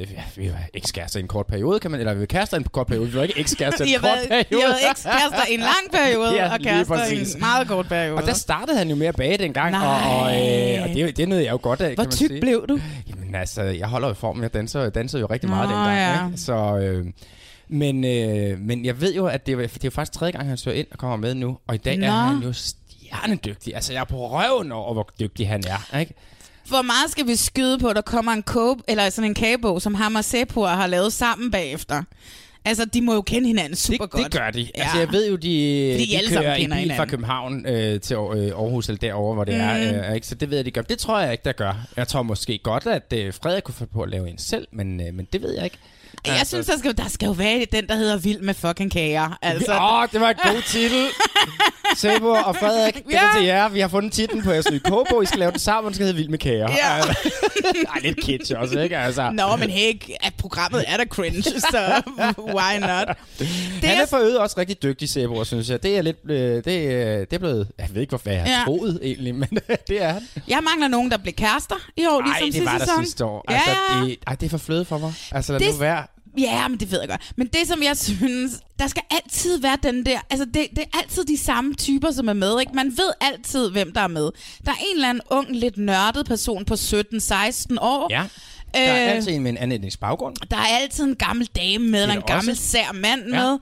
[SPEAKER 2] ja, vi var ekskærester i en kort periode, kan man, eller vi var kærester i en kort periode. Vi var ikke ekskærester i en kort
[SPEAKER 1] været,
[SPEAKER 2] periode.
[SPEAKER 1] Har været ekskærester i en lang periode,
[SPEAKER 2] Ja,
[SPEAKER 1] og kærester i en meget kort periode.
[SPEAKER 2] Og der startede han jo med at bage dengang, og,
[SPEAKER 1] Nej.
[SPEAKER 2] og, øh, og det, det nød jeg jo godt af,
[SPEAKER 1] Hvor
[SPEAKER 2] kan man
[SPEAKER 1] tyk
[SPEAKER 2] sige.
[SPEAKER 1] blev du?
[SPEAKER 2] Jamen altså, jeg holder jo i form. Jeg danser, jeg dansede jo rigtig meget
[SPEAKER 1] Nå,
[SPEAKER 2] dengang.
[SPEAKER 1] ja.
[SPEAKER 2] Ikke? Så, øh, men, øh, men jeg ved jo, at det, var- det er jo faktisk tredje gang, han søger ind og kommer med nu. Og i dag
[SPEAKER 1] Nå.
[SPEAKER 2] er han jo stjernedygtig. Altså, jeg er på røven over, hvor dygtig han er. Ikke?
[SPEAKER 1] Hvor meget skal vi skyde på, at der kommer en kåb, eller sådan en kagebog, som ham og Sepur har lavet sammen bagefter? Altså, de må jo kende hinanden super
[SPEAKER 2] det,
[SPEAKER 1] godt.
[SPEAKER 2] Det gør de.
[SPEAKER 1] Ja.
[SPEAKER 2] Altså, jeg ved jo, de,
[SPEAKER 1] Fordi
[SPEAKER 2] de
[SPEAKER 1] alle sammen
[SPEAKER 2] kører i bil
[SPEAKER 1] kender
[SPEAKER 2] fra
[SPEAKER 1] hinanden.
[SPEAKER 2] København øh, til øh, Aarhus, eller derovre, hvor det mm. er. Øh, ikke? Så det ved jeg, de gør. Det tror jeg ikke, der gør. Jeg tror måske godt, at øh, Frederik kunne få på at lave en selv, men, øh, men det ved jeg ikke.
[SPEAKER 1] Jeg
[SPEAKER 2] Altså-
[SPEAKER 1] synes, der skal, der skal jo være den, der hedder Vild med fucking kager. Altså,
[SPEAKER 2] Åh, oh, det var en god titel. Sebo og Frederik, det er
[SPEAKER 1] Ja.
[SPEAKER 2] til jer. Vi har fundet titlen på jeres nye kobo. I skal lave den sammen, den skal hedde Vild med kager.
[SPEAKER 1] Ja.
[SPEAKER 2] Ej, lidt kitsch også, ikke? Altså.
[SPEAKER 1] Nå, men hey, at programmet er da cringe, så why not? Det
[SPEAKER 2] Han
[SPEAKER 1] er,
[SPEAKER 2] for øvrigt også rigtig dygtig, Sebo, synes jeg. Det er lidt, øh, det, er- det er blevet, jeg ved ikke, hvorfor jeg har
[SPEAKER 1] Ja.
[SPEAKER 2] troet egentlig, men det er han.
[SPEAKER 1] jeg mangler nogen, der blev kærester i år,
[SPEAKER 2] Nej,
[SPEAKER 1] ligesom
[SPEAKER 2] det
[SPEAKER 1] sidste
[SPEAKER 2] var der
[SPEAKER 1] sæson.
[SPEAKER 2] sidste år. Altså,
[SPEAKER 1] ja.
[SPEAKER 2] det, ej, det er for fløde for mig. Altså, lad
[SPEAKER 1] Det-
[SPEAKER 2] nu være.
[SPEAKER 1] Ja, men det ved jeg godt. Men det, som jeg synes, der skal altid være den der... Altså, det, det er altid de samme typer, som er med, ikke? Man ved altid, hvem der er med. Der er en eller anden ung, lidt nørdet person på 17-16 år.
[SPEAKER 2] Ja. Der er
[SPEAKER 1] Øh,
[SPEAKER 2] altid en med en anden etnisk baggrund.
[SPEAKER 1] Der er altid en gammel dame med, eller en gammel
[SPEAKER 2] også.
[SPEAKER 1] sær mand
[SPEAKER 2] Ja.
[SPEAKER 1] med.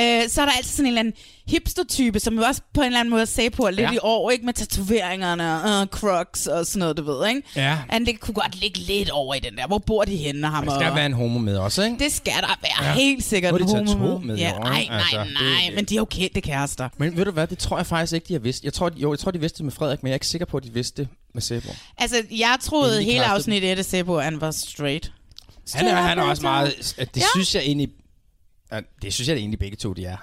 [SPEAKER 1] Øh, så er der altid sådan en eller anden hipster-type, som jo også på en eller anden måde sagde på lidt
[SPEAKER 2] Ja.
[SPEAKER 1] i år, ikke? Med tatoveringerne og uh, crocs og sådan noget, du ved, ikke?
[SPEAKER 2] Ja.
[SPEAKER 1] Han det kunne godt ligge lidt over i den der. Hvor bor de henne, ham
[SPEAKER 2] Der
[SPEAKER 1] og...
[SPEAKER 2] skal være en homo med også, ikke?
[SPEAKER 1] Det skal der være,
[SPEAKER 2] Ja.
[SPEAKER 1] helt sikkert.
[SPEAKER 2] Har de
[SPEAKER 1] homo
[SPEAKER 2] med i
[SPEAKER 1] Ja, nej, nej,
[SPEAKER 2] Altså,
[SPEAKER 1] nej,
[SPEAKER 2] det-
[SPEAKER 1] men de er jo kendte kærester.
[SPEAKER 2] Men ved du hvad, det tror jeg faktisk ikke, de har vidst. Jeg tror, jo, jeg tror, de vidste det med Frederik, men jeg er ikke sikker på, at de vidste det med Sebo.
[SPEAKER 1] Altså, jeg troede hele afsnittet af det Sebo, at han var straight.
[SPEAKER 2] Han er, han er også meget... At det
[SPEAKER 1] Ja.
[SPEAKER 2] synes jeg egentlig... Det synes jeg egentlig begge to, de er.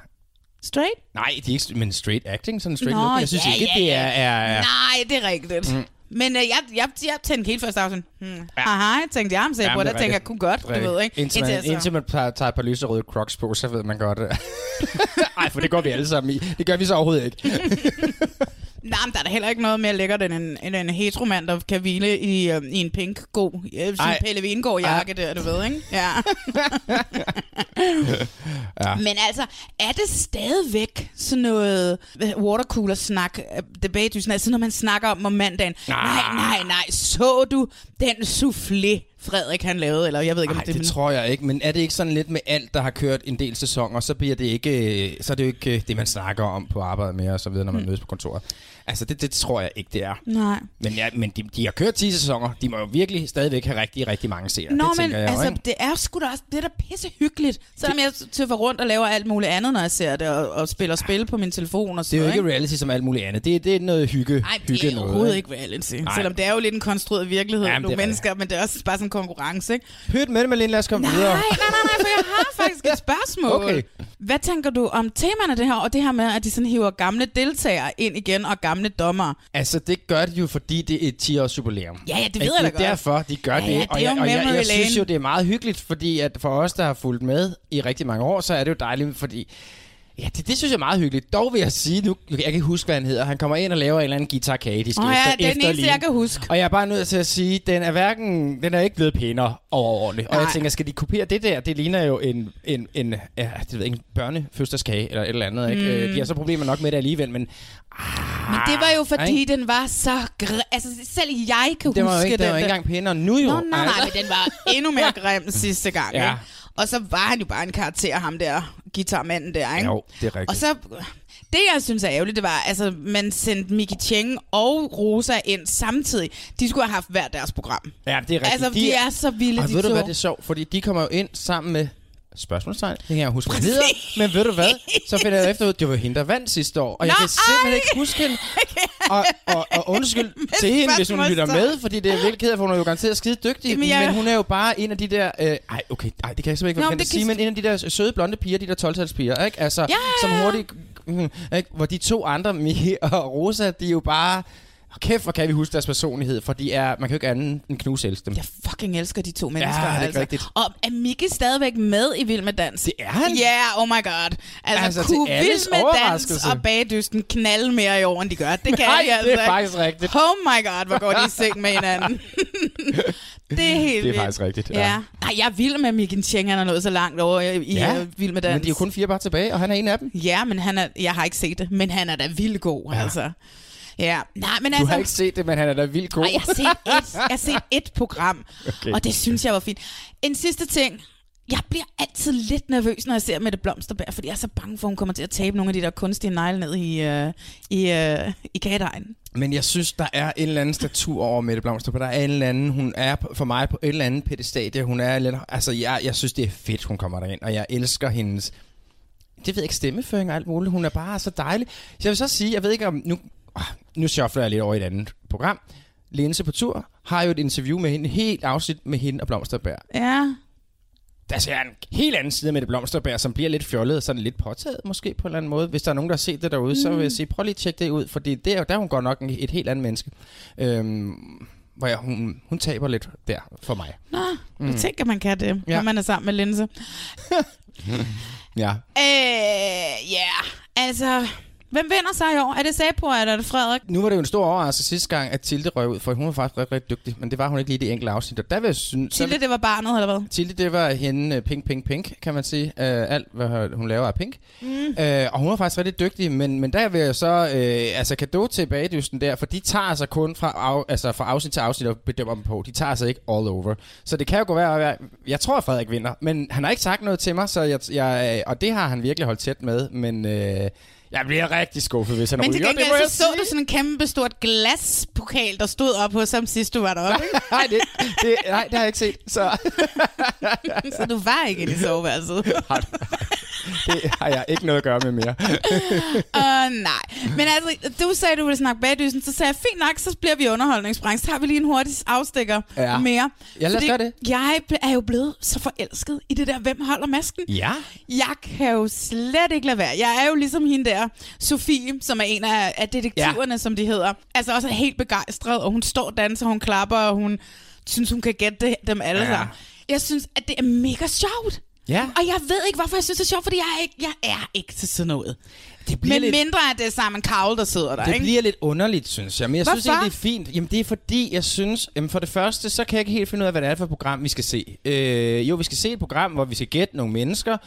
[SPEAKER 1] Straight?
[SPEAKER 2] Nej, de er ikke... Men straight acting, sådan straight
[SPEAKER 1] Nå,
[SPEAKER 2] look. Jeg synes
[SPEAKER 1] ja,
[SPEAKER 2] ikke,
[SPEAKER 1] ja,
[SPEAKER 2] det er... er, er
[SPEAKER 1] Nej, det er rigtigt.
[SPEAKER 2] Mm.
[SPEAKER 1] Men øh, jeg, jeg, jeg tænkte helt først afsnit, hmm, ja. tænkte jeg Sebo,
[SPEAKER 2] Jamen,
[SPEAKER 1] og
[SPEAKER 2] det
[SPEAKER 1] der
[SPEAKER 2] er
[SPEAKER 1] tænker jeg, kunne godt, du ved, ikke?
[SPEAKER 2] Indtil man,
[SPEAKER 1] jeg så-
[SPEAKER 2] indtil man tager, tager et par lyserøde crocs på, så ved man godt... Nej, for det går vi alle sammen i. Det gør vi så overhovedet ikke.
[SPEAKER 1] Nej, men der er da heller ikke noget mere lækkert end en, end en heteromand, der kan hvile i, øh, i en pink, god, øh, sådan
[SPEAKER 2] Ej.
[SPEAKER 1] Pelle Vingård jakke der, du ved, ikke? Ja.
[SPEAKER 2] Ja.
[SPEAKER 1] Men altså, er det stadigvæk sådan noget watercooler-snak, øh, debatedysen, altså når man snakker om om mandagen? Nej, nej, nej, så du den soufflé Frederik han lavede, eller jeg ved ikke, om det,
[SPEAKER 2] det, det tror jeg ikke, men er det ikke sådan lidt med alt, der har kørt en del sæsoner, så bliver det ikke, øh, så er det jo ikke øh, det, man snakker om på arbejde med og så videre, når man
[SPEAKER 1] Mm.
[SPEAKER 2] mødes på kontoret. Altså, det, det tror jeg ikke, det er.
[SPEAKER 1] Nej.
[SPEAKER 2] Men, ja, men de, de har kørt 10 sæsoner. De må jo virkelig stadigvæk have rigtig, rigtig mange seere.
[SPEAKER 1] Nå,
[SPEAKER 2] det
[SPEAKER 1] men
[SPEAKER 2] jeg jo,
[SPEAKER 1] altså,
[SPEAKER 2] ikke?
[SPEAKER 1] det er sgu da også, det er da pisse hyggeligt. Selvom jeg tøffer rundt og laver alt muligt andet, når jeg ser det, og, og spiller spil på min telefon og
[SPEAKER 2] Det
[SPEAKER 1] sådan
[SPEAKER 2] er jo
[SPEAKER 1] noget,
[SPEAKER 2] ikke reality som alt muligt andet. Det, det er noget hygge,
[SPEAKER 1] Nej,
[SPEAKER 2] hygge
[SPEAKER 1] det er
[SPEAKER 2] noget,
[SPEAKER 1] overhovedet ikke reality.
[SPEAKER 2] Nej.
[SPEAKER 1] Selvom det er jo lidt en konstrueret virkelighed,
[SPEAKER 2] Jamen,
[SPEAKER 1] nogle
[SPEAKER 2] det er
[SPEAKER 1] mennesker, men det er også bare sådan en konkurrence, ikke?
[SPEAKER 2] Pyt med det, Malene. Lad os komme
[SPEAKER 1] Nej,
[SPEAKER 2] videre.
[SPEAKER 1] nej, nej, nej, for jeg har faktisk et spørgsmål.
[SPEAKER 2] Okay.
[SPEAKER 1] Hvad tænker du om temaerne det her, og det her med, at de sådan hiver gamle deltagere ind igen, og gamle dommere?
[SPEAKER 2] Altså, det gør de jo, fordi det er et 10-års jubilæum.
[SPEAKER 1] Ja, ja, det ved
[SPEAKER 2] Ikke?
[SPEAKER 1] jeg da
[SPEAKER 2] Det er
[SPEAKER 1] godt.
[SPEAKER 2] derfor, de gør
[SPEAKER 1] Ja,
[SPEAKER 2] det.
[SPEAKER 1] ja, det
[SPEAKER 2] og jeg, og jeg,
[SPEAKER 1] memory
[SPEAKER 2] jeg synes jo, det er meget hyggeligt, fordi at for os, der har fulgt med i rigtig mange år, så er det jo dejligt, fordi Ja, det, det synes jeg er meget hyggeligt. Dog vil jeg sige, nu, jeg kan ikke huske, hvad han hedder. Han kommer ind og laver en eller anden guitar kage,
[SPEAKER 1] Åh ja, det er den eneste, jeg kan huske.
[SPEAKER 2] Og jeg er bare nødt til at sige, den er hverken, den er ikke blevet pænere overordentligt. Og jeg tænker, skal de kopiere det der? Det ligner jo en, en, en, ja, det ved ikke, en børnefødselsdagskage eller et eller andet. Ikke?
[SPEAKER 1] Mm.
[SPEAKER 2] De har så problemer nok med det alligevel, men
[SPEAKER 1] Men det var jo fordi,
[SPEAKER 2] ikke?
[SPEAKER 1] den var så... Gr- altså, selv jeg kan
[SPEAKER 2] den var
[SPEAKER 1] huske
[SPEAKER 2] ikke, den
[SPEAKER 1] den.
[SPEAKER 2] var ikke engang pænere nu jo.
[SPEAKER 1] Nå, nej, nej,
[SPEAKER 2] Altså.
[SPEAKER 1] men den var endnu mere grim sidste gang,
[SPEAKER 2] Ja.
[SPEAKER 1] ikke? Og så var han jo bare en karakter, ham der guitarmanden der, ikke?
[SPEAKER 2] Jo, det er rigtigt.
[SPEAKER 1] Og så, det jeg synes er ærgerligt, det var, altså, man sendte Miki Cheng og Rosa ind samtidig. De skulle have haft hver deres program.
[SPEAKER 2] Ja, det er rigtigt.
[SPEAKER 1] Altså, de er så vilde,
[SPEAKER 2] Og
[SPEAKER 1] de
[SPEAKER 2] ved du
[SPEAKER 1] to.
[SPEAKER 2] hvad, det er sjovt, fordi de kommer jo ind sammen med spørgsmålstegn. Det kan jeg huske hedder. Men ved du hvad, så finder jeg efter ud, det var hende, der vandt sidste år. Og jeg
[SPEAKER 1] Nå,
[SPEAKER 2] kan simpelthen ikke huske hende. Og, og, og undskyld til hende, hvis hun lytter med, fordi det er virkelig ked af, for hun er jo garanteret skide dygtig.
[SPEAKER 1] Jamen,
[SPEAKER 2] Men,
[SPEAKER 1] jeg-
[SPEAKER 2] men hun er jo bare en af de der... Øh, ej, okay, ej, det kan jeg simpelthen ikke
[SPEAKER 1] Nå,
[SPEAKER 2] det sige,
[SPEAKER 1] kan-
[SPEAKER 2] men en af de der søde blonde piger, de der 12 piger, ikke? Altså,
[SPEAKER 1] Ja,
[SPEAKER 2] som
[SPEAKER 1] ja, ja.
[SPEAKER 2] hurtigt... Mm, ikke? Hvor de to andre, Miki og Rosa, de er jo bare... Kæft, hvor kan vi huske deres personlighed, for de er, man kan jo ikke andet end knuse elske dem.
[SPEAKER 1] Jeg fucking elsker de to mennesker.
[SPEAKER 2] det er
[SPEAKER 1] altså.
[SPEAKER 2] rigtigt.
[SPEAKER 1] Og er Miki stadigvæk med i Vild med Dans? Det
[SPEAKER 2] er han.
[SPEAKER 1] Ja, yeah, oh my god. Altså,
[SPEAKER 2] Altså,
[SPEAKER 1] kunne Vild med Dans og Bagdysten knalde mere i år, end de gør? Det kan
[SPEAKER 2] Nej,
[SPEAKER 1] de altså
[SPEAKER 2] det er faktisk rigtigt.
[SPEAKER 1] Oh my god, hvor går de i seng med hinanden. det er helt
[SPEAKER 2] Det er
[SPEAKER 1] vildt.
[SPEAKER 2] faktisk rigtigt, ja.
[SPEAKER 1] Ja. Ej, jeg er vild med Miki Cheng, han er nået så langt over i,
[SPEAKER 2] Ja,
[SPEAKER 1] ja, Vild med Dans.
[SPEAKER 2] men de er jo kun fire bare tilbage, og han er en af dem.
[SPEAKER 1] Ja, men han er, jeg har ikke set det, men han er da vildt god, ja. altså. Ja, nej, men
[SPEAKER 2] Du
[SPEAKER 1] altså...
[SPEAKER 2] har ikke set det, men han er da vildt god.
[SPEAKER 1] Nej, jeg har set et, jeg har set et program,
[SPEAKER 2] Okay.
[SPEAKER 1] og det synes jeg var fint. En sidste ting. Jeg bliver altid lidt nervøs, når jeg ser Mette Blomsterberg, fordi jeg er så bange for, at hun kommer til at tabe nogle af de der kunstige negle ned i, øh, i, øh, i kagedejen.
[SPEAKER 2] Men jeg synes, der er en eller anden statur over Mette Blomsterberg. Der er en eller anden, hun er for mig på et eller andet pedestal. Hun er lidt, altså jeg, jeg synes, det er fedt, hun kommer derind, og jeg elsker hendes, det ved jeg ikke, stemmeføring og alt muligt. Hun er bare så dejlig. Så jeg vil så sige, jeg ved ikke om, nu, nu shuffler jeg lidt over i et andet program. Linse på tur har jo et interview med hende, helt afsnit med hende og Blomsterberg.
[SPEAKER 1] Ja.
[SPEAKER 2] Der ser jeg en helt anden side med det Blomsterberg, som bliver lidt fjollet og sådan lidt påtaget måske på en eller anden måde. Hvis der er nogen, der har set det derude, mm. så vil jeg sige, prøv lige at tjekke det ud, fordi det er, der er hun godt nok et helt andet menneske. Øhm, hvor jeg, hun, hun taber lidt der for mig.
[SPEAKER 1] Nå, mm.
[SPEAKER 2] Mm.
[SPEAKER 1] jeg tænker, man kan det,
[SPEAKER 2] Ja.
[SPEAKER 1] når man er sammen med Linse.
[SPEAKER 2] Ja.
[SPEAKER 1] Øh, ja, altså... Hvem vinder så i år? Er det Sapo, eller er det Frederik?
[SPEAKER 2] Nu var det jo en stor overraskelse sidste gang, at Tilde røg ud, for hun var faktisk rigtig, rigtig dygtig, men det var hun ikke lige i det enkelte afsnit. Og der vil jeg synes,
[SPEAKER 1] Tilde, det var barnet, eller hvad?
[SPEAKER 2] Tilde, det var hende øh, pink, pink, pink, kan man sige. Uh, alt, hvad hun laver er pink.
[SPEAKER 1] Mm.
[SPEAKER 2] Uh, og hun var faktisk rigtig dygtig, men, men der vil jeg så, uh, altså kado til bagdysten der, for de tager altså kun fra, af, altså fra afsnit til afsnit og bedømmer dem på. De tager altså ikke all over. Så det kan jo gå være, jeg, jeg tror, at Frederik vinder, men han har ikke sagt noget til mig, så jeg, jeg, og det har han virkelig holdt tæt med, men uh, jeg bliver rigtig skuffet, hvis han
[SPEAKER 1] Men til
[SPEAKER 2] ryger. Det må
[SPEAKER 1] gengæld
[SPEAKER 2] jeg
[SPEAKER 1] så så du sådan en kæmpe stort glaspokal, der stod op hos ham sidst du var deroppe.
[SPEAKER 2] nej, det, det, nej, det har jeg ikke set. Så.
[SPEAKER 1] så du var ikke i soveværelset.
[SPEAKER 2] det har jeg ikke noget at gøre med mere.
[SPEAKER 1] uh, nej. Men altså, du sagde, du ville snakke bagdysen, så sagde jeg, fint nok, så bliver vi i underholdningsbranchen. Så har vi lige en hurtig afstikker
[SPEAKER 2] Ja.
[SPEAKER 1] mere.
[SPEAKER 2] Ja, lad os gøre det.
[SPEAKER 1] jeg er jo blevet så forelsket i det der, hvem holder masken?
[SPEAKER 2] Ja.
[SPEAKER 1] Jeg kan jo slet ikke lade være. Jeg er jo ligesom hende der, Sofie, som er en af, af detektiverne, ja. som de hedder. Altså også er helt begejstret, og hun står og danser, hun klapper, og hun synes, hun kan gætte dem alle
[SPEAKER 2] Ja.
[SPEAKER 1] sammen. Jeg synes, at det er mega sjovt.
[SPEAKER 2] Ja.
[SPEAKER 1] Og jeg ved ikke, hvorfor jeg synes, det er sjovt, fordi jeg er ikke, jeg er ikke til sådan noget.
[SPEAKER 2] Det bliver
[SPEAKER 1] Men
[SPEAKER 2] lidt-
[SPEAKER 1] mindre, at det er Simon Cowell, der sidder der,
[SPEAKER 2] Det
[SPEAKER 1] ikke?
[SPEAKER 2] bliver lidt underligt, synes jeg. Men jeg synes
[SPEAKER 1] Hvorfor?
[SPEAKER 2] egentlig, det er fint. Jamen, det er fordi, jeg synes... Jamen, for det første, så kan jeg ikke helt finde ud af, hvad det er for et program, vi skal se. Øh, jo, vi skal se et program, hvor vi skal gætte nogle mennesker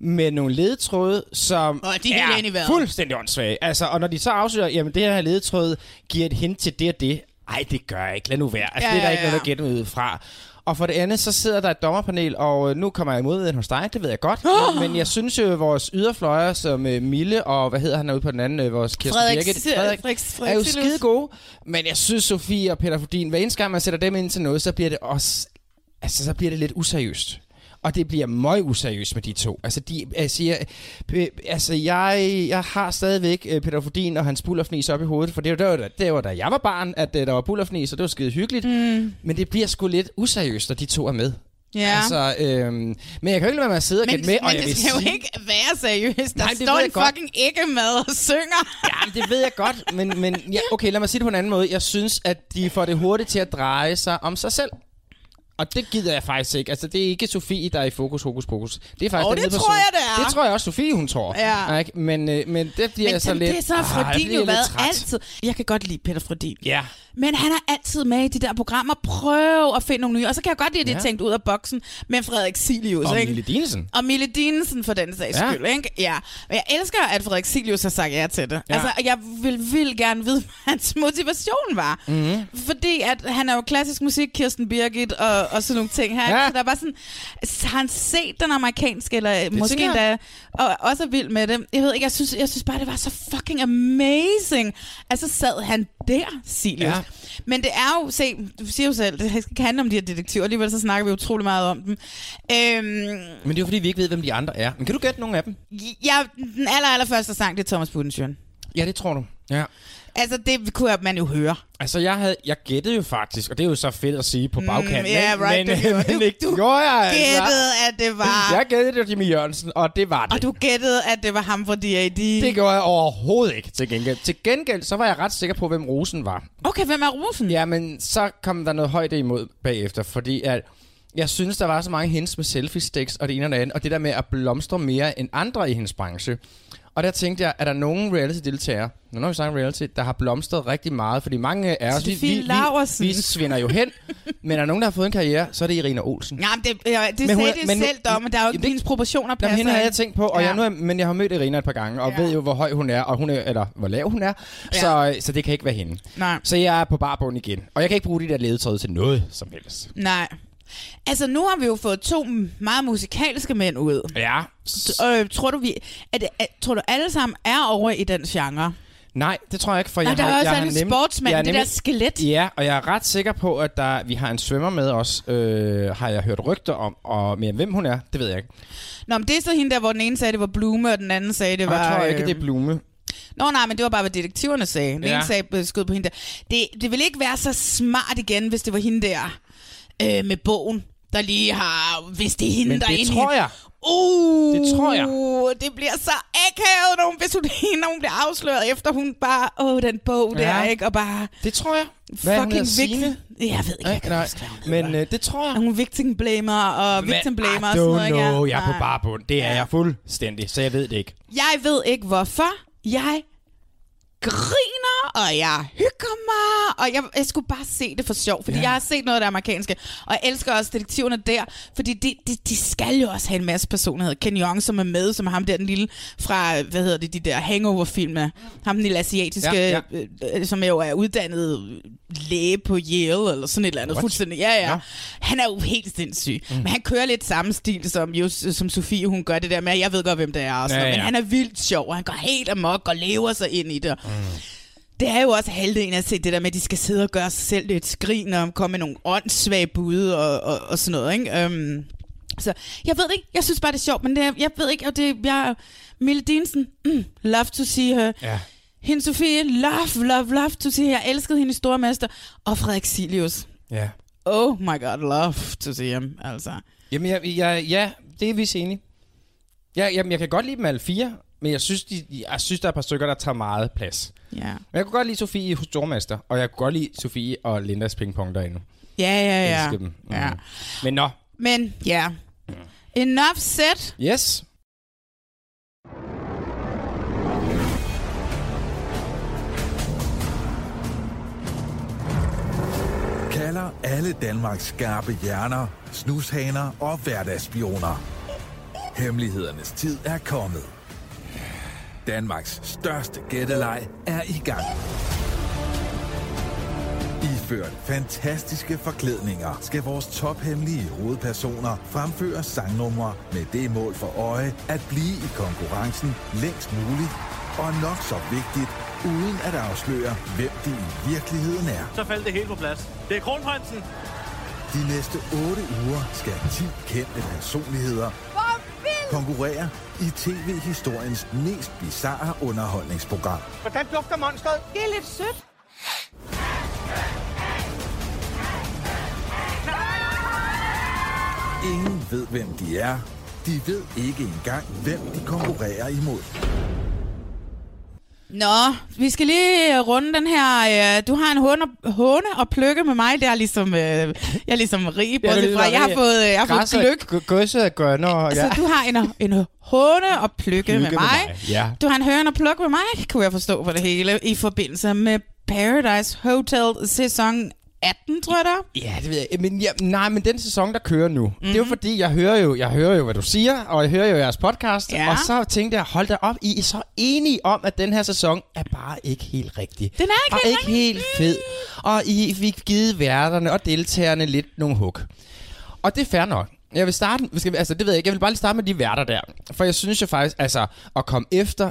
[SPEAKER 2] med nogle ledetråde, som
[SPEAKER 1] Og de er helt vejret.
[SPEAKER 2] fuldstændig åndssvage. Altså, og når de så afslører, jamen det her ledetråd giver et hint til det og det. Ej, det gør jeg ikke. Lad nu være. Altså,
[SPEAKER 1] Ja,
[SPEAKER 2] det er der
[SPEAKER 1] ja,
[SPEAKER 2] ikke
[SPEAKER 1] ja.
[SPEAKER 2] noget at gætte ud fra. Og for det andet, så sidder der et dommerpanel, og øh, nu kommer jeg imod hos dig, det ved jeg godt. Men jeg synes jo, at vores yderfløjer, som øh, Mille og hvad hedder han derude på den anden, øh, vores Kirsten
[SPEAKER 1] Frederik-
[SPEAKER 2] Birgit,
[SPEAKER 1] Frederik- Frederik
[SPEAKER 2] er jo skide gode. Men jeg synes, Sofie og Peter Fordin, hver eneste gang man sætter dem ind til noget, så bliver det også, altså så bliver det lidt useriøst. Og det bliver meget useriøst med de to. Altså, de, altså, jeg, altså jeg, jeg har stadigvæk øh, Peter Fordin og hans bullerfnis op i hovedet, for det var, da- det var da jeg var barn, at øh, der var bullerfnis, og det var skide hyggeligt.
[SPEAKER 1] Mm.
[SPEAKER 2] Men det bliver sgu lidt useriøst, når de to er med.
[SPEAKER 1] Ja.
[SPEAKER 2] Altså, øhm, men jeg kan jo ikke lade være med at sidde og gætte med, og
[SPEAKER 1] men
[SPEAKER 2] jeg
[SPEAKER 1] det skal jo
[SPEAKER 2] sige,
[SPEAKER 1] ikke være seriøst. Der
[SPEAKER 2] Nej, det
[SPEAKER 1] står en fucking ikke med og synger.
[SPEAKER 2] Jamen, det ved jeg godt, men, men ja, okay, lad mig sige det på en anden måde. Jeg synes, at de får det hurtigt til at dreje sig om sig selv. Og det gider jeg faktisk ikke. Altså, det er ikke Sofie, der er i fokus, hokus pokus. Det er faktisk
[SPEAKER 1] Åh,
[SPEAKER 2] den
[SPEAKER 1] det tror
[SPEAKER 2] person.
[SPEAKER 1] jeg, det er.
[SPEAKER 2] Det tror jeg også, Sofie, hun tror.
[SPEAKER 1] Ja.
[SPEAKER 2] Ikke? Men, øh, men det bliver
[SPEAKER 1] Men
[SPEAKER 2] så
[SPEAKER 1] det,
[SPEAKER 2] lidt...
[SPEAKER 1] det er så
[SPEAKER 2] bliver
[SPEAKER 1] jo været altid. Jeg kan godt lide Peter Frodin.
[SPEAKER 2] Ja.
[SPEAKER 1] Men han er altid med i de der programmer. Prøv at finde nogle nye. Og så kan jeg godt lide, at de
[SPEAKER 2] Ja.
[SPEAKER 1] er tænkt ud af boksen med Frederik Silius.
[SPEAKER 2] Og
[SPEAKER 1] ikke?
[SPEAKER 2] Mille Dinesen.
[SPEAKER 1] Og Mille Dinesen for den sags
[SPEAKER 2] Ja.
[SPEAKER 1] skyld, ikke? Ja. Men jeg elsker, at Frederik Silius har sagt ja til det.
[SPEAKER 2] Ja.
[SPEAKER 1] Altså, jeg vil, vil gerne vide, hvad hans motivation var.
[SPEAKER 2] Mhm.
[SPEAKER 1] Fordi at han er jo klassisk musik, Kirsten Birgit og, og sådan nogle ting her.
[SPEAKER 2] Ja.
[SPEAKER 1] Så der er bare sådan, har han set den amerikanske, eller måske
[SPEAKER 2] tænker jeg.
[SPEAKER 1] endda, og også er vild med det. Jeg ved ikke, jeg synes, jeg synes bare, det var så fucking amazing. Altså sad han der, Silius.
[SPEAKER 2] Ja.
[SPEAKER 1] Ja. Men det er jo, se, du siger jo selv, det skal ikke handle om de her detektiver, alligevel så snakker vi utrolig meget om dem. Øhm,
[SPEAKER 2] Men det er jo fordi, vi ikke ved, hvem de andre er. Men kan du gætte nogle af dem?
[SPEAKER 1] ja, den aller, aller første sang, det er Thomas Budensjøen.
[SPEAKER 2] Ja, det tror du. Ja.
[SPEAKER 1] Altså, det kunne man jo høre.
[SPEAKER 2] Altså, jeg, havde, jeg gættede jo faktisk, og det er jo så fedt at sige på bagkanten.
[SPEAKER 1] ja,
[SPEAKER 2] ikke?
[SPEAKER 1] right,
[SPEAKER 2] men,
[SPEAKER 1] du gjorde-
[SPEAKER 2] men det gjorde jeg altså.
[SPEAKER 1] Gættede, at det var...
[SPEAKER 2] Jeg gættede det var Jimmy Jørgensen, og det var det.
[SPEAKER 1] Og du gættede, at det var ham fra D.A.D.
[SPEAKER 2] Det gjorde jeg overhovedet ikke til gengæld. Til gengæld, så var jeg ret sikker på, hvem Rosen var.
[SPEAKER 1] Okay, hvem er Rosen?
[SPEAKER 2] Ja, men så kom der noget højde imod bagefter, fordi at jeg synes, der var så mange hints med selfie-sticks og det ene og det andet, og det der med at blomstre mere end andre i hendes branche. Og der tænkte jeg, er der nogen reality-deltagere, når vi snakker reality, der har blomstret rigtig meget? Fordi mange af os, vi, vi, vi, vi svinder jo hen, men er der nogen, der har fået en karriere, så er det Irina Olsen.
[SPEAKER 1] Ja, men det, ja, det
[SPEAKER 2] Men hun
[SPEAKER 1] sagde
[SPEAKER 2] er-
[SPEAKER 1] de
[SPEAKER 2] men-
[SPEAKER 1] selv, dog, men der er jo ikke hendes proportioner
[SPEAKER 2] Jamen,
[SPEAKER 1] passer.
[SPEAKER 2] hende havde jeg tænkt på, og
[SPEAKER 1] Ja.
[SPEAKER 2] jeg nu er, men jeg har mødt Irina et par gange, og ja. ved jo, hvor høj hun er, og hun er, eller hvor lav hun er,
[SPEAKER 1] Ja.
[SPEAKER 2] så, så det kan ikke være hende.
[SPEAKER 1] Nej.
[SPEAKER 2] Så jeg er på barbund igen, og jeg kan ikke bruge de der ledetråde til noget som helst.
[SPEAKER 1] Nej. Altså, nu har vi jo fået to meget musikalske mænd ud.
[SPEAKER 2] Ja.
[SPEAKER 1] Øh, tror du, vi, er det, er, tror du alle sammen er over i den genre?
[SPEAKER 2] Nej, det tror jeg ikke, for
[SPEAKER 1] Nej,
[SPEAKER 2] jeg
[SPEAKER 1] der
[SPEAKER 2] har,
[SPEAKER 1] er også
[SPEAKER 2] jeg
[SPEAKER 1] en
[SPEAKER 2] nem-
[SPEAKER 1] sportsmand,
[SPEAKER 2] jeg
[SPEAKER 1] det der skelet.
[SPEAKER 2] Ja, og jeg er ret sikker på, at der, vi har en svømmer med os, øh, har jeg hørt rygter om, og men hvem hun er, det ved jeg ikke.
[SPEAKER 1] Nå, men det er så hende der, hvor den ene sagde, det var Blume, og den anden sagde, det
[SPEAKER 2] Og
[SPEAKER 1] var...
[SPEAKER 2] jeg tror ikke,
[SPEAKER 1] øh,
[SPEAKER 2] det er Blume.
[SPEAKER 1] Nå nej, men det var bare, hvad detektiverne sagde. Den
[SPEAKER 2] Ja.
[SPEAKER 1] ja. ene sagde, øh, skød på hende der. Det, det ville ikke være så smart igen, hvis det var hende der øh, med bogen, der lige har... Hvis det er hende,
[SPEAKER 2] Men
[SPEAKER 1] der er
[SPEAKER 2] det tror jeg.
[SPEAKER 1] Uh,
[SPEAKER 2] Det tror jeg.
[SPEAKER 1] Det bliver så akavet, når hun, hvis hun, når hun bliver afsløret, efter hun bare... Åh, oh, den bog der,
[SPEAKER 2] Ja.
[SPEAKER 1] ikke? Og bare...
[SPEAKER 2] Det tror jeg. Hvad
[SPEAKER 1] fucking victim... Jeg ved ikke, jeg kan
[SPEAKER 2] Nej,
[SPEAKER 1] huske,
[SPEAKER 2] men øh, det tror jeg.
[SPEAKER 1] Er hun victim blamer og victim blamer og
[SPEAKER 2] I
[SPEAKER 1] sådan noget, ikke?
[SPEAKER 2] jeg er på barbund. Det er jeg fuldstændig, så jeg ved det ikke.
[SPEAKER 1] Jeg ved ikke hvorfor. Jeg griner, og jeg hygger mig, og jeg, jeg skulle bare se det for sjov, fordi
[SPEAKER 2] Ja.
[SPEAKER 1] ja. jeg har set noget af det amerikanske, og jeg elsker også detektiverne der, fordi de, de, de skal jo også have en masse personlighed. Ken Jeong, som er med, som er ham der, den lille fra, hvad hedder det, de der hangover-filmer, ham den lille asiatiske,
[SPEAKER 2] Ja,
[SPEAKER 1] ja, ja. Øh, som jo er uddannet læge på Yale, eller sådan et eller andet,
[SPEAKER 2] What?
[SPEAKER 1] fuldstændig, ja, ja.
[SPEAKER 2] Nå.
[SPEAKER 1] Han er jo helt sindssyg, mm. men han kører lidt samme stil, som, jo, som Sofie, hun gør det der med, jeg ved godt, hvem det er, og sådan,
[SPEAKER 2] Ja,
[SPEAKER 1] ja, ja.
[SPEAKER 2] ja.
[SPEAKER 1] men han er vildt sjov, og han går helt amok og lever sig ind i det. Mm. Det er jo også halvdelen af se det der med, at de skal sidde og gøre sig selv lidt skrin og komme med nogle åndssvage bud og, og, og sådan noget, ikke? Um, så jeg ved ikke, jeg synes bare, det er sjovt, men det, jeg ved ikke, og det jeg Mille Dinsen, mm, love to see her.
[SPEAKER 2] Ja.
[SPEAKER 1] Hende Sofie, love, love, love to see her. Jeg elskede hende i Store Mester. Og Frederik Silius.
[SPEAKER 2] Ja.
[SPEAKER 1] Oh my god, love to see him, altså.
[SPEAKER 2] Jamen, jeg, jeg, ja, det er vi enige. Ja, jamen, jeg kan godt lide dem alle fire, men jeg synes, de, jeg synes, der er et par stykker, der tager meget plads.
[SPEAKER 1] Ja.
[SPEAKER 2] Men jeg kunne godt lide Sofie hos Stormester, og jeg kunne godt lide Sofie og Lindas pingpong derinde.
[SPEAKER 1] Ja, ja, ja.
[SPEAKER 2] Elsker dem.
[SPEAKER 1] ja.
[SPEAKER 2] Mhm. Men nå,
[SPEAKER 1] Men ja, enough said.
[SPEAKER 2] yes.
[SPEAKER 13] kalder alle Danmarks skarpe hjerner, snushaner og hverdagsspioner. Hemmelighedernes tid er kommet. Danmarks største gætteleg er i gang. I Iført fantastiske forklædninger skal vores tophemmelige hovedpersoner fremføre sangnumre med det mål for øje at blive i konkurrencen længst muligt, og nok så vigtigt, uden at afsløre, hvem de i virkeligheden er.
[SPEAKER 14] Så faldt det helt på plads. Det er kronprinsen.
[SPEAKER 13] De næste 8 uger skal 10 kendte personligheder konkurrere i tv-historiens mest bizarre underholdningsprogram.
[SPEAKER 14] Hvordan dufter monstret?
[SPEAKER 4] Det er lidt sødt.
[SPEAKER 13] Ingen ved, hvem de er. De ved ikke engang, hvem de konkurrerer imod.
[SPEAKER 1] Nå, vi skal lige øh, runde den her. øh, Du har en håne, håne og plukke med mig. Det er ligesom, øh, jeg er ligesom rig, bortset fra, jeg har fået, jeg har fået gløk.
[SPEAKER 2] Gøsse og ja.
[SPEAKER 1] Så du har en, en håne og plukke, med
[SPEAKER 2] med
[SPEAKER 1] mig.
[SPEAKER 2] mig, ja.
[SPEAKER 1] Du har en høne og plukke med mig, kunne jeg forstå på det hele, i forbindelse med Paradise Hotel sæson 18, tror jeg.
[SPEAKER 2] Ja, det ved jeg. Men ja, nej, men den sæson, der kører nu, mm-hmm. det er jo
[SPEAKER 1] Mhm.
[SPEAKER 2] fordi, jeg hører jo, jeg hører jo, hvad du siger, og jeg hører jo jeres podcast,
[SPEAKER 1] Ja.
[SPEAKER 2] og så tænkte jeg, hold da op, I er så enige om, at den her sæson er bare ikke helt rigtig.
[SPEAKER 1] Den er ikke
[SPEAKER 2] og
[SPEAKER 1] helt
[SPEAKER 2] ikke helt fed. Og I fik givet værterne og deltagerne lidt nogle hug. Og det er fair nok. Jeg vil starte, skal altså det ved jeg ikke, jeg vil bare lige starte med de værter der. For jeg synes jo faktisk, altså at komme efter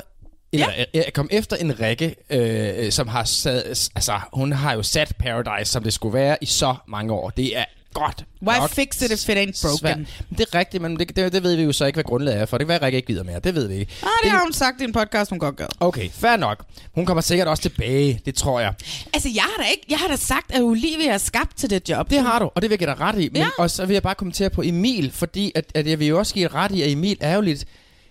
[SPEAKER 2] en, ja. at komme efter en Rikke, øh, som har sat, altså hun har jo sat Paradise, som det skulle være i så mange år. Det er godt
[SPEAKER 1] Why
[SPEAKER 2] nok
[SPEAKER 1] fix it if it ain't broken?
[SPEAKER 2] svært. Det er rigtigt, men det, det, det ved vi jo så ikke, hvad grundlaget er for. Det kan være, at Rikke ikke gider mere. Det ved vi ikke.
[SPEAKER 1] Ah, det har hun sagt i en podcast, hun godt gør.
[SPEAKER 2] Okay, fair nok. Hun kommer sikkert også tilbage, det tror jeg.
[SPEAKER 1] Altså, jeg har da ikke, jeg har da sagt, at Olivia er skabt til det job.
[SPEAKER 2] Det har du, og det vil jeg give dig ret i. Men
[SPEAKER 1] Ja.
[SPEAKER 2] og så vil jeg bare kommentere på Emil, fordi at, at jeg vil jo også give ret i, at Emil er jo lidt,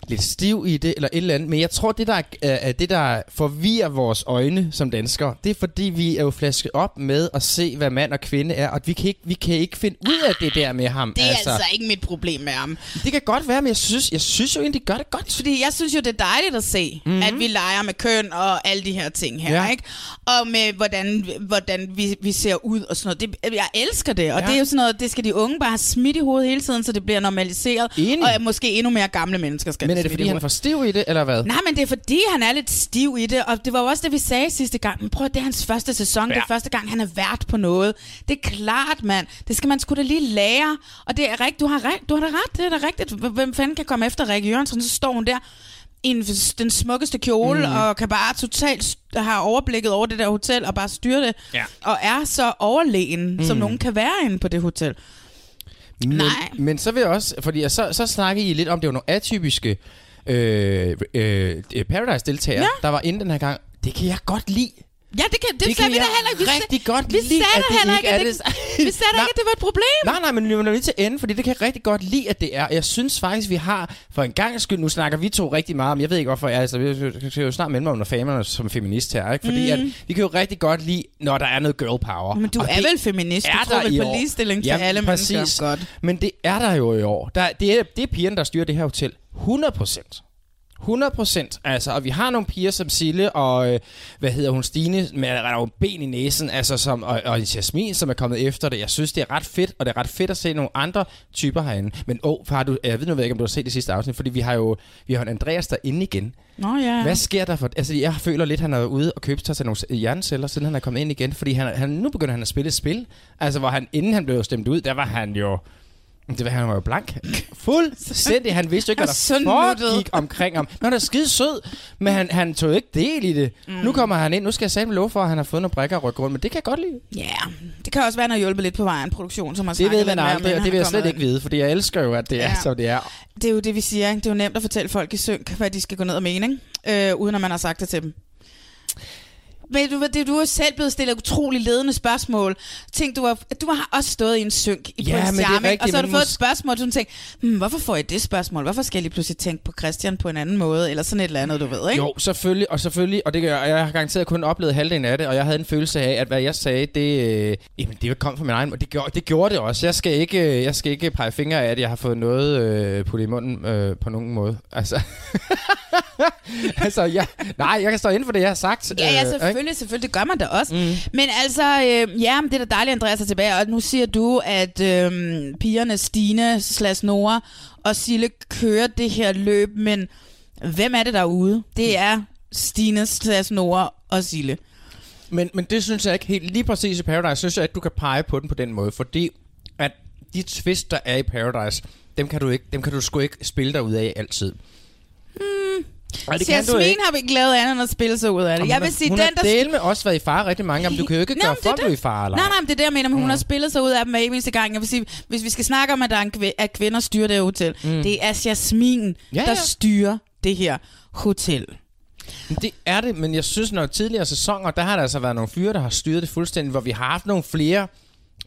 [SPEAKER 2] lidt stiv i det, eller et eller andet. Men jeg tror, det der, er, det, der forvirrer vores øjne som danskere, det er fordi, vi er jo flasket op med at se, hvad mand og kvinde er, og vi kan ikke, vi kan ikke finde ud af det der med ham.
[SPEAKER 1] Det er altså, altså ikke mit problem med ham.
[SPEAKER 2] Det kan godt være, men jeg synes, jeg synes jo egentlig, de gør det godt.
[SPEAKER 1] Fordi jeg synes jo, det er dejligt at se,
[SPEAKER 2] Mhm.
[SPEAKER 1] mm-hmm. at vi leger med køn og alle de her ting her,
[SPEAKER 2] Ja.
[SPEAKER 1] ikke? Og med, hvordan, hvordan vi, vi ser ud og sådan noget. Det, jeg elsker det, og
[SPEAKER 2] Ja.
[SPEAKER 1] ja. det er jo sådan noget, det skal de unge bare have smidt i hovedet hele tiden, så det bliver normaliseret.
[SPEAKER 2] Enig.
[SPEAKER 1] Og måske endnu mere gamle mennesker skal
[SPEAKER 2] Men er
[SPEAKER 1] have
[SPEAKER 2] det
[SPEAKER 1] smidt
[SPEAKER 2] fordi, han er for stiv i det, eller hvad?
[SPEAKER 1] Nej, men det er fordi, han er lidt stiv i det, og det var jo også det, vi sagde sidste gang. Men prøv, at- det er hans første sæson, ja. det er første gang, han er vært på noget. Det er klart, mand. Det skal man sgu da lige lære. Og det er rigtigt, du har, ret, du har da ret, det er da rigtigt. Hvem fanden kan komme efter Rikke Jørgensen? Så står hun der i en, den smukkeste kjole,
[SPEAKER 2] Mm.
[SPEAKER 1] og kan bare totalt have overblikket over det der hotel, og bare styre det.
[SPEAKER 2] Ja.
[SPEAKER 1] Og er så overlegen, mm. som nogen kan være inde på det hotel.
[SPEAKER 2] Men,
[SPEAKER 1] Nej.
[SPEAKER 2] Men så vil jeg også, fordi så, så snakker I lidt om, det var nogle atypiske øh, øh, Paradise-deltagere, ja. der var inde den her gang. Det kan jeg godt lide.
[SPEAKER 1] Ja, det kan, det,
[SPEAKER 2] Det
[SPEAKER 1] det
[SPEAKER 2] kan
[SPEAKER 1] sagde vi da
[SPEAKER 2] jeg
[SPEAKER 1] heller ikke. Vi
[SPEAKER 2] rigtig
[SPEAKER 1] sag-
[SPEAKER 2] godt
[SPEAKER 1] vi
[SPEAKER 2] lide,
[SPEAKER 1] sagde
[SPEAKER 2] at det
[SPEAKER 1] heller
[SPEAKER 2] ikke er
[SPEAKER 1] at
[SPEAKER 2] det.
[SPEAKER 1] det, vi sagde da ikke, at det var et problem.
[SPEAKER 2] Nej, nej, men vi var nødt til ende, fordi det kan jeg rigtig godt lide, at det er. Jeg synes faktisk, vi har, for en gang skyld, nu snakker vi to rigtig meget om, jeg ved ikke hvorfor, jeg, altså, vi skal jo snart melde mig under famerne som feminist her, ikke? Fordi
[SPEAKER 1] Mm.
[SPEAKER 2] at, vi kan jo rigtig godt lide, når der er noget girl power.
[SPEAKER 1] Men du
[SPEAKER 2] Og
[SPEAKER 1] er vel feminist? Du
[SPEAKER 2] er
[SPEAKER 1] tror
[SPEAKER 2] der
[SPEAKER 1] vel på
[SPEAKER 2] år.
[SPEAKER 1] ligestilling til alle mennesker?
[SPEAKER 2] præcis.
[SPEAKER 1] Godt.
[SPEAKER 2] Men det er der jo i år. Der, det, er, det er pigerne, der styrer det her hotel. 100 procent. 100 procent. Altså, og vi har nogle piger som Sille og, øh, hvad hedder hun, Stine, med der er jo ben i næsen, altså, som, og, og Jasmin, som er kommet efter det. Jeg synes, det er ret fedt, og det er ret fedt at se nogle andre typer herinde. Men åh, oh, far, du, jeg ved nu ikke, om du har set det sidste afsnit, fordi vi har jo vi har en Andreas derinde igen.
[SPEAKER 1] Nå ja.
[SPEAKER 2] Hvad sker der for... Altså, jeg føler lidt, han er ude og købe sig til nogle hjerneceller, siden han er kommet ind igen. Fordi han, han, nu begynder han at spille et spil. Altså, hvor han, inden han blev stemt ud, der var han jo... Det var, han var jo blank. Fuldstændig. Han vidste ikke, hvad der foregik omkring ham. Men han er skide sød, men han, han tog ikke del i det. Mm. Nu kommer han ind. Nu skal jeg sige lov for, at han har fået nogle brækker og rykke rundt. Men det kan jeg godt lide.
[SPEAKER 1] Ja, det kan også være, at han har hjulpet lidt på vejen produktion, som har
[SPEAKER 2] Det ved man aldrig, og det vil jeg slet ikke vide. Fordi jeg elsker jo, at det er,
[SPEAKER 1] Ja.
[SPEAKER 2] som det er.
[SPEAKER 1] Det er jo det, vi siger. Ikke? Det er jo nemt at fortælle folk i synk, hvad de skal gå ned og mene, ikke? Øh, uden at man har sagt det til dem. Men du, det, du er selv blevet stillet utrolig ledende spørgsmål. Tænk, du, har, du har også stået i en synk i
[SPEAKER 2] Ja,
[SPEAKER 1] charme, ikke?
[SPEAKER 2] rigtigt,
[SPEAKER 1] og så har du fået et spørgsmål, og du tænker, hmm, hvorfor får jeg det spørgsmål? Hvorfor skal jeg lige pludselig tænke på Christian på en anden måde? Eller sådan et eller andet, du ved, ikke?
[SPEAKER 2] Jo, selvfølgelig, og selvfølgelig, og det gør, jeg har garanteret kun oplevet halvdelen af det, og jeg havde en følelse af, at hvad jeg sagde, det, øh, jamen, det kom fra min egen, og det gjorde, det gjorde det også. Jeg skal ikke, øh, jeg skal ikke pege fingre af, at jeg har fået noget øh, puttet i munden øh, på nogen måde. Altså, altså ja, nej, jeg kan stå inden for det, jeg har sagt.
[SPEAKER 1] Ja, ja,
[SPEAKER 2] øh,
[SPEAKER 1] selvfølgelig, selvfølgelig. Det gør man da også. Mm. Men altså, øh, ja, det er da dejligt, Andreas er tilbage. Og nu siger du, at øh, pigerne Stine slash Nora og Sille kører det her løb, men hvem er det derude? Det er Stine slash Nora og Sille.
[SPEAKER 2] Men, men det synes jeg ikke helt... Lige præcis i Paradise, synes jeg ikke, du kan pege på den på den måde. Fordi at de twist, der er i Paradise, dem kan du, ikke, dem kan du sgu ikke spille dig ud af altid. Nej, det du
[SPEAKER 1] Jasmin har vi ikke lavet andet end at spille sig ud af det.
[SPEAKER 2] Jamen,
[SPEAKER 1] Jeg vil sige,
[SPEAKER 2] hun
[SPEAKER 1] den,
[SPEAKER 2] har
[SPEAKER 1] der...
[SPEAKER 2] dele med også været i fare rigtig mange gange. Du kan jo ikke
[SPEAKER 1] Nå,
[SPEAKER 2] gøre for
[SPEAKER 1] er
[SPEAKER 2] at
[SPEAKER 1] det.
[SPEAKER 2] blive i fare. eller
[SPEAKER 1] Nej,
[SPEAKER 2] ej.
[SPEAKER 1] nej, men det er det, jeg mener, men hun
[SPEAKER 2] Mm.
[SPEAKER 1] har spillet sig ud af dem hver eneste gang. Jeg vil sige, hvis vi skal snakke om, at, der er en kv- at kvinder styrer det hotel,
[SPEAKER 2] Mm.
[SPEAKER 1] det er Jasmin,
[SPEAKER 2] Ja,
[SPEAKER 1] der
[SPEAKER 2] ja.
[SPEAKER 1] styrer det her hotel.
[SPEAKER 2] Det er det, men jeg synes, når tidligere sæsoner, der har der altså været nogle fyre, der har styret det fuldstændig, hvor vi har haft nogle flere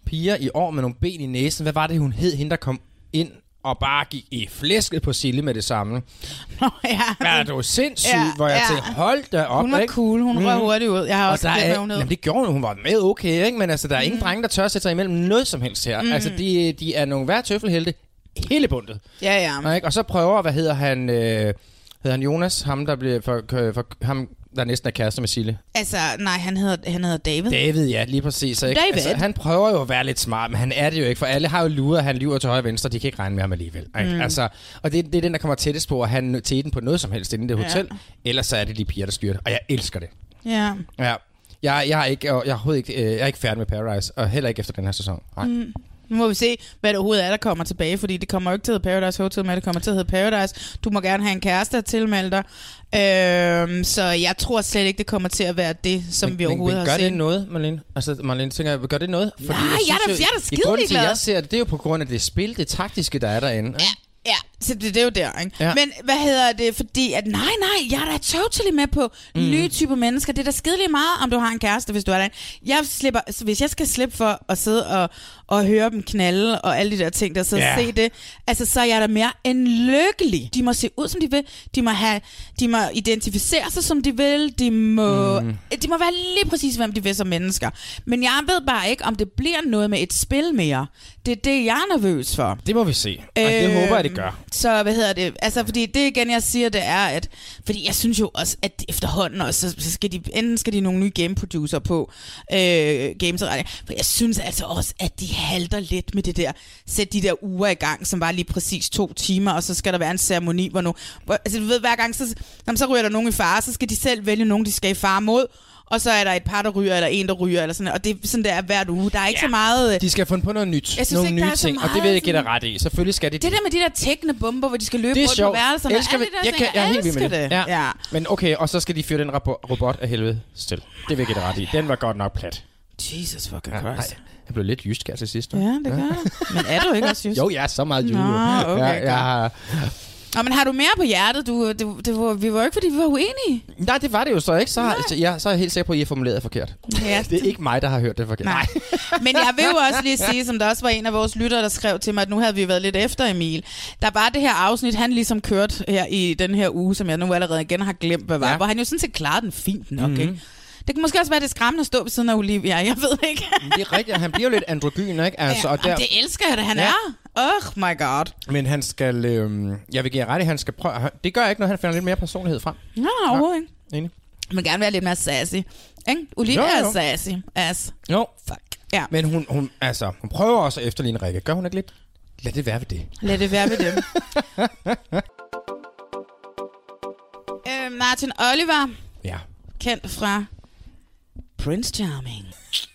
[SPEAKER 2] piger i år med nogle ben i næsen. Hvad var det, hun hed, hende der kom ind og bare gik i flæsket på Sille med det samme?
[SPEAKER 1] Nå, ja.
[SPEAKER 2] Det var sindssygt,
[SPEAKER 1] Ja,
[SPEAKER 2] hvor jeg
[SPEAKER 1] ja.
[SPEAKER 2] tænkte, hold da op.
[SPEAKER 1] Hun var
[SPEAKER 2] ikke?
[SPEAKER 1] cool, hun røg hurtigt ud. Jeg har
[SPEAKER 2] og
[SPEAKER 1] også
[SPEAKER 2] der er,
[SPEAKER 1] hvad hun
[SPEAKER 2] jamen, det gjorde hun, hun var med okay, ikke? Men altså, der er ingen drenge, der tør sætte sig imellem noget som helst her.
[SPEAKER 1] Mm.
[SPEAKER 2] Altså, de, de er nogle værd tøffelhelte hele bundet.
[SPEAKER 1] Ja, ja.
[SPEAKER 2] Ja, ikke? Og så prøver, hvad hedder han, øh, hedder han Jonas, ham der bliver for, for, ham, der næsten er kærester med Sille.
[SPEAKER 1] Altså, nej, han hedder, han hedder David.
[SPEAKER 2] David, ja, lige præcis. Ikke?
[SPEAKER 1] David.
[SPEAKER 2] Altså, han prøver jo at være lidt smart, men han er det jo ikke, for alle har jo luret, han lyver til højre og venstre, de kan ikke regne med ham alligevel. Ikke?
[SPEAKER 1] Mm.
[SPEAKER 2] Altså, og det, det er den, der kommer tættest på at have teten på noget som helst inde i det
[SPEAKER 1] Ja.
[SPEAKER 2] hotel, ellers så er det de piger, der styrer det, og jeg elsker det.
[SPEAKER 1] Ja.
[SPEAKER 2] Ja. Jeg, jeg, er ikke, jeg, er ikke, øh, jeg er ikke færdig med Paradise, og heller ikke efter den her sæson. Nej.
[SPEAKER 1] Mm. Nu må vi se, hvad det overhovedet er, der kommer tilbage, fordi det kommer jo ikke til at hedde Paradise Hotel, men det kommer til at hedde Paradise. Du må gerne have en kæreste at tilmelde dig. Øhm, så jeg tror slet ikke, det kommer til at være det, som
[SPEAKER 2] men,
[SPEAKER 1] vi overhovedet
[SPEAKER 2] men, men
[SPEAKER 1] har
[SPEAKER 2] gør
[SPEAKER 1] set.
[SPEAKER 2] det noget, Marlene? Altså, Marlene, tænker jeg, gør det noget?
[SPEAKER 1] Nej, jeg er da- jeg er da
[SPEAKER 2] i
[SPEAKER 1] skide ligeglad.
[SPEAKER 2] jeg ser det, det er jo på grund af det spil, det taktiske, der er derinde. Ja.
[SPEAKER 1] Ja, så det, det er jo der, ikke?
[SPEAKER 2] Ja.
[SPEAKER 1] Men hvad hedder det? Fordi at, nej, nej, jeg er da totally med på mm. nye typer mennesker. Det er da skideligt meget, om du har en kæreste, hvis du er der. Jeg slipper, så hvis jeg skal slippe for at sidde og, og høre dem knalde og alle de der ting, der så yeah. se det, altså så er jeg da mere end lykkelig. De må se ud, som de vil. De må, have, de må identificere sig, som de vil. De må, mm. de må være lige præcis, hvem de vil som mennesker. Men jeg ved bare ikke, om det bliver noget med et spil mere. Det er det, jeg er nervøs for.
[SPEAKER 2] Det må vi se. Altså, det håber jeg, det gør.
[SPEAKER 1] Så hvad hedder det? Altså, fordi det igen, jeg siger, det er, at... Fordi jeg synes jo også, at efterhånden også, så skal de, enten skal de nogle nye game producer på øh, games For jeg synes altså også, at de halter lidt med det der. Sæt de der uger i gang, som var lige præcis to timer, og så skal der være en ceremoni, hvor nu... Hvor, altså, du ved, hver gang, så, når så ryger der nogen i fare, så skal de selv vælge nogen, de skal i fare mod. Og så er der et par, der ryger, eller en, der ryger, eller sådan. Og det er sådan, der er hvert uge. Der er ikke ja. så meget... øh,
[SPEAKER 2] De skal fundet på noget nyt.
[SPEAKER 1] Jeg synes
[SPEAKER 2] nogle
[SPEAKER 1] ikke,
[SPEAKER 2] nye ting, og det vil jeg
[SPEAKER 1] sådan-
[SPEAKER 2] ret i. Selvfølgelig skal de
[SPEAKER 1] Det der med de der tækkende bomber, hvor de skal løbe
[SPEAKER 2] det
[SPEAKER 1] rundt
[SPEAKER 2] sjovt.
[SPEAKER 1] på værelserne.
[SPEAKER 2] Elsker
[SPEAKER 1] alle
[SPEAKER 2] vi-
[SPEAKER 1] de der
[SPEAKER 2] jeg, kan, jeg er helt vild med det.
[SPEAKER 1] det.
[SPEAKER 2] Ja. Men okay, og så skal de fyre den robot af helvede til. Det vil jeg dig ret i. Den var godt nok plat.
[SPEAKER 1] Jesus fucking
[SPEAKER 2] Ja,
[SPEAKER 1] Christ.
[SPEAKER 2] nej, jeg blev lidt jysk her til sidst.
[SPEAKER 1] Ja, det gør jeg. Men er du ikke også jysk?
[SPEAKER 2] Jo, jeg er så meget jysk.
[SPEAKER 1] Nå, okay,
[SPEAKER 2] ja, jeg
[SPEAKER 1] Nå, men har du mere på hjertet? Du, det, det var, vi var ikke, fordi vi var uenige.
[SPEAKER 2] Nej, det var det jo så ikke. Så, har, så, jeg, så er jeg helt sikker på, at I har formuleret det forkert.
[SPEAKER 1] Ja.
[SPEAKER 2] Det er ikke mig, der har hørt det forkert.
[SPEAKER 1] Nej. Men jeg vil jo også lige sige, som der også var en af vores lyttere, der skrev til mig, at nu havde vi været lidt efter Emil. Der var det her afsnit, han ligesom kørt her i den her uge, som jeg nu allerede igen har glemt, hvad var,
[SPEAKER 2] Ja.
[SPEAKER 1] hvor han jo sådan set klarede den fint nok,
[SPEAKER 2] Mhm.
[SPEAKER 1] mm-hmm. ikke? Det kan måske også være, det skræmmende at stå ved siden af Olivia, jeg ved ikke.
[SPEAKER 2] Det er rigtigt, han bliver jo lidt androgyn, ikke? Altså,
[SPEAKER 1] ja,
[SPEAKER 2] og der,
[SPEAKER 1] det elsker jeg da, han
[SPEAKER 2] ja.
[SPEAKER 1] er. Oh my god.
[SPEAKER 2] men han skal... Øh, jeg vil give ret i, han skal prøve... Det gør ikke noget, han finder lidt mere personlighed frem.
[SPEAKER 1] Nå, overhovedet ikke.
[SPEAKER 2] Enig.
[SPEAKER 1] Men gerne være lidt mere sassy. Ikke? Olivia
[SPEAKER 2] Jo, jo.
[SPEAKER 1] er sassy. Ass.
[SPEAKER 2] Jo.
[SPEAKER 1] Fuck. Ja.
[SPEAKER 2] Men hun, hun, altså, hun prøver også at efterligne Rikke. Gør hun ikke lidt? Lad det være ved det.
[SPEAKER 1] Lad det være ved dem. øh, Martin Oliver,
[SPEAKER 2] Ja.
[SPEAKER 1] kendt fra Prince Charming.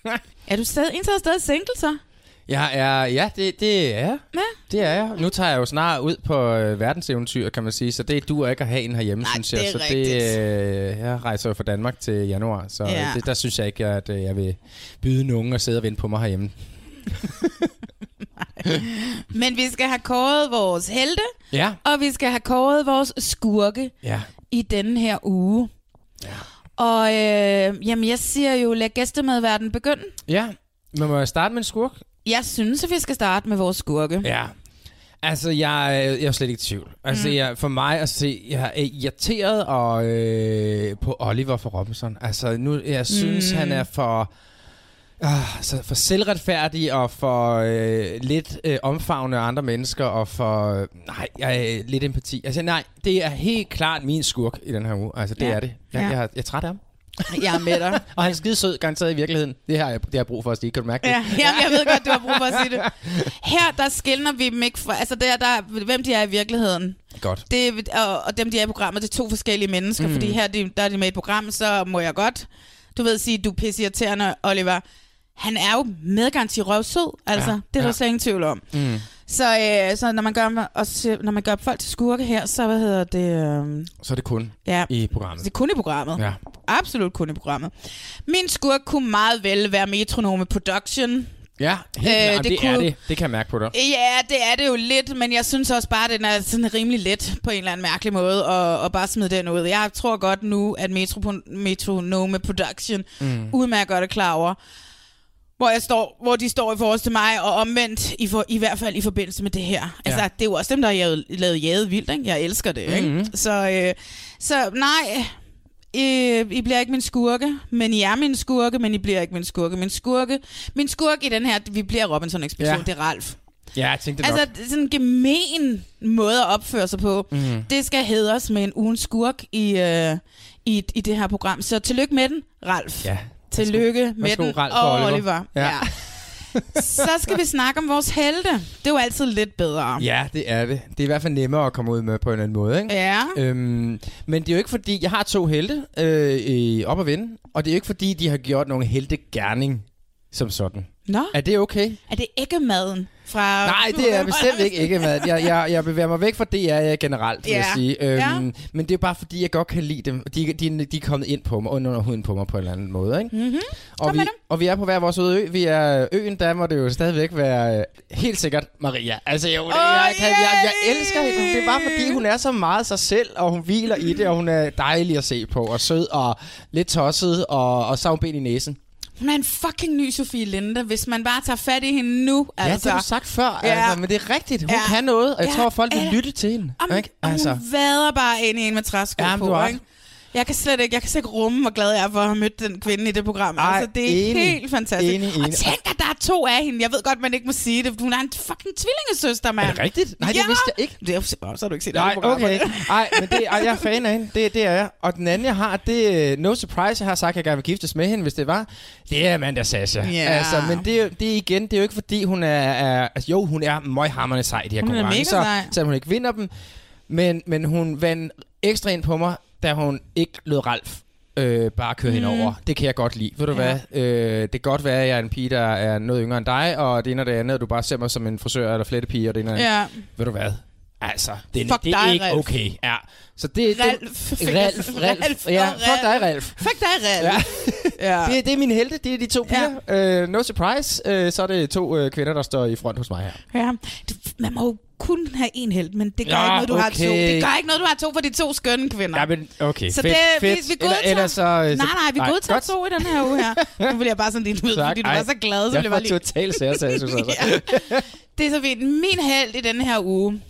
[SPEAKER 1] er du stadig, indtaget stadig single så?
[SPEAKER 2] Jeg er, ja, det, det er jeg.
[SPEAKER 1] Ja.
[SPEAKER 2] Det er jeg. Nu tager jeg jo snart ud på øh, verdenseventyr, kan man sige, så det duer ikke at have en herhjemme,
[SPEAKER 1] Nej,
[SPEAKER 2] synes jeg. så
[SPEAKER 1] rigtigt.
[SPEAKER 2] det, øh, jeg rejser jo fra Danmark til januar, så
[SPEAKER 1] Ja.
[SPEAKER 2] ja. det, der synes jeg ikke, at øh, jeg vil byde nogen og sidde og vente på mig herhjemme.
[SPEAKER 1] Men vi skal have kåret vores helte,
[SPEAKER 2] Ja.
[SPEAKER 1] og vi skal have kåret vores skurke
[SPEAKER 2] Ja.
[SPEAKER 1] i denne her uge. Ja. Og øh, jamen, jeg siger jo, lad gæstemedverden begynde.
[SPEAKER 2] Ja, men må jeg starte med en skurk?
[SPEAKER 1] Jeg synes, at vi skal starte med vores skurke.
[SPEAKER 2] Ja. Altså, jeg, er- jeg er slet ikke i tvivl. Altså,
[SPEAKER 1] Mm.
[SPEAKER 2] jeg, for mig at se, jeg er irriteret og, øh, på Oliver for Robinson. Altså, nu, jeg synes,
[SPEAKER 1] Mm.
[SPEAKER 2] han er for... Øh, så for selvretfærdig og for øh, lidt øh, omfavnende af andre mennesker og for øh, nej, jeg, er lidt empati. Altså nej, det er helt klart min skurk i den her uge. Altså det
[SPEAKER 1] Ja.
[SPEAKER 2] er det. Jeg,
[SPEAKER 1] Ja.
[SPEAKER 2] jeg, jeg er træt af ham.
[SPEAKER 1] Jeg er med dig.
[SPEAKER 2] og han er skide sød, garanteret i virkeligheden. Det har jeg, det har jeg brug for at sige. Kan du mærke det?
[SPEAKER 1] Ja, jamen, jeg ved godt, du har brug for at sige det. Her, der skiller vi dem ikke fra... Altså, der, der, hvem de er i virkeligheden.
[SPEAKER 2] Godt.
[SPEAKER 1] Det, og, og dem, de er i programmet, det er to forskellige mennesker.
[SPEAKER 2] Mm.
[SPEAKER 1] Fordi her de, der er de med i et program, så må jeg godt du ved, sige, du er pissirriterende, Oliver. Han er jo medgaranti røvsød, altså.
[SPEAKER 2] Ja,
[SPEAKER 1] det er der
[SPEAKER 2] ja.
[SPEAKER 1] slet ingen tvivl om.
[SPEAKER 2] Mm.
[SPEAKER 1] Så, øh, så når, man gør, også, når man gør folk til skurke her, så hvad hedder det... Øh,
[SPEAKER 2] Så er det kun
[SPEAKER 1] Ja.
[SPEAKER 2] i programmet.
[SPEAKER 1] det er kun i programmet.
[SPEAKER 2] Ja.
[SPEAKER 1] Absolut kun i programmet. Min skurk kunne meget vel være Metronome Production.
[SPEAKER 2] Ja, helt
[SPEAKER 1] Øh, det
[SPEAKER 2] det, det er
[SPEAKER 1] kunne-
[SPEAKER 2] det. Det kan jeg mærke på dig.
[SPEAKER 1] Ja, det er det jo lidt, men jeg synes også bare, at den er sådan rimelig let på en eller anden mærkelig måde at, at bare smide den ud. Jeg tror godt nu, at Metro, Metronome Production
[SPEAKER 2] mm.
[SPEAKER 1] udmærket godt er klar over, hvor, jeg står, hvor de står i forhold til mig, og omvendt i, for, i hvert fald i forbindelse med det her. Altså,
[SPEAKER 2] Ja.
[SPEAKER 1] det er jo også dem, der har lavet, Jade Vildt, ikke? Jeg elsker det, ikke?
[SPEAKER 2] Mhm.
[SPEAKER 1] Så, øh, så nej, øh, I bliver ikke min skurke, men I er min skurke, men I bliver ikke min skurke. Min skurke, min skurke i den her, vi bliver Robinson-ekspedition,
[SPEAKER 2] Ja.
[SPEAKER 1] det er Ralf.
[SPEAKER 2] Ja, jeg tænkte
[SPEAKER 1] Altså,
[SPEAKER 2] nok.
[SPEAKER 1] er sådan en gemen måde at opføre sig på.
[SPEAKER 2] Mhm.
[SPEAKER 1] Det skal hedres med en ugens skurk i, øh, i, i det her program. Så tillykke med den, Ralf.
[SPEAKER 2] Ja.
[SPEAKER 1] Tillykke med den, og
[SPEAKER 2] og Oliver.
[SPEAKER 1] Oliver.
[SPEAKER 2] Ja.
[SPEAKER 1] Ja. Så skal vi snakke om vores helte. Det er jo altid lidt bedre.
[SPEAKER 2] Ja, det er det. Det er i hvert fald nemmere at komme ud med på en eller anden måde, ikke?
[SPEAKER 1] Ja.
[SPEAKER 2] Øhm, men det er jo ikke fordi, jeg har to helte øh, i- op at vinde, og det er jo ikke fordi, de har gjort nogen heltegærning som sådan.
[SPEAKER 1] Nå.
[SPEAKER 2] Er det okay?
[SPEAKER 1] Er det ikke maden fra...
[SPEAKER 2] Nej, det er bestemt ikke ikke mad. Jeg, jeg, jeg bevæger mig væk fra det, jeg er generelt, vil jeg
[SPEAKER 1] Ja.
[SPEAKER 2] sige. Øhm,
[SPEAKER 1] Ja.
[SPEAKER 2] Men det er bare fordi, jeg godt kan lide dem. De, de, de er kommet ind på mig, under huden på mig på en eller anden måde. Ikke?
[SPEAKER 1] Mm-hmm.
[SPEAKER 2] Og, vi, og vi er på hver vores øde ø. Vi er øen, der må det jo stadigvæk være øh, helt sikkert Maria. Altså, jo, det, jeg, kan, jeg, jeg elsker hende. Det er bare fordi, hun er så meget sig selv, og hun hviler i det, og hun er dejlig at se på, og sød, og lidt tosset, og, og så har hun ben i næsen.
[SPEAKER 1] Hun er en fucking ny Sofie Linde, hvis man bare tager fat i hende nu.
[SPEAKER 2] Ja,
[SPEAKER 1] Altså.
[SPEAKER 2] det har du sagt før,
[SPEAKER 1] Ja.
[SPEAKER 2] altså, men det er rigtigt. Hun
[SPEAKER 1] Ja.
[SPEAKER 2] kan noget, og jeg
[SPEAKER 1] Ja,
[SPEAKER 2] tror, folk vil
[SPEAKER 1] ja.
[SPEAKER 2] lytte til hende.
[SPEAKER 1] Om,
[SPEAKER 2] ikke?
[SPEAKER 1] altså. Hun vader bare ind i en med træsko
[SPEAKER 2] du
[SPEAKER 1] på, ikke? Jeg kan slet ikke, jeg kan slet ikke rumme, hvor glad jeg er for at have mødt den kvinde i det program.
[SPEAKER 2] Ej,
[SPEAKER 1] altså, det er
[SPEAKER 2] enig.
[SPEAKER 1] helt fantastisk.
[SPEAKER 2] Enig,
[SPEAKER 1] Og
[SPEAKER 2] enig.
[SPEAKER 1] tænk, at der er to af hende. Jeg ved godt, man ikke må sige det. Hun er en fucking tvillingesøster, mand.
[SPEAKER 2] Er det rigtigt? Nej, det
[SPEAKER 1] ja.
[SPEAKER 2] vidste jeg ikke.
[SPEAKER 1] Det er, så har du ikke set
[SPEAKER 2] Nej,
[SPEAKER 1] programmerne.
[SPEAKER 2] okay. Nej, men det, ej, jeg er fan af hende. Det, det er jeg. Og den anden, jeg har, det er No Surprise. Jeg har sagt, at jeg gerne vil giftes med hende, hvis det var. Det er Amanda Sasha.
[SPEAKER 1] Ja.
[SPEAKER 2] Altså, men det, det igen, det er jo ikke fordi, hun er... er altså, jo, hun er møghammerende sej i de her
[SPEAKER 1] Hun er
[SPEAKER 2] konkurrencer. Selvom hun ikke vinder dem. Men, men hun vandt ekstra ind på mig, da hun ikke lød Ralf øh, bare køre mm. hende over. Det kan jeg godt lide. Ved du
[SPEAKER 1] Ja.
[SPEAKER 2] hvad? Øh, det kan godt være, at jeg er en pige, der er noget yngre end dig, og det ene og det andet, og du bare ser mig som en frisør eller flettepige, og det ene og det andet.
[SPEAKER 1] Ja.
[SPEAKER 2] Ved du hvad? Altså, det,
[SPEAKER 1] Fuck
[SPEAKER 2] det er
[SPEAKER 1] dig,
[SPEAKER 2] ikke
[SPEAKER 1] Ralf.
[SPEAKER 2] okay. Ja. Så det,
[SPEAKER 1] Ralf.
[SPEAKER 2] det, Ralf, Ralf,
[SPEAKER 1] Ralf
[SPEAKER 2] Ja,
[SPEAKER 1] og
[SPEAKER 2] fuck dig,
[SPEAKER 1] Ralf.
[SPEAKER 2] Ralf.
[SPEAKER 1] Fuck dig, Ralf. Ja. ja.
[SPEAKER 2] Det, det er mine helte, det er de to piger. Ja. Uh, no surprise, uh, så er det to uh, kvinder, der står i front hos mig her.
[SPEAKER 1] Ja, man må jo kun have en held, men det gør
[SPEAKER 2] Ja,
[SPEAKER 1] ikke noget, du har
[SPEAKER 2] okay.
[SPEAKER 1] to. Det gør ikke noget, du har to for de to skønne kvinder.
[SPEAKER 2] Ja, men okay,
[SPEAKER 1] så
[SPEAKER 2] fedt,
[SPEAKER 1] det,
[SPEAKER 2] fedt.
[SPEAKER 1] Vi, vi
[SPEAKER 2] Eller-
[SPEAKER 1] godtager,
[SPEAKER 2] ellers så-
[SPEAKER 1] nej, nej, vi
[SPEAKER 2] nej,
[SPEAKER 1] godtager
[SPEAKER 2] godt.
[SPEAKER 1] to i den her uge her. Nu vil jeg bare sådan din ud, fordi du
[SPEAKER 2] Ej,
[SPEAKER 1] var så glad, så
[SPEAKER 2] jeg var
[SPEAKER 1] lige...
[SPEAKER 2] totalt særlig, synes jeg.
[SPEAKER 1] ja. Det er så fint. Min held i denne her uge,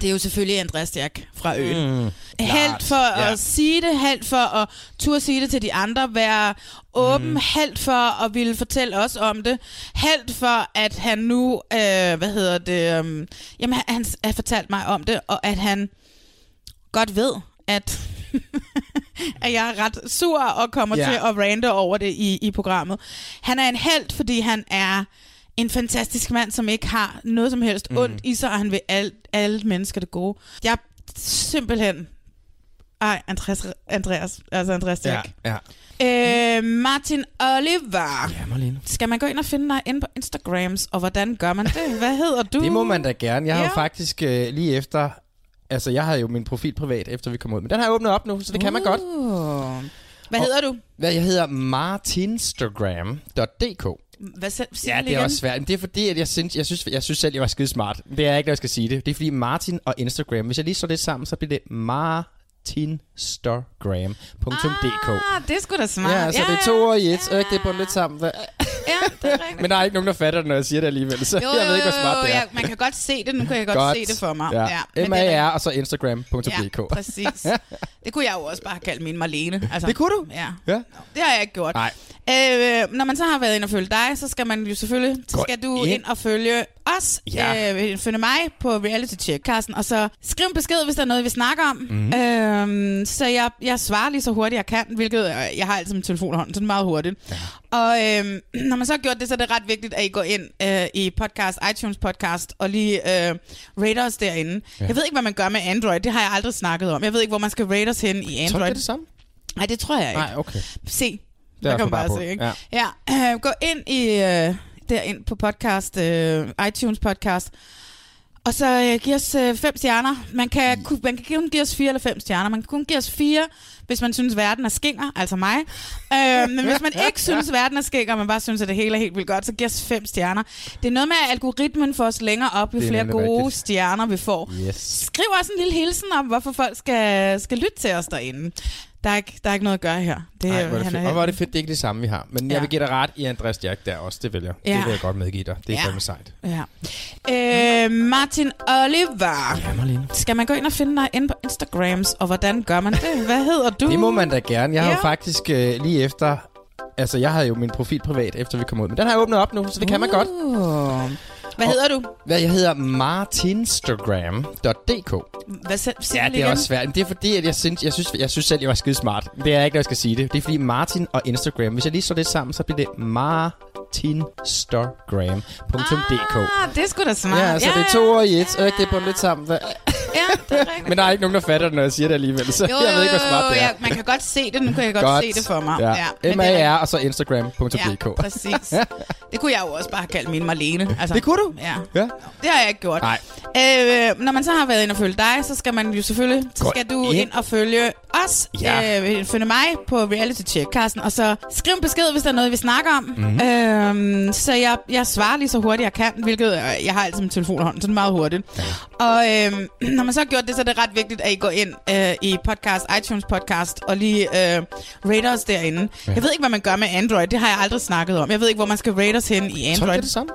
[SPEAKER 1] det er jo selvfølgelig Andreas Jack fra Øen.
[SPEAKER 2] Mm,
[SPEAKER 1] Helt
[SPEAKER 2] klart.
[SPEAKER 1] for
[SPEAKER 2] Ja.
[SPEAKER 1] at sige det, helt for at turde sige det til de andre, være åben, mm. helt for at ville fortælle os om det, helt for at han nu, øh, hvad hedder det, um, jamen han, han har fortalt mig om det, og at han godt ved, at, at jeg er ret sur og kommer
[SPEAKER 2] Ja.
[SPEAKER 1] til at rante over det i, i programmet. Han er en held, fordi han er en fantastisk mand, som ikke har noget som helst mm. ondt i sig, og han vil alt, alle mennesker det gode. Jeg er simpelthen... Ej, Andreas, Andreas altså Andreas
[SPEAKER 2] Ja,
[SPEAKER 1] Jack.
[SPEAKER 2] ja.
[SPEAKER 1] Øh, Martin Oliver.
[SPEAKER 2] Ja, Marlene.
[SPEAKER 1] Skal man gå ind og finde dig inde på Instagrams, og hvordan gør man det? Hvad hedder du?
[SPEAKER 2] Det må man da gerne. Jeg har
[SPEAKER 1] Ja.
[SPEAKER 2] jo faktisk øh, lige efter... Altså, jeg havde jo min profil privat, efter vi kom ud. Men den har jeg åbnet op nu, så det kan man godt.
[SPEAKER 1] Uh. Hvad
[SPEAKER 2] Og-
[SPEAKER 1] hedder du?
[SPEAKER 2] Hvad jeg hedder martinstagram.dk.
[SPEAKER 1] Hvad selv, sig
[SPEAKER 2] Ja,
[SPEAKER 1] den
[SPEAKER 2] det er
[SPEAKER 1] igen.
[SPEAKER 2] også svært. Men det er fordi, at jeg synes, jeg synes, jeg synes selv, jeg var skide smart. Det er ikke, når jeg skal sige det. Det er fordi Martin og Instagram, hvis jeg lige slår det sammen, så bliver det martinstagram.dk.
[SPEAKER 1] Ah, det er sgu da smart.
[SPEAKER 2] Ja, så det er to ord i et, og ikke det er bundet lidt sammen.
[SPEAKER 1] Ja, det er rigtigt.
[SPEAKER 2] Men der er ikke nogen, der fatter det, når jeg siger det alligevel, så
[SPEAKER 1] Jo,
[SPEAKER 2] jeg ved ikke, hvor smart det er.
[SPEAKER 1] ja, man kan godt se det. Nu kan jeg godt, se det for mig.
[SPEAKER 2] Ja.
[SPEAKER 1] det er
[SPEAKER 2] M-A-R og så instagram.dk.
[SPEAKER 1] Ja, præcis. Det kunne jeg jo også bare have kaldt min Marlene. Altså,
[SPEAKER 2] Det kunne du?
[SPEAKER 1] Ja.
[SPEAKER 2] Ja.
[SPEAKER 1] Det har jeg ikke gjort.
[SPEAKER 2] Nej.
[SPEAKER 1] Øh, når man så har været inde og følge dig, så skal man jo selvfølgelig så skal du
[SPEAKER 2] ind.
[SPEAKER 1] ind og følge os.
[SPEAKER 2] Ja.
[SPEAKER 1] Øh, følge mig på Reality Check, Carsten, og så skriv en besked, hvis der er noget, vi snakker om. Mm. Øh, så jeg, jeg svarer lige så hurtigt, jeg kan, hvilket øh, jeg har altid min telefon i hånden, så det er meget hurtigt. Ja. Og øh, når man så har gjort det, så er det ret vigtigt, at I går ind øh, i podcast, iTunes podcast, og lige øh, rate os derinde.
[SPEAKER 2] Ja.
[SPEAKER 1] Jeg ved ikke, hvad man gør med Android. Det har jeg aldrig snakket om. Jeg ved ikke, hvor man skal rate os hen i
[SPEAKER 2] Tror du,
[SPEAKER 1] Android.
[SPEAKER 2] det er det samme?
[SPEAKER 1] Nej, det tror jeg ikke.
[SPEAKER 2] Nej, okay.
[SPEAKER 1] Se,
[SPEAKER 2] Det er
[SPEAKER 1] der kan man bare
[SPEAKER 2] bare
[SPEAKER 1] se, ikke?
[SPEAKER 2] Ja.
[SPEAKER 1] Ja, øh, gå ind i øh, derind på podcast, øh, iTunes podcast, og så øh, giv os øh, fem stjerner. Man kan, ku- man kan kun give os fire eller fem stjerner. Man kan kun give os fire, hvis man synes, verden er skinger, altså mig. Øh, men hvis man ikke synes, verden er skinger, og man bare synes, at det hele er helt vildt godt, så giv os fem stjerner. Det er noget med, at algoritmen får os længere op, jo
[SPEAKER 2] er
[SPEAKER 1] flere gode
[SPEAKER 2] rigtigt.
[SPEAKER 1] stjerner vi får.
[SPEAKER 2] Yes.
[SPEAKER 1] Skriv også en lille hilsen om, hvorfor folk skal, skal lytte til os derinde. Der er ikke, der er ikke noget at gøre her. Det,
[SPEAKER 2] Ej, hvor er det
[SPEAKER 1] han
[SPEAKER 2] fedt. Og hvor er det fedt, det er ikke det samme, vi har. Men ja. Jeg vil give dig ret i Andreas Jack der også, det vil jeg.
[SPEAKER 1] Ja.
[SPEAKER 2] Det vil jeg godt medgive dig. Det er
[SPEAKER 1] Ja.
[SPEAKER 2] fandme sejt.
[SPEAKER 1] Ja. Øh, Martin Oliver.
[SPEAKER 2] Ja, Marlene.
[SPEAKER 1] Skal man gå ind og finde dig inde på Instagrams, og hvordan gør man det? Hvad hedder du?
[SPEAKER 2] Det må man da gerne. Jeg har
[SPEAKER 1] Ja.
[SPEAKER 2] jo faktisk øh, lige efter... Altså, jeg havde jo min profil privat, efter vi kom ud. Men den har jeg åbnet op nu, så det kan man godt.
[SPEAKER 1] Hvad hedder du?
[SPEAKER 2] Hvad, jeg hedder martinstagram.dk.
[SPEAKER 1] Hvad se, sig
[SPEAKER 2] Ja, det er
[SPEAKER 1] igen.
[SPEAKER 2] også svært. Men det er fordi, at jeg synes, jeg synes, jeg synes selv, jeg var skide smart. Det er ikke, når jeg skal sige det. Det er fordi Martin og Instagram, hvis jeg lige slår det sammen, så bliver det martinstagram.dk.
[SPEAKER 1] Ah, det er sgu da smart.
[SPEAKER 2] Ja, så det er to ord i et, og ikke det er bundet lidt sammen. Hvad?
[SPEAKER 1] Ja, det er rigtigt.
[SPEAKER 2] Men der er ikke nogen, der fatter det, når jeg siger det alligevel, så
[SPEAKER 1] Jo,
[SPEAKER 2] jeg ved ikke, hvor smart det er.
[SPEAKER 1] Ja, man kan godt se det. Nu kan jeg godt, se det for mig.
[SPEAKER 2] Ja.
[SPEAKER 1] er
[SPEAKER 2] M-A-R og så instagram.dk.
[SPEAKER 1] Ja, præcis. Det kunne jeg jo også bare kaldt min Marlene. Altså,
[SPEAKER 2] Det kunne du?
[SPEAKER 1] Ja.
[SPEAKER 2] Ja.
[SPEAKER 1] Det har jeg ikke gjort.
[SPEAKER 2] Nej.
[SPEAKER 1] Øh, når man så har været inde og følge dig, så skal man jo selvfølgelig så skal du
[SPEAKER 2] ind.
[SPEAKER 1] ind og følge os.
[SPEAKER 2] Ja.
[SPEAKER 1] Øh, følge mig på Reality Check, Carsten. Og så skriv en besked, hvis der er noget, vi snakker om.
[SPEAKER 2] Mhm.
[SPEAKER 1] Mm-hmm. Øh, så jeg, jeg svarer lige så hurtigt, jeg kan. Hvilket øh, jeg har altid min telefon i hånden, så det er meget hurtigt. Ja. Og øh, når man så har gjort det, så er det ret vigtigt, at I går ind øh, i podcast, iTunes podcast, og lige øh, rate os derinde.
[SPEAKER 2] Ja.
[SPEAKER 1] Jeg ved ikke, hvad man gør med Android. Det har jeg aldrig snakket om. Jeg ved ikke, hvor man skal rate os hen i
[SPEAKER 2] Tror
[SPEAKER 1] Android.
[SPEAKER 2] det er det samme?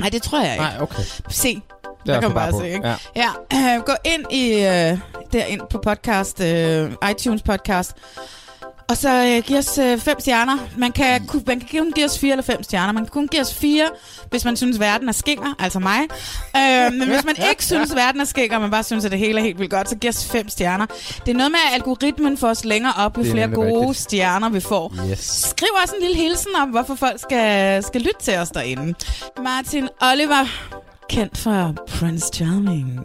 [SPEAKER 1] Nej, det tror jeg ikke.
[SPEAKER 2] Nej, okay.
[SPEAKER 1] Se.
[SPEAKER 2] Det er
[SPEAKER 1] Der kan man bare
[SPEAKER 2] på.
[SPEAKER 1] se, ikke?
[SPEAKER 2] Ja.
[SPEAKER 1] Ja, øh, gå ind i øh, derind på podcast, øh, iTunes podcast, og så øh, giv os øh, fem stjerner. Man kan, man kan kun give os fire eller fem stjerner. Man kan kun give os fire, hvis man synes, verden er skinger, altså mig. Øh, men hvis man ikke synes, verden er skinger, og man bare synes, at det hele er helt vildt godt, så giv os fem stjerner. Det er noget med, at algoritmen får os længere op, jo
[SPEAKER 2] er
[SPEAKER 1] flere gode
[SPEAKER 2] rigtigt.
[SPEAKER 1] stjerner vi får.
[SPEAKER 2] Yes.
[SPEAKER 1] Skriv også en lille hilsen om, hvorfor folk skal, skal lytte til os derinde. Martin Oliver, kendt fra Prince Charming.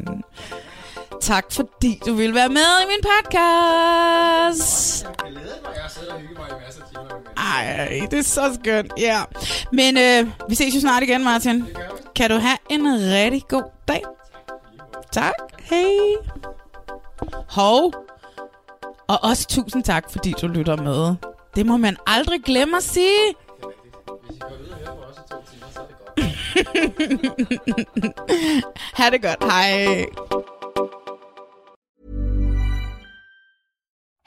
[SPEAKER 1] Tak fordi du vil være med i min podcast. Ej, det er så skønt. Ja. Men øh, vi ses jo snart igen, Martin. Kan du have en rigtig god dag. Tak. Hej. Hov. Og også tusind tak, fordi du lytter med. Det må man aldrig glemme at sige. ha' det godt. Hej.